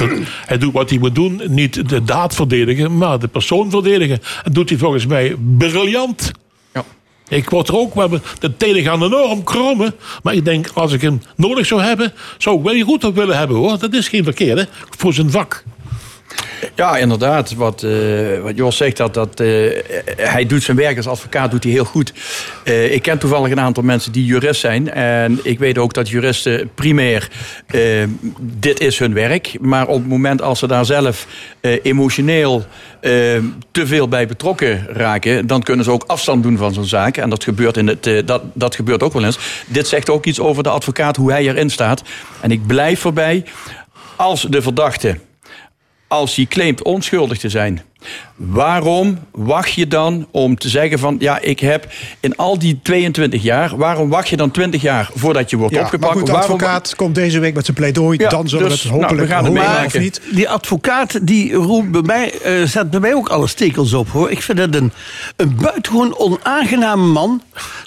hij doet wat hij moet doen. Niet de daad verdedigen, maar de persoon verdedigen. Dat doet hij volgens mij briljant. Ik word er ook, we hebben de tenen gaan enorm krommen. Maar ik denk, als ik hem nodig zou hebben, zou ik wel die Roethoff willen hebben hoor. Dat is geen verkeerde voor zijn vak. Ja, inderdaad. Wat, eh, wat Jos zegt, dat, dat, eh, hij doet zijn werk als advocaat doet hij heel goed. Eh, ik ken toevallig een aantal mensen die jurist zijn. En ik weet ook dat juristen primair, dit is hun werk. Maar op het moment als ze daar zelf emotioneel te veel bij betrokken raken... dan kunnen ze ook afstand doen van zo'n zaak. En dat gebeurt, in het, dat, dat gebeurt ook wel eens. Dit zegt ook iets over de advocaat, hoe hij erin staat. En ik blijf voorbij, als de verdachte als hij claimt onschuldig te zijn, waarom wacht je dan om te zeggen van ja, ik heb in al die 22 jaar, waarom wacht je dan 20 jaar voordat je wordt Ja, opgepakt? maar goed, de Waarom- advocaat komt deze week met zijn pleidooi. Ja, dan zullen dus, we het hopelijk nou, we gaan het niet. Die advocaat die roept bij mij, eh, zet bij mij ook alle stekels op hoor. Ik vind het een, een buitengewoon onaangename man.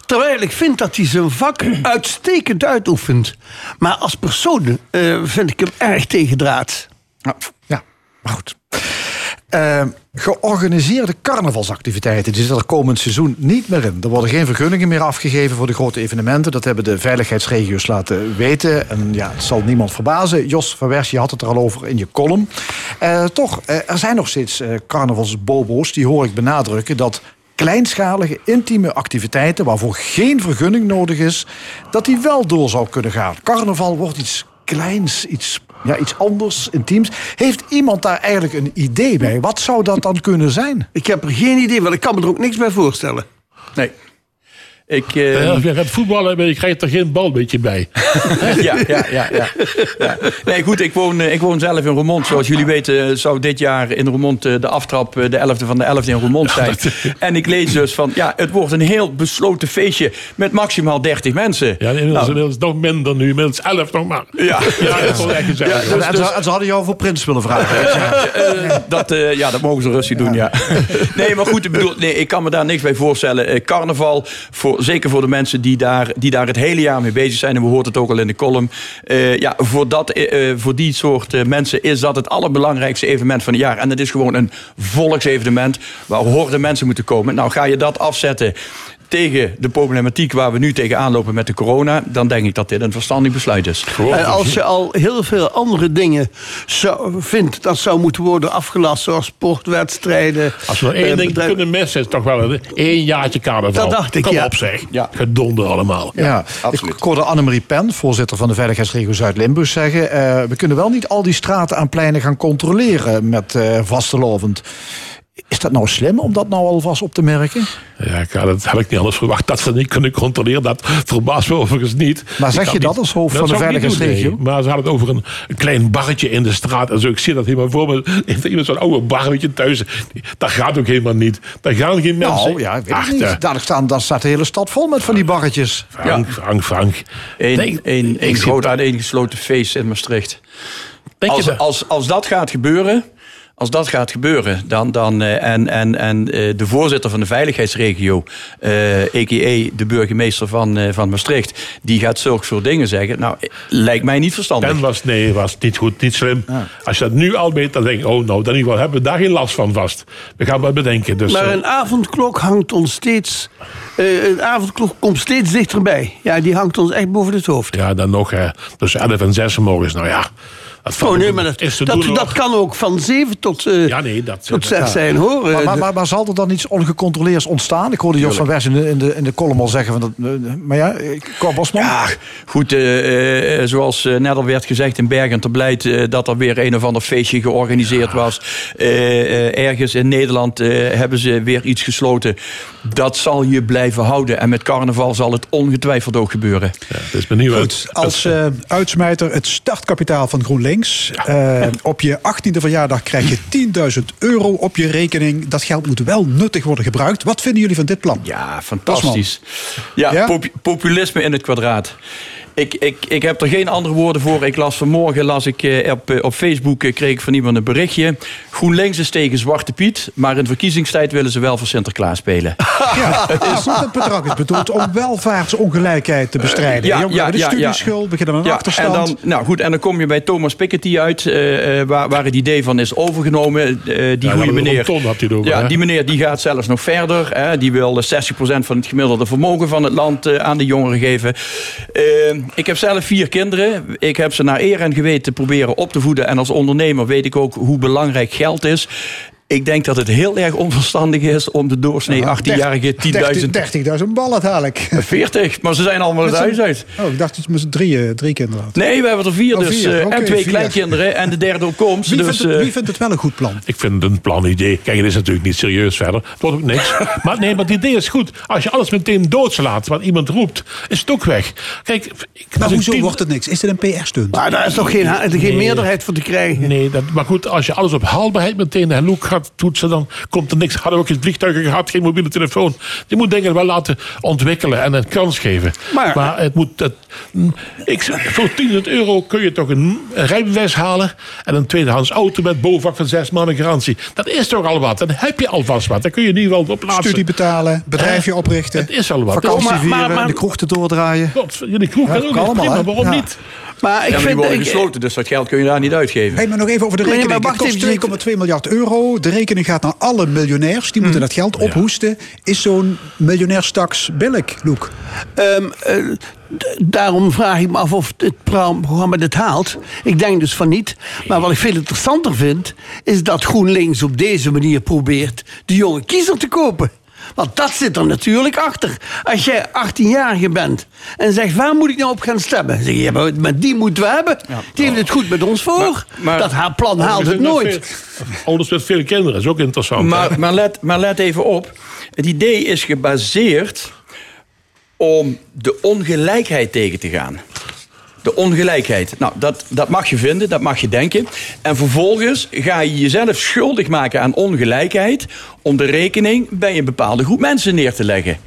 Terwijl ik vind dat hij zijn vak [clears throat] uitstekend uitoefent. Maar als persoon eh, vind ik hem erg tegendraad. Ja. Eh, georganiseerde carnavalsactiviteiten die zitten er komend seizoen niet meer in. Er worden geen vergunningen meer afgegeven voor de grote evenementen. Dat hebben de veiligheidsregio's laten weten. En ja, het zal niemand verbazen. Jos van Wers, je had het er al over in je column. Eh, toch, eh, er zijn nog steeds eh, carnavalsbobo's. Die hoor ik benadrukken dat kleinschalige, intieme activiteiten... waarvoor geen vergunning nodig is, dat die wel door zou kunnen gaan. Carnaval wordt iets kleins, iets, ja, iets anders, intiems. Heeft iemand daar eigenlijk een idee bij? Wat zou dat dan kunnen zijn? Ik heb er geen idee, want ik kan me er ook niks bij voorstellen. Nee. Ik, Ja, als je gaat voetballen, ben je krijgt er geen bal beetje bij. [laughs] ja, ja, ja, ja, ja. Nee, goed, ik woon, eh, ik woon zelf in Roermond. Zoals jullie weten eh, zou dit jaar in Roermond eh, de aftrap de 11e van de 11e in Roermond zijn. En ik lees dus van, ja, het wordt een heel besloten feestje met maximaal 30 mensen. Ja, inmiddels, Nou, inmiddels nog minder nu, inmiddels 11 nog maar. Ja. ja dat is wel echt gezellig. Ja, dus- en, dus- ze, en ze hadden jou voor prins willen vragen. [laughs] Dat, eh, ja, dat mogen ze rustig doen, ja. Nee, maar goed, ik bedoel, nee, ik kan me daar niks bij voorstellen. Carnaval, voor, zeker voor de mensen die daar, die daar het hele jaar mee bezig zijn. En we hoorden het ook al in de column. Eh, ja, voor, dat, eh, eh, voor die soort mensen is dat het allerbelangrijkste evenement van het jaar. En het is gewoon een volksevenement waar honderd mensen moeten komen. Nou, ga je dat afzetten tegen de problematiek waar we nu tegenaan lopen met de corona, dan denk ik dat dit een verstandig besluit is. En als je al heel veel andere dingen zou, vindt dat zou moeten worden afgelast, zoals sportwedstrijden. Als we één eh, ding bedrijf- kunnen missen, is het toch wel een één jaartje carnaval. Dat dacht ik, Kom ja. op zeg. Gedonder allemaal. Ja, ik hoorde Annemarie Pen, voorzitter van de Veiligheidsregio Zuid-Limburg, zeggen... eh, we kunnen wel niet al die straten aan pleinen gaan controleren met eh vastelovend. Is dat nou slim om dat nou alvast op te merken? Ja, dat had ik niet anders verwacht. Dat ze niet kunnen controleren, dat verbaast me overigens niet. Maar zeg je dat als hoofd van de veiligheidsregio? nee. Maar ze hadden het over een, een klein barretje in de straat. En zo, ik zie dat helemaal voor me. [laughs] Heeft iemand zo'n oude barretje thuis? Dat gaat ook helemaal niet. Daar gaan geen mensen Nou ja, ik weet niet. Daar, staan, daar staat de hele stad vol met van die barretjes. Frank, Frank, Frank. Een, Nee, een, een groot uiteengesloten feest in Maastricht. Denk je Als, dat? als, als dat gaat gebeuren, als dat gaat gebeuren, dan, dan, eh, en, en, en eh, de voorzitter van de veiligheidsregio, eh a.k.a. de burgemeester van, eh, van Maastricht, die gaat zulke soort dingen zeggen. Nou, eh, lijkt mij niet verstandig. En was, nee, was niet goed, niet slim. Als je dat nu al weet, dan denk ik, oh nou, dan in ieder geval hebben we daar geen last van vast. We gaan wat bedenken. Dus, Maar eh, een avondklok hangt ons steeds. eh, een avondklok komt steeds dichterbij. Ja, die hangt ons echt boven het hoofd. ja, dan nog hè, tussen 11 en 6 morgens. Nou ja, Oh nee, maar dat, is dat, dat kan ook van 7 tot, eh Ja, nee, dat, tot dat- 6 zijn hoor. Maar, Eh, maar, maar, maar zal er dan iets ongecontroleerds ontstaan? Ik hoorde Jos van Wers in de, in, de, in de column al zeggen... Van dat, eh, maar ja, Cor Bosman? Ja, goed, zoals net al werd gezegd in Bergen te Blijt... dat er weer een of ander feestje georganiseerd was. Eh, eh, ergens in Nederland eh, hebben ze weer iets gesloten. Dat zal je blijven houden. En met carnaval zal het ongetwijfeld ook gebeuren. Ja, het is benieuwd. Goed, als eh, uitsmijter het startkapitaal van GroenLinks. Eh, op je 18e verjaardag krijg je 10.000 euro op je rekening. Dat geld moet wel nuttig worden gebruikt. Wat vinden jullie van dit plan? Ja, fantastisch. Ja, Ja? pop- populisme in het kwadraat. Ik, ik, ik heb er geen andere woorden voor. Ik las vanmorgen las ik, eh, op, eh, op Facebook eh, kreeg ik van iemand een berichtje. GroenLinks is tegen Zwarte Piet, maar in verkiezingstijd willen ze wel voor Sinterklaas spelen. [laughs] Ja, het, is, het bedrag is bedoeld om welvaartsongelijkheid te bestrijden. Ja, Jongeren ja, ja. studieschuld, beginnen met een Ja, achterstand. en dan, nou goed, en dan kom je bij Thomas Piketty uit, eh, eh, waar, waar het idee van is overgenomen. Eh, die Ja, goede meneer. Ton had hij over, ja, hè? die meneer die gaat zelfs nog verder. Hè, die wil 60% van het gemiddelde vermogen van het land aan de jongeren geven. Ik heb zelf vier kinderen. Ik heb ze naar eer en geweten proberen op te voeden. En als ondernemer weet ik ook hoe belangrijk geld is. Ik denk dat het heel erg onverstandig is om de doorsnee 18-jarige 10.000... 30.000 ballen dadelijk. 40, maar ze zijn allemaal het huis uit. Oh, ik dacht dat je met z'n drieën, drie kinderen had. Nee, we hebben er vier, Oh, dus, vier. eh, en twee vier. kleinkinderen en de derde op komst. Wie, dus, vindt het, eh, wie vindt het wel een goed plan? Ik vind het een plan idee. Kijk, het is natuurlijk niet serieus verder. Het wordt ook niks. [laughs] maar nee, maar het idee is goed. Als je alles meteen doodslaat wat iemand roept, is het ook weg. Kijk, ik, Maar hoezo tien- wordt het niks? Is dit een PR-stunt? maar daar is toch geen, geen Nee. meerderheid voor te krijgen. Nee, dat, maar goed, als je alles op haalbaarheid meteen en look gaat toetsen, dan komt er niks. Hadden we ook geen vliegtuigen gehad, geen mobiele telefoon. Je moet dingen wel laten ontwikkelen en een kans geven. Maar- het moet. Het, ik, zeg, voor 10.000 euro kun je toch een, rijbewijs halen en een tweedehands auto met bovenvak van zes maanden garantie. Dat is toch al wat? Dan heb je alvast wat. Dan kun je in ieder geval op plaatsen. Studie betalen, bedrijfje oprichten. Het is al wat. Vakantie Maar- vieren, maar- maar- de kroeg te doordraaien. God, jullie kroeg Ja, kan ook allemaal, prima, waarom Ja. niet? Maar ik ja, maar die vind... worden ik- gesloten, dus dat geld kun je daar niet uitgeven. Hey, maar nog even over de Nee, rekening. maar het wacht kost even, 2,2 miljard euro. De rekening gaat naar alle miljonairs. Die Hmm. moeten dat geld ophoesten. Is zo'n miljonairstaks billig, Loek? Ehm, eh, daarom vraag ik me af of het programma dit haalt. Ik denk dus van niet. Maar wat ik veel interessanter vind... is dat GroenLinks op deze manier probeert... de jonge kiezer te kopen. Want dat zit er natuurlijk achter. Als jij 18-jarige bent en zegt... waar moet ik nou op gaan stemmen? Dan zeg je, ja, maar met die moeten we hebben. Die heeft het goed met ons voor. maar- dat haar plan haalt het nooit. Ouders met veel kinderen, is ook interessant. Maar, maar, let, maar let even op. Het idee is gebaseerd om de ongelijkheid tegen te gaan. De ongelijkheid. Nou, dat, dat mag je vinden, dat mag je denken. En vervolgens ga je jezelf schuldig maken aan ongelijkheid... om de rekening bij een bepaalde groep mensen neer te leggen.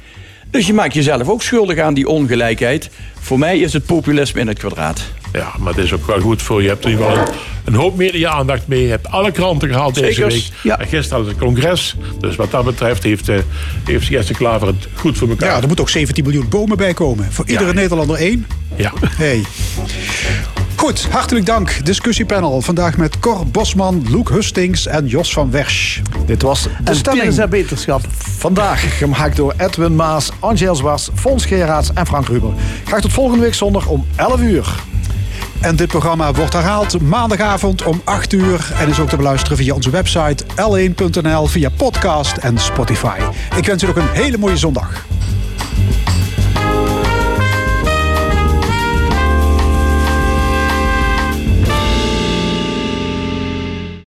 Dus je maakt jezelf ook schuldig aan die ongelijkheid. Voor mij is het populisme in het kwadraat. Ja, maar het is ook wel goed voor je. hebt in ieder geval een, een hoop media-aandacht mee. Je hebt alle kranten gehaald deze week. ja. En gisteren hadden ze het congres. Dus wat dat betreft heeft, eh heeft Jesse Klaver het goed voor elkaar. Ja, er moet ook 17 miljoen bomen bij komen. Voor iedere Ja. Nederlander één. Ja. Hey. Goed, hartelijk dank. Discussiepanel. Vandaag met Cor Bosman, Loek Hustings en Jos van Wersch. Dit was de En stemming. Zijn beterschap. Vandaag gemaakt door Edwin Maas, Angel Zwars, Fons Geraerts en Frank Ruber. Graag tot volgende week zondag om 11 uur. En dit programma wordt herhaald maandagavond om 8 uur. En is ook te beluisteren via onze website l1.nl, via podcast en Spotify. Ik wens u nog een hele mooie zondag.